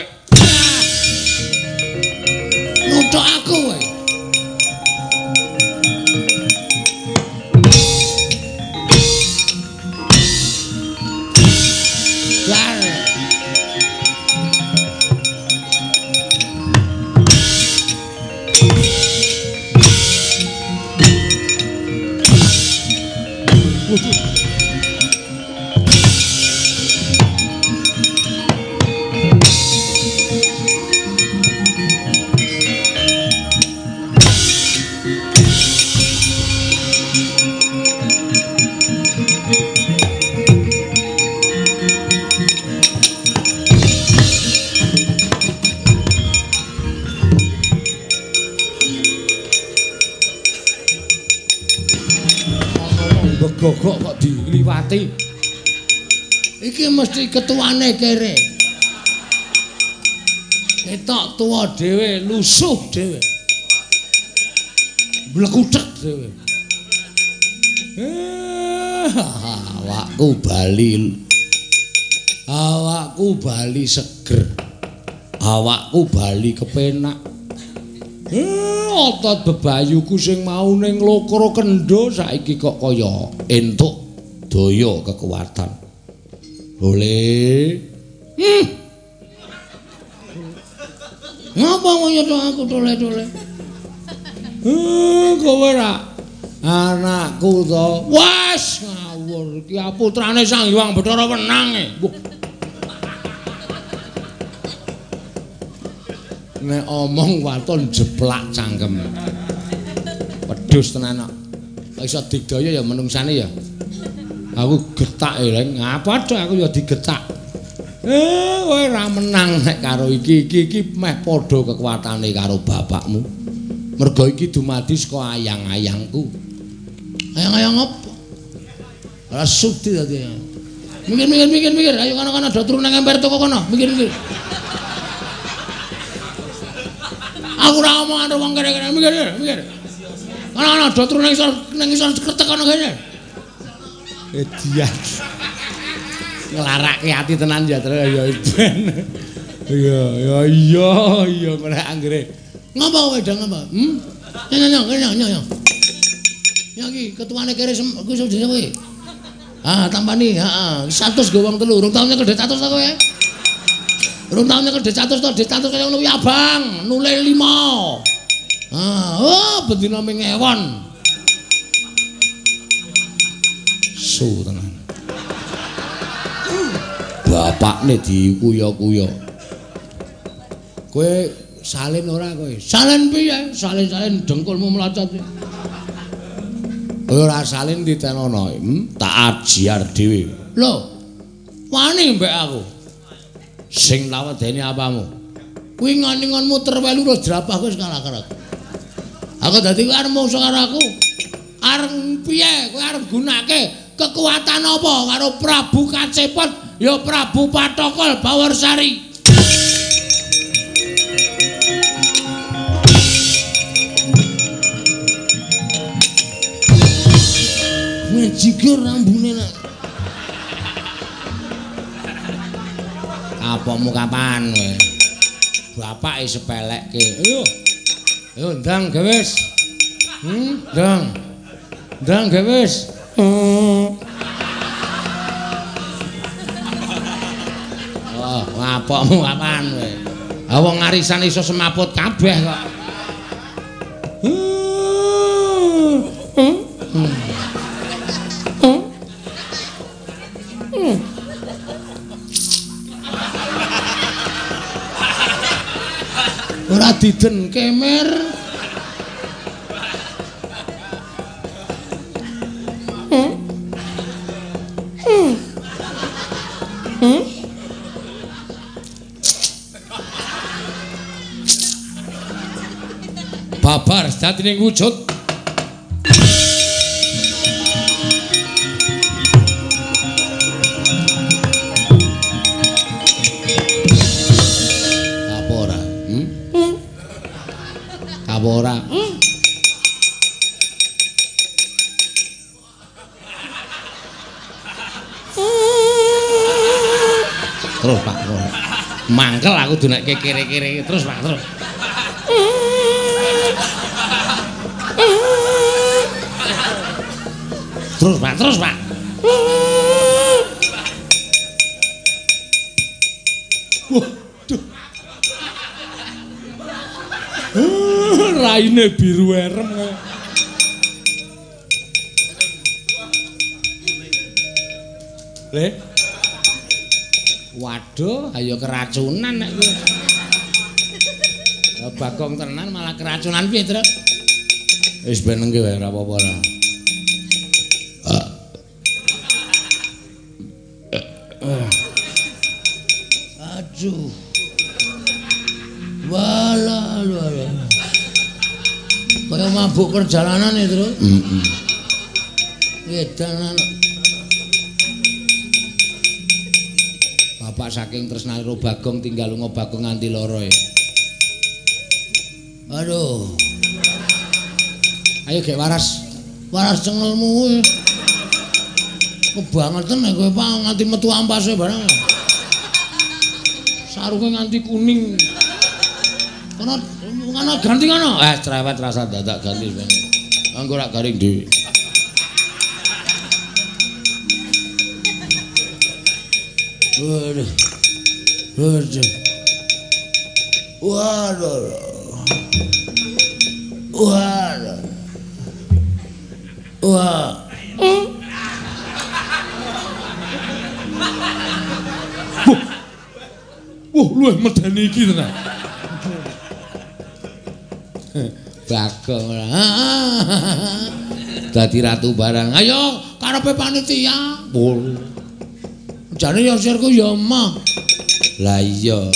Nuthuk aku kowe. Begogok kok diliwati. Iki mesti ketuane kere. Ketok tuwa dhewe, lusuh dhewe. Blekutek dhewe. Eh, awakku bali. Awakku bali seger. Awakku bali kepenak. Eh, otot bebayuku sing mau ning lokro kendo saiki kok kaya entuk daya kekuatan. Boleh. Hmm. Ngapa ngoyo aku tole-tole? Eh, kowe ra anakku to. Wes ngawur iki putrane Sang Hyang Bathara Wenang e. nek omong waton jeplak cangkem. Pedus tenan kok. Iso digdaya ya menungsane ya. Aku getak e, Leng. Ngapa tok aku ya digetak. Eh, kowe ora menang nek karo iki. Iki iki meh padha kekuatane karo bapakmu. Mergo iki dumadi saka ayang-ayangku. Ayang-ayang apa? Ora sudi dadi. Mikir mikir mikir mikir, ayo kono-kono do turu nang emper toko kono. Mikir mikir. Aku ora omong karo wong kene-kene mikir mikir. Ana-ana do turu nang isor nang isor kretek kono kene. Edian. Nglarake ati tenan ya terus ya ben. Iya ya iya iya ora anggere. Ngapa kowe dang ngapa? Hm? Nyong nyong nyong nyong nyong. Nyong iki ketuane kere ku iso dhewe kowe. Ah, tampani, heeh. 100 go wong telu, urung tau nyekel 100 ta kowe? Urung tau nyekel decatus to, decatus kaya ngono kuwi abang, nule 5. Ah, oh bendina ming ewon. Su tenan. Bapakne dikuya-kuya. Kowe salin ora kowe? Salin piye? Salin-salin dengkulmu mlacot. Ora salin ditenono, hmm? tak ajiar dhewe. Lho, wani mbek aku. Sing lawedeni apamu? Kuwi ngani-ngon muter welu terus drapah wis kalah-kalah. Aku dadi kowe arep mungsuh karo aku. Arep piye? Kowe arep gunake kekuatan apa karo Prabu Kacepot? Ya Prabu Patokol Bawarsari. Ngejigir rambune Apamu kapan kowe? Bapake sepelekke. Ayo. Ayo ndang gewis. Hmm, ndang. Ndang gewis. Oh, apakmu kapan kowe? Ah wong arisan iso semaput kabeh kok. Ora diden kemer. Babar dadi ning wujud. Dunekke kere-kere terus Pak, terus. Terus Pak, terus Pak. Waduh. Raine biru erem. Le, Ayo keracunan nek kuwi. Bagong tenan malah keracunan piye, Truk? Wis benengke wae ora apa-apa ora. Aduh. Wala, wala. Kaya mabuk perjalanan ya, Truk. Heeh. Edan anak. Bapak saking tresnane karo Bagong tinggal lunga Bagong nganti lara ya. Aduh. Ayo gek waras. Waras cengelmu. Kebangetan nek kowe Pak nganti metu ampase barang. Sarunge nganti kuning. Kono kono ganti kono. Eh cerewet rasa dadak ganti. Anggo rak garing dhewe. Waduh. Waduh. Waduh. Waduh. Wah. wah luwih medeni iki tenan. Bagong. Dadi ratu barang. Ayo karepe panitia. Pul. Jane ya sirku ya emah. Lah iya.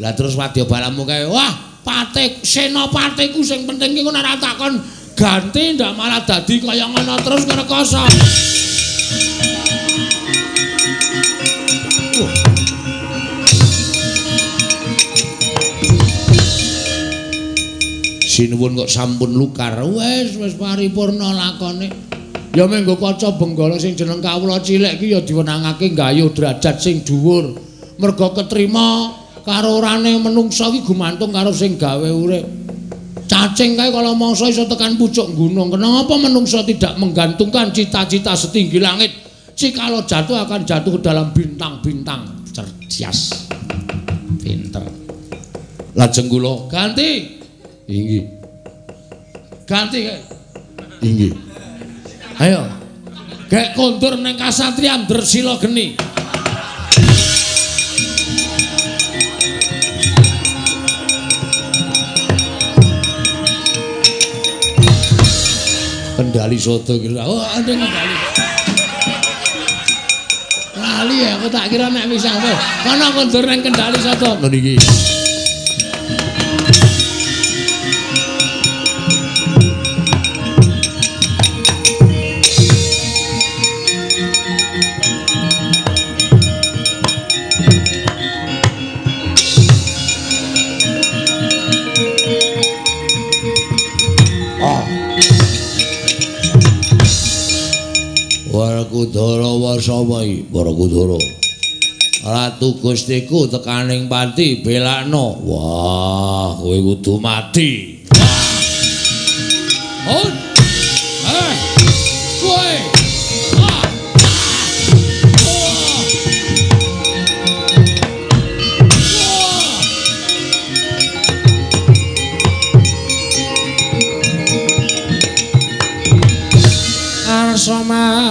Lah terus wadya balamu kae. Wah, patik senopatiku sing penting ngono ora takon ganti ndak malah dadi kaya ngono terus ngrekoso. Sinuwun kok sampun lukar. Wis wis paripurna lakone. Ya menggo kaca benggala sing jeneng kawula cilik ki ya diwenangake gayuh derajat sing dhuwur. Merga ketrima karo orane menungsa ki gumantung karo sing gawe urip. Cacing kae kala mangsa iso tekan pucuk gunung. Kenapa menungsa tidak menggantungkan cita-cita setinggi langit? Jikalau jatuh akan jatuh ke dalam bintang-bintang cerdas. Pinter. Lajeng kula ganti. Inggih. Ganti kae. Inggih. Ayo. Gek kondur ning kasatriyan Dresila geni. Kendali soto kira. Oh, ada kendali. Lali ya, aku tak kira nek sampe. Kono kondur ning kendali soto. Lho niki. Warakudara wasapa iki? Warakudara. Ratu Gustiku tekaning pati belakno. Wah, kowe kudu mati. Hon.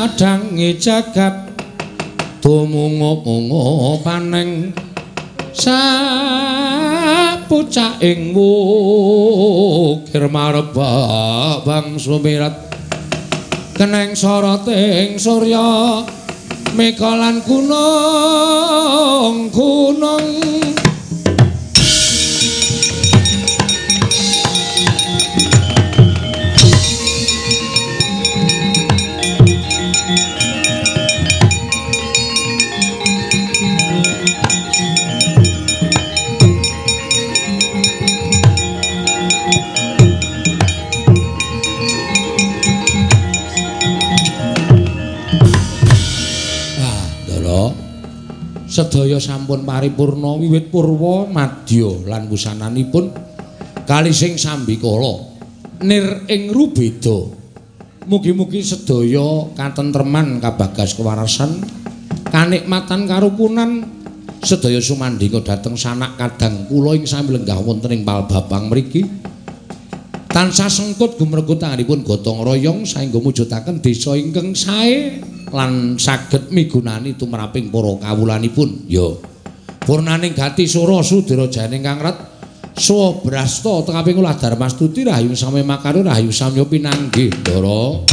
Madangi jagat. Tumungu-mungu paneng sapucaing wukir mareba bang sumirat. Keneng soroting surya mekalan gunung gunung Sedaya sampun paripurna wiwit purwa madya lan wusananipun kali sing sambikala nir ing rubeda. Mugi-mugi sedaya katentreman kabagas kewarasan kanikmatan karukunan sedaya sumandinga dhateng sanak kadang kula ing sami lenggah wonten ing palbabang mriki. Tansah sengkut gumregut tanganipun gotong royong saengga mujudaken desa ingkang sae lan saged migunani tumraping para kawulanipun. Ya. Purnaning gati sura sudira janing kang ret saha brasta tengaping ulah darmastuti rahayu sami makaru rahayu samya pinanggih ndara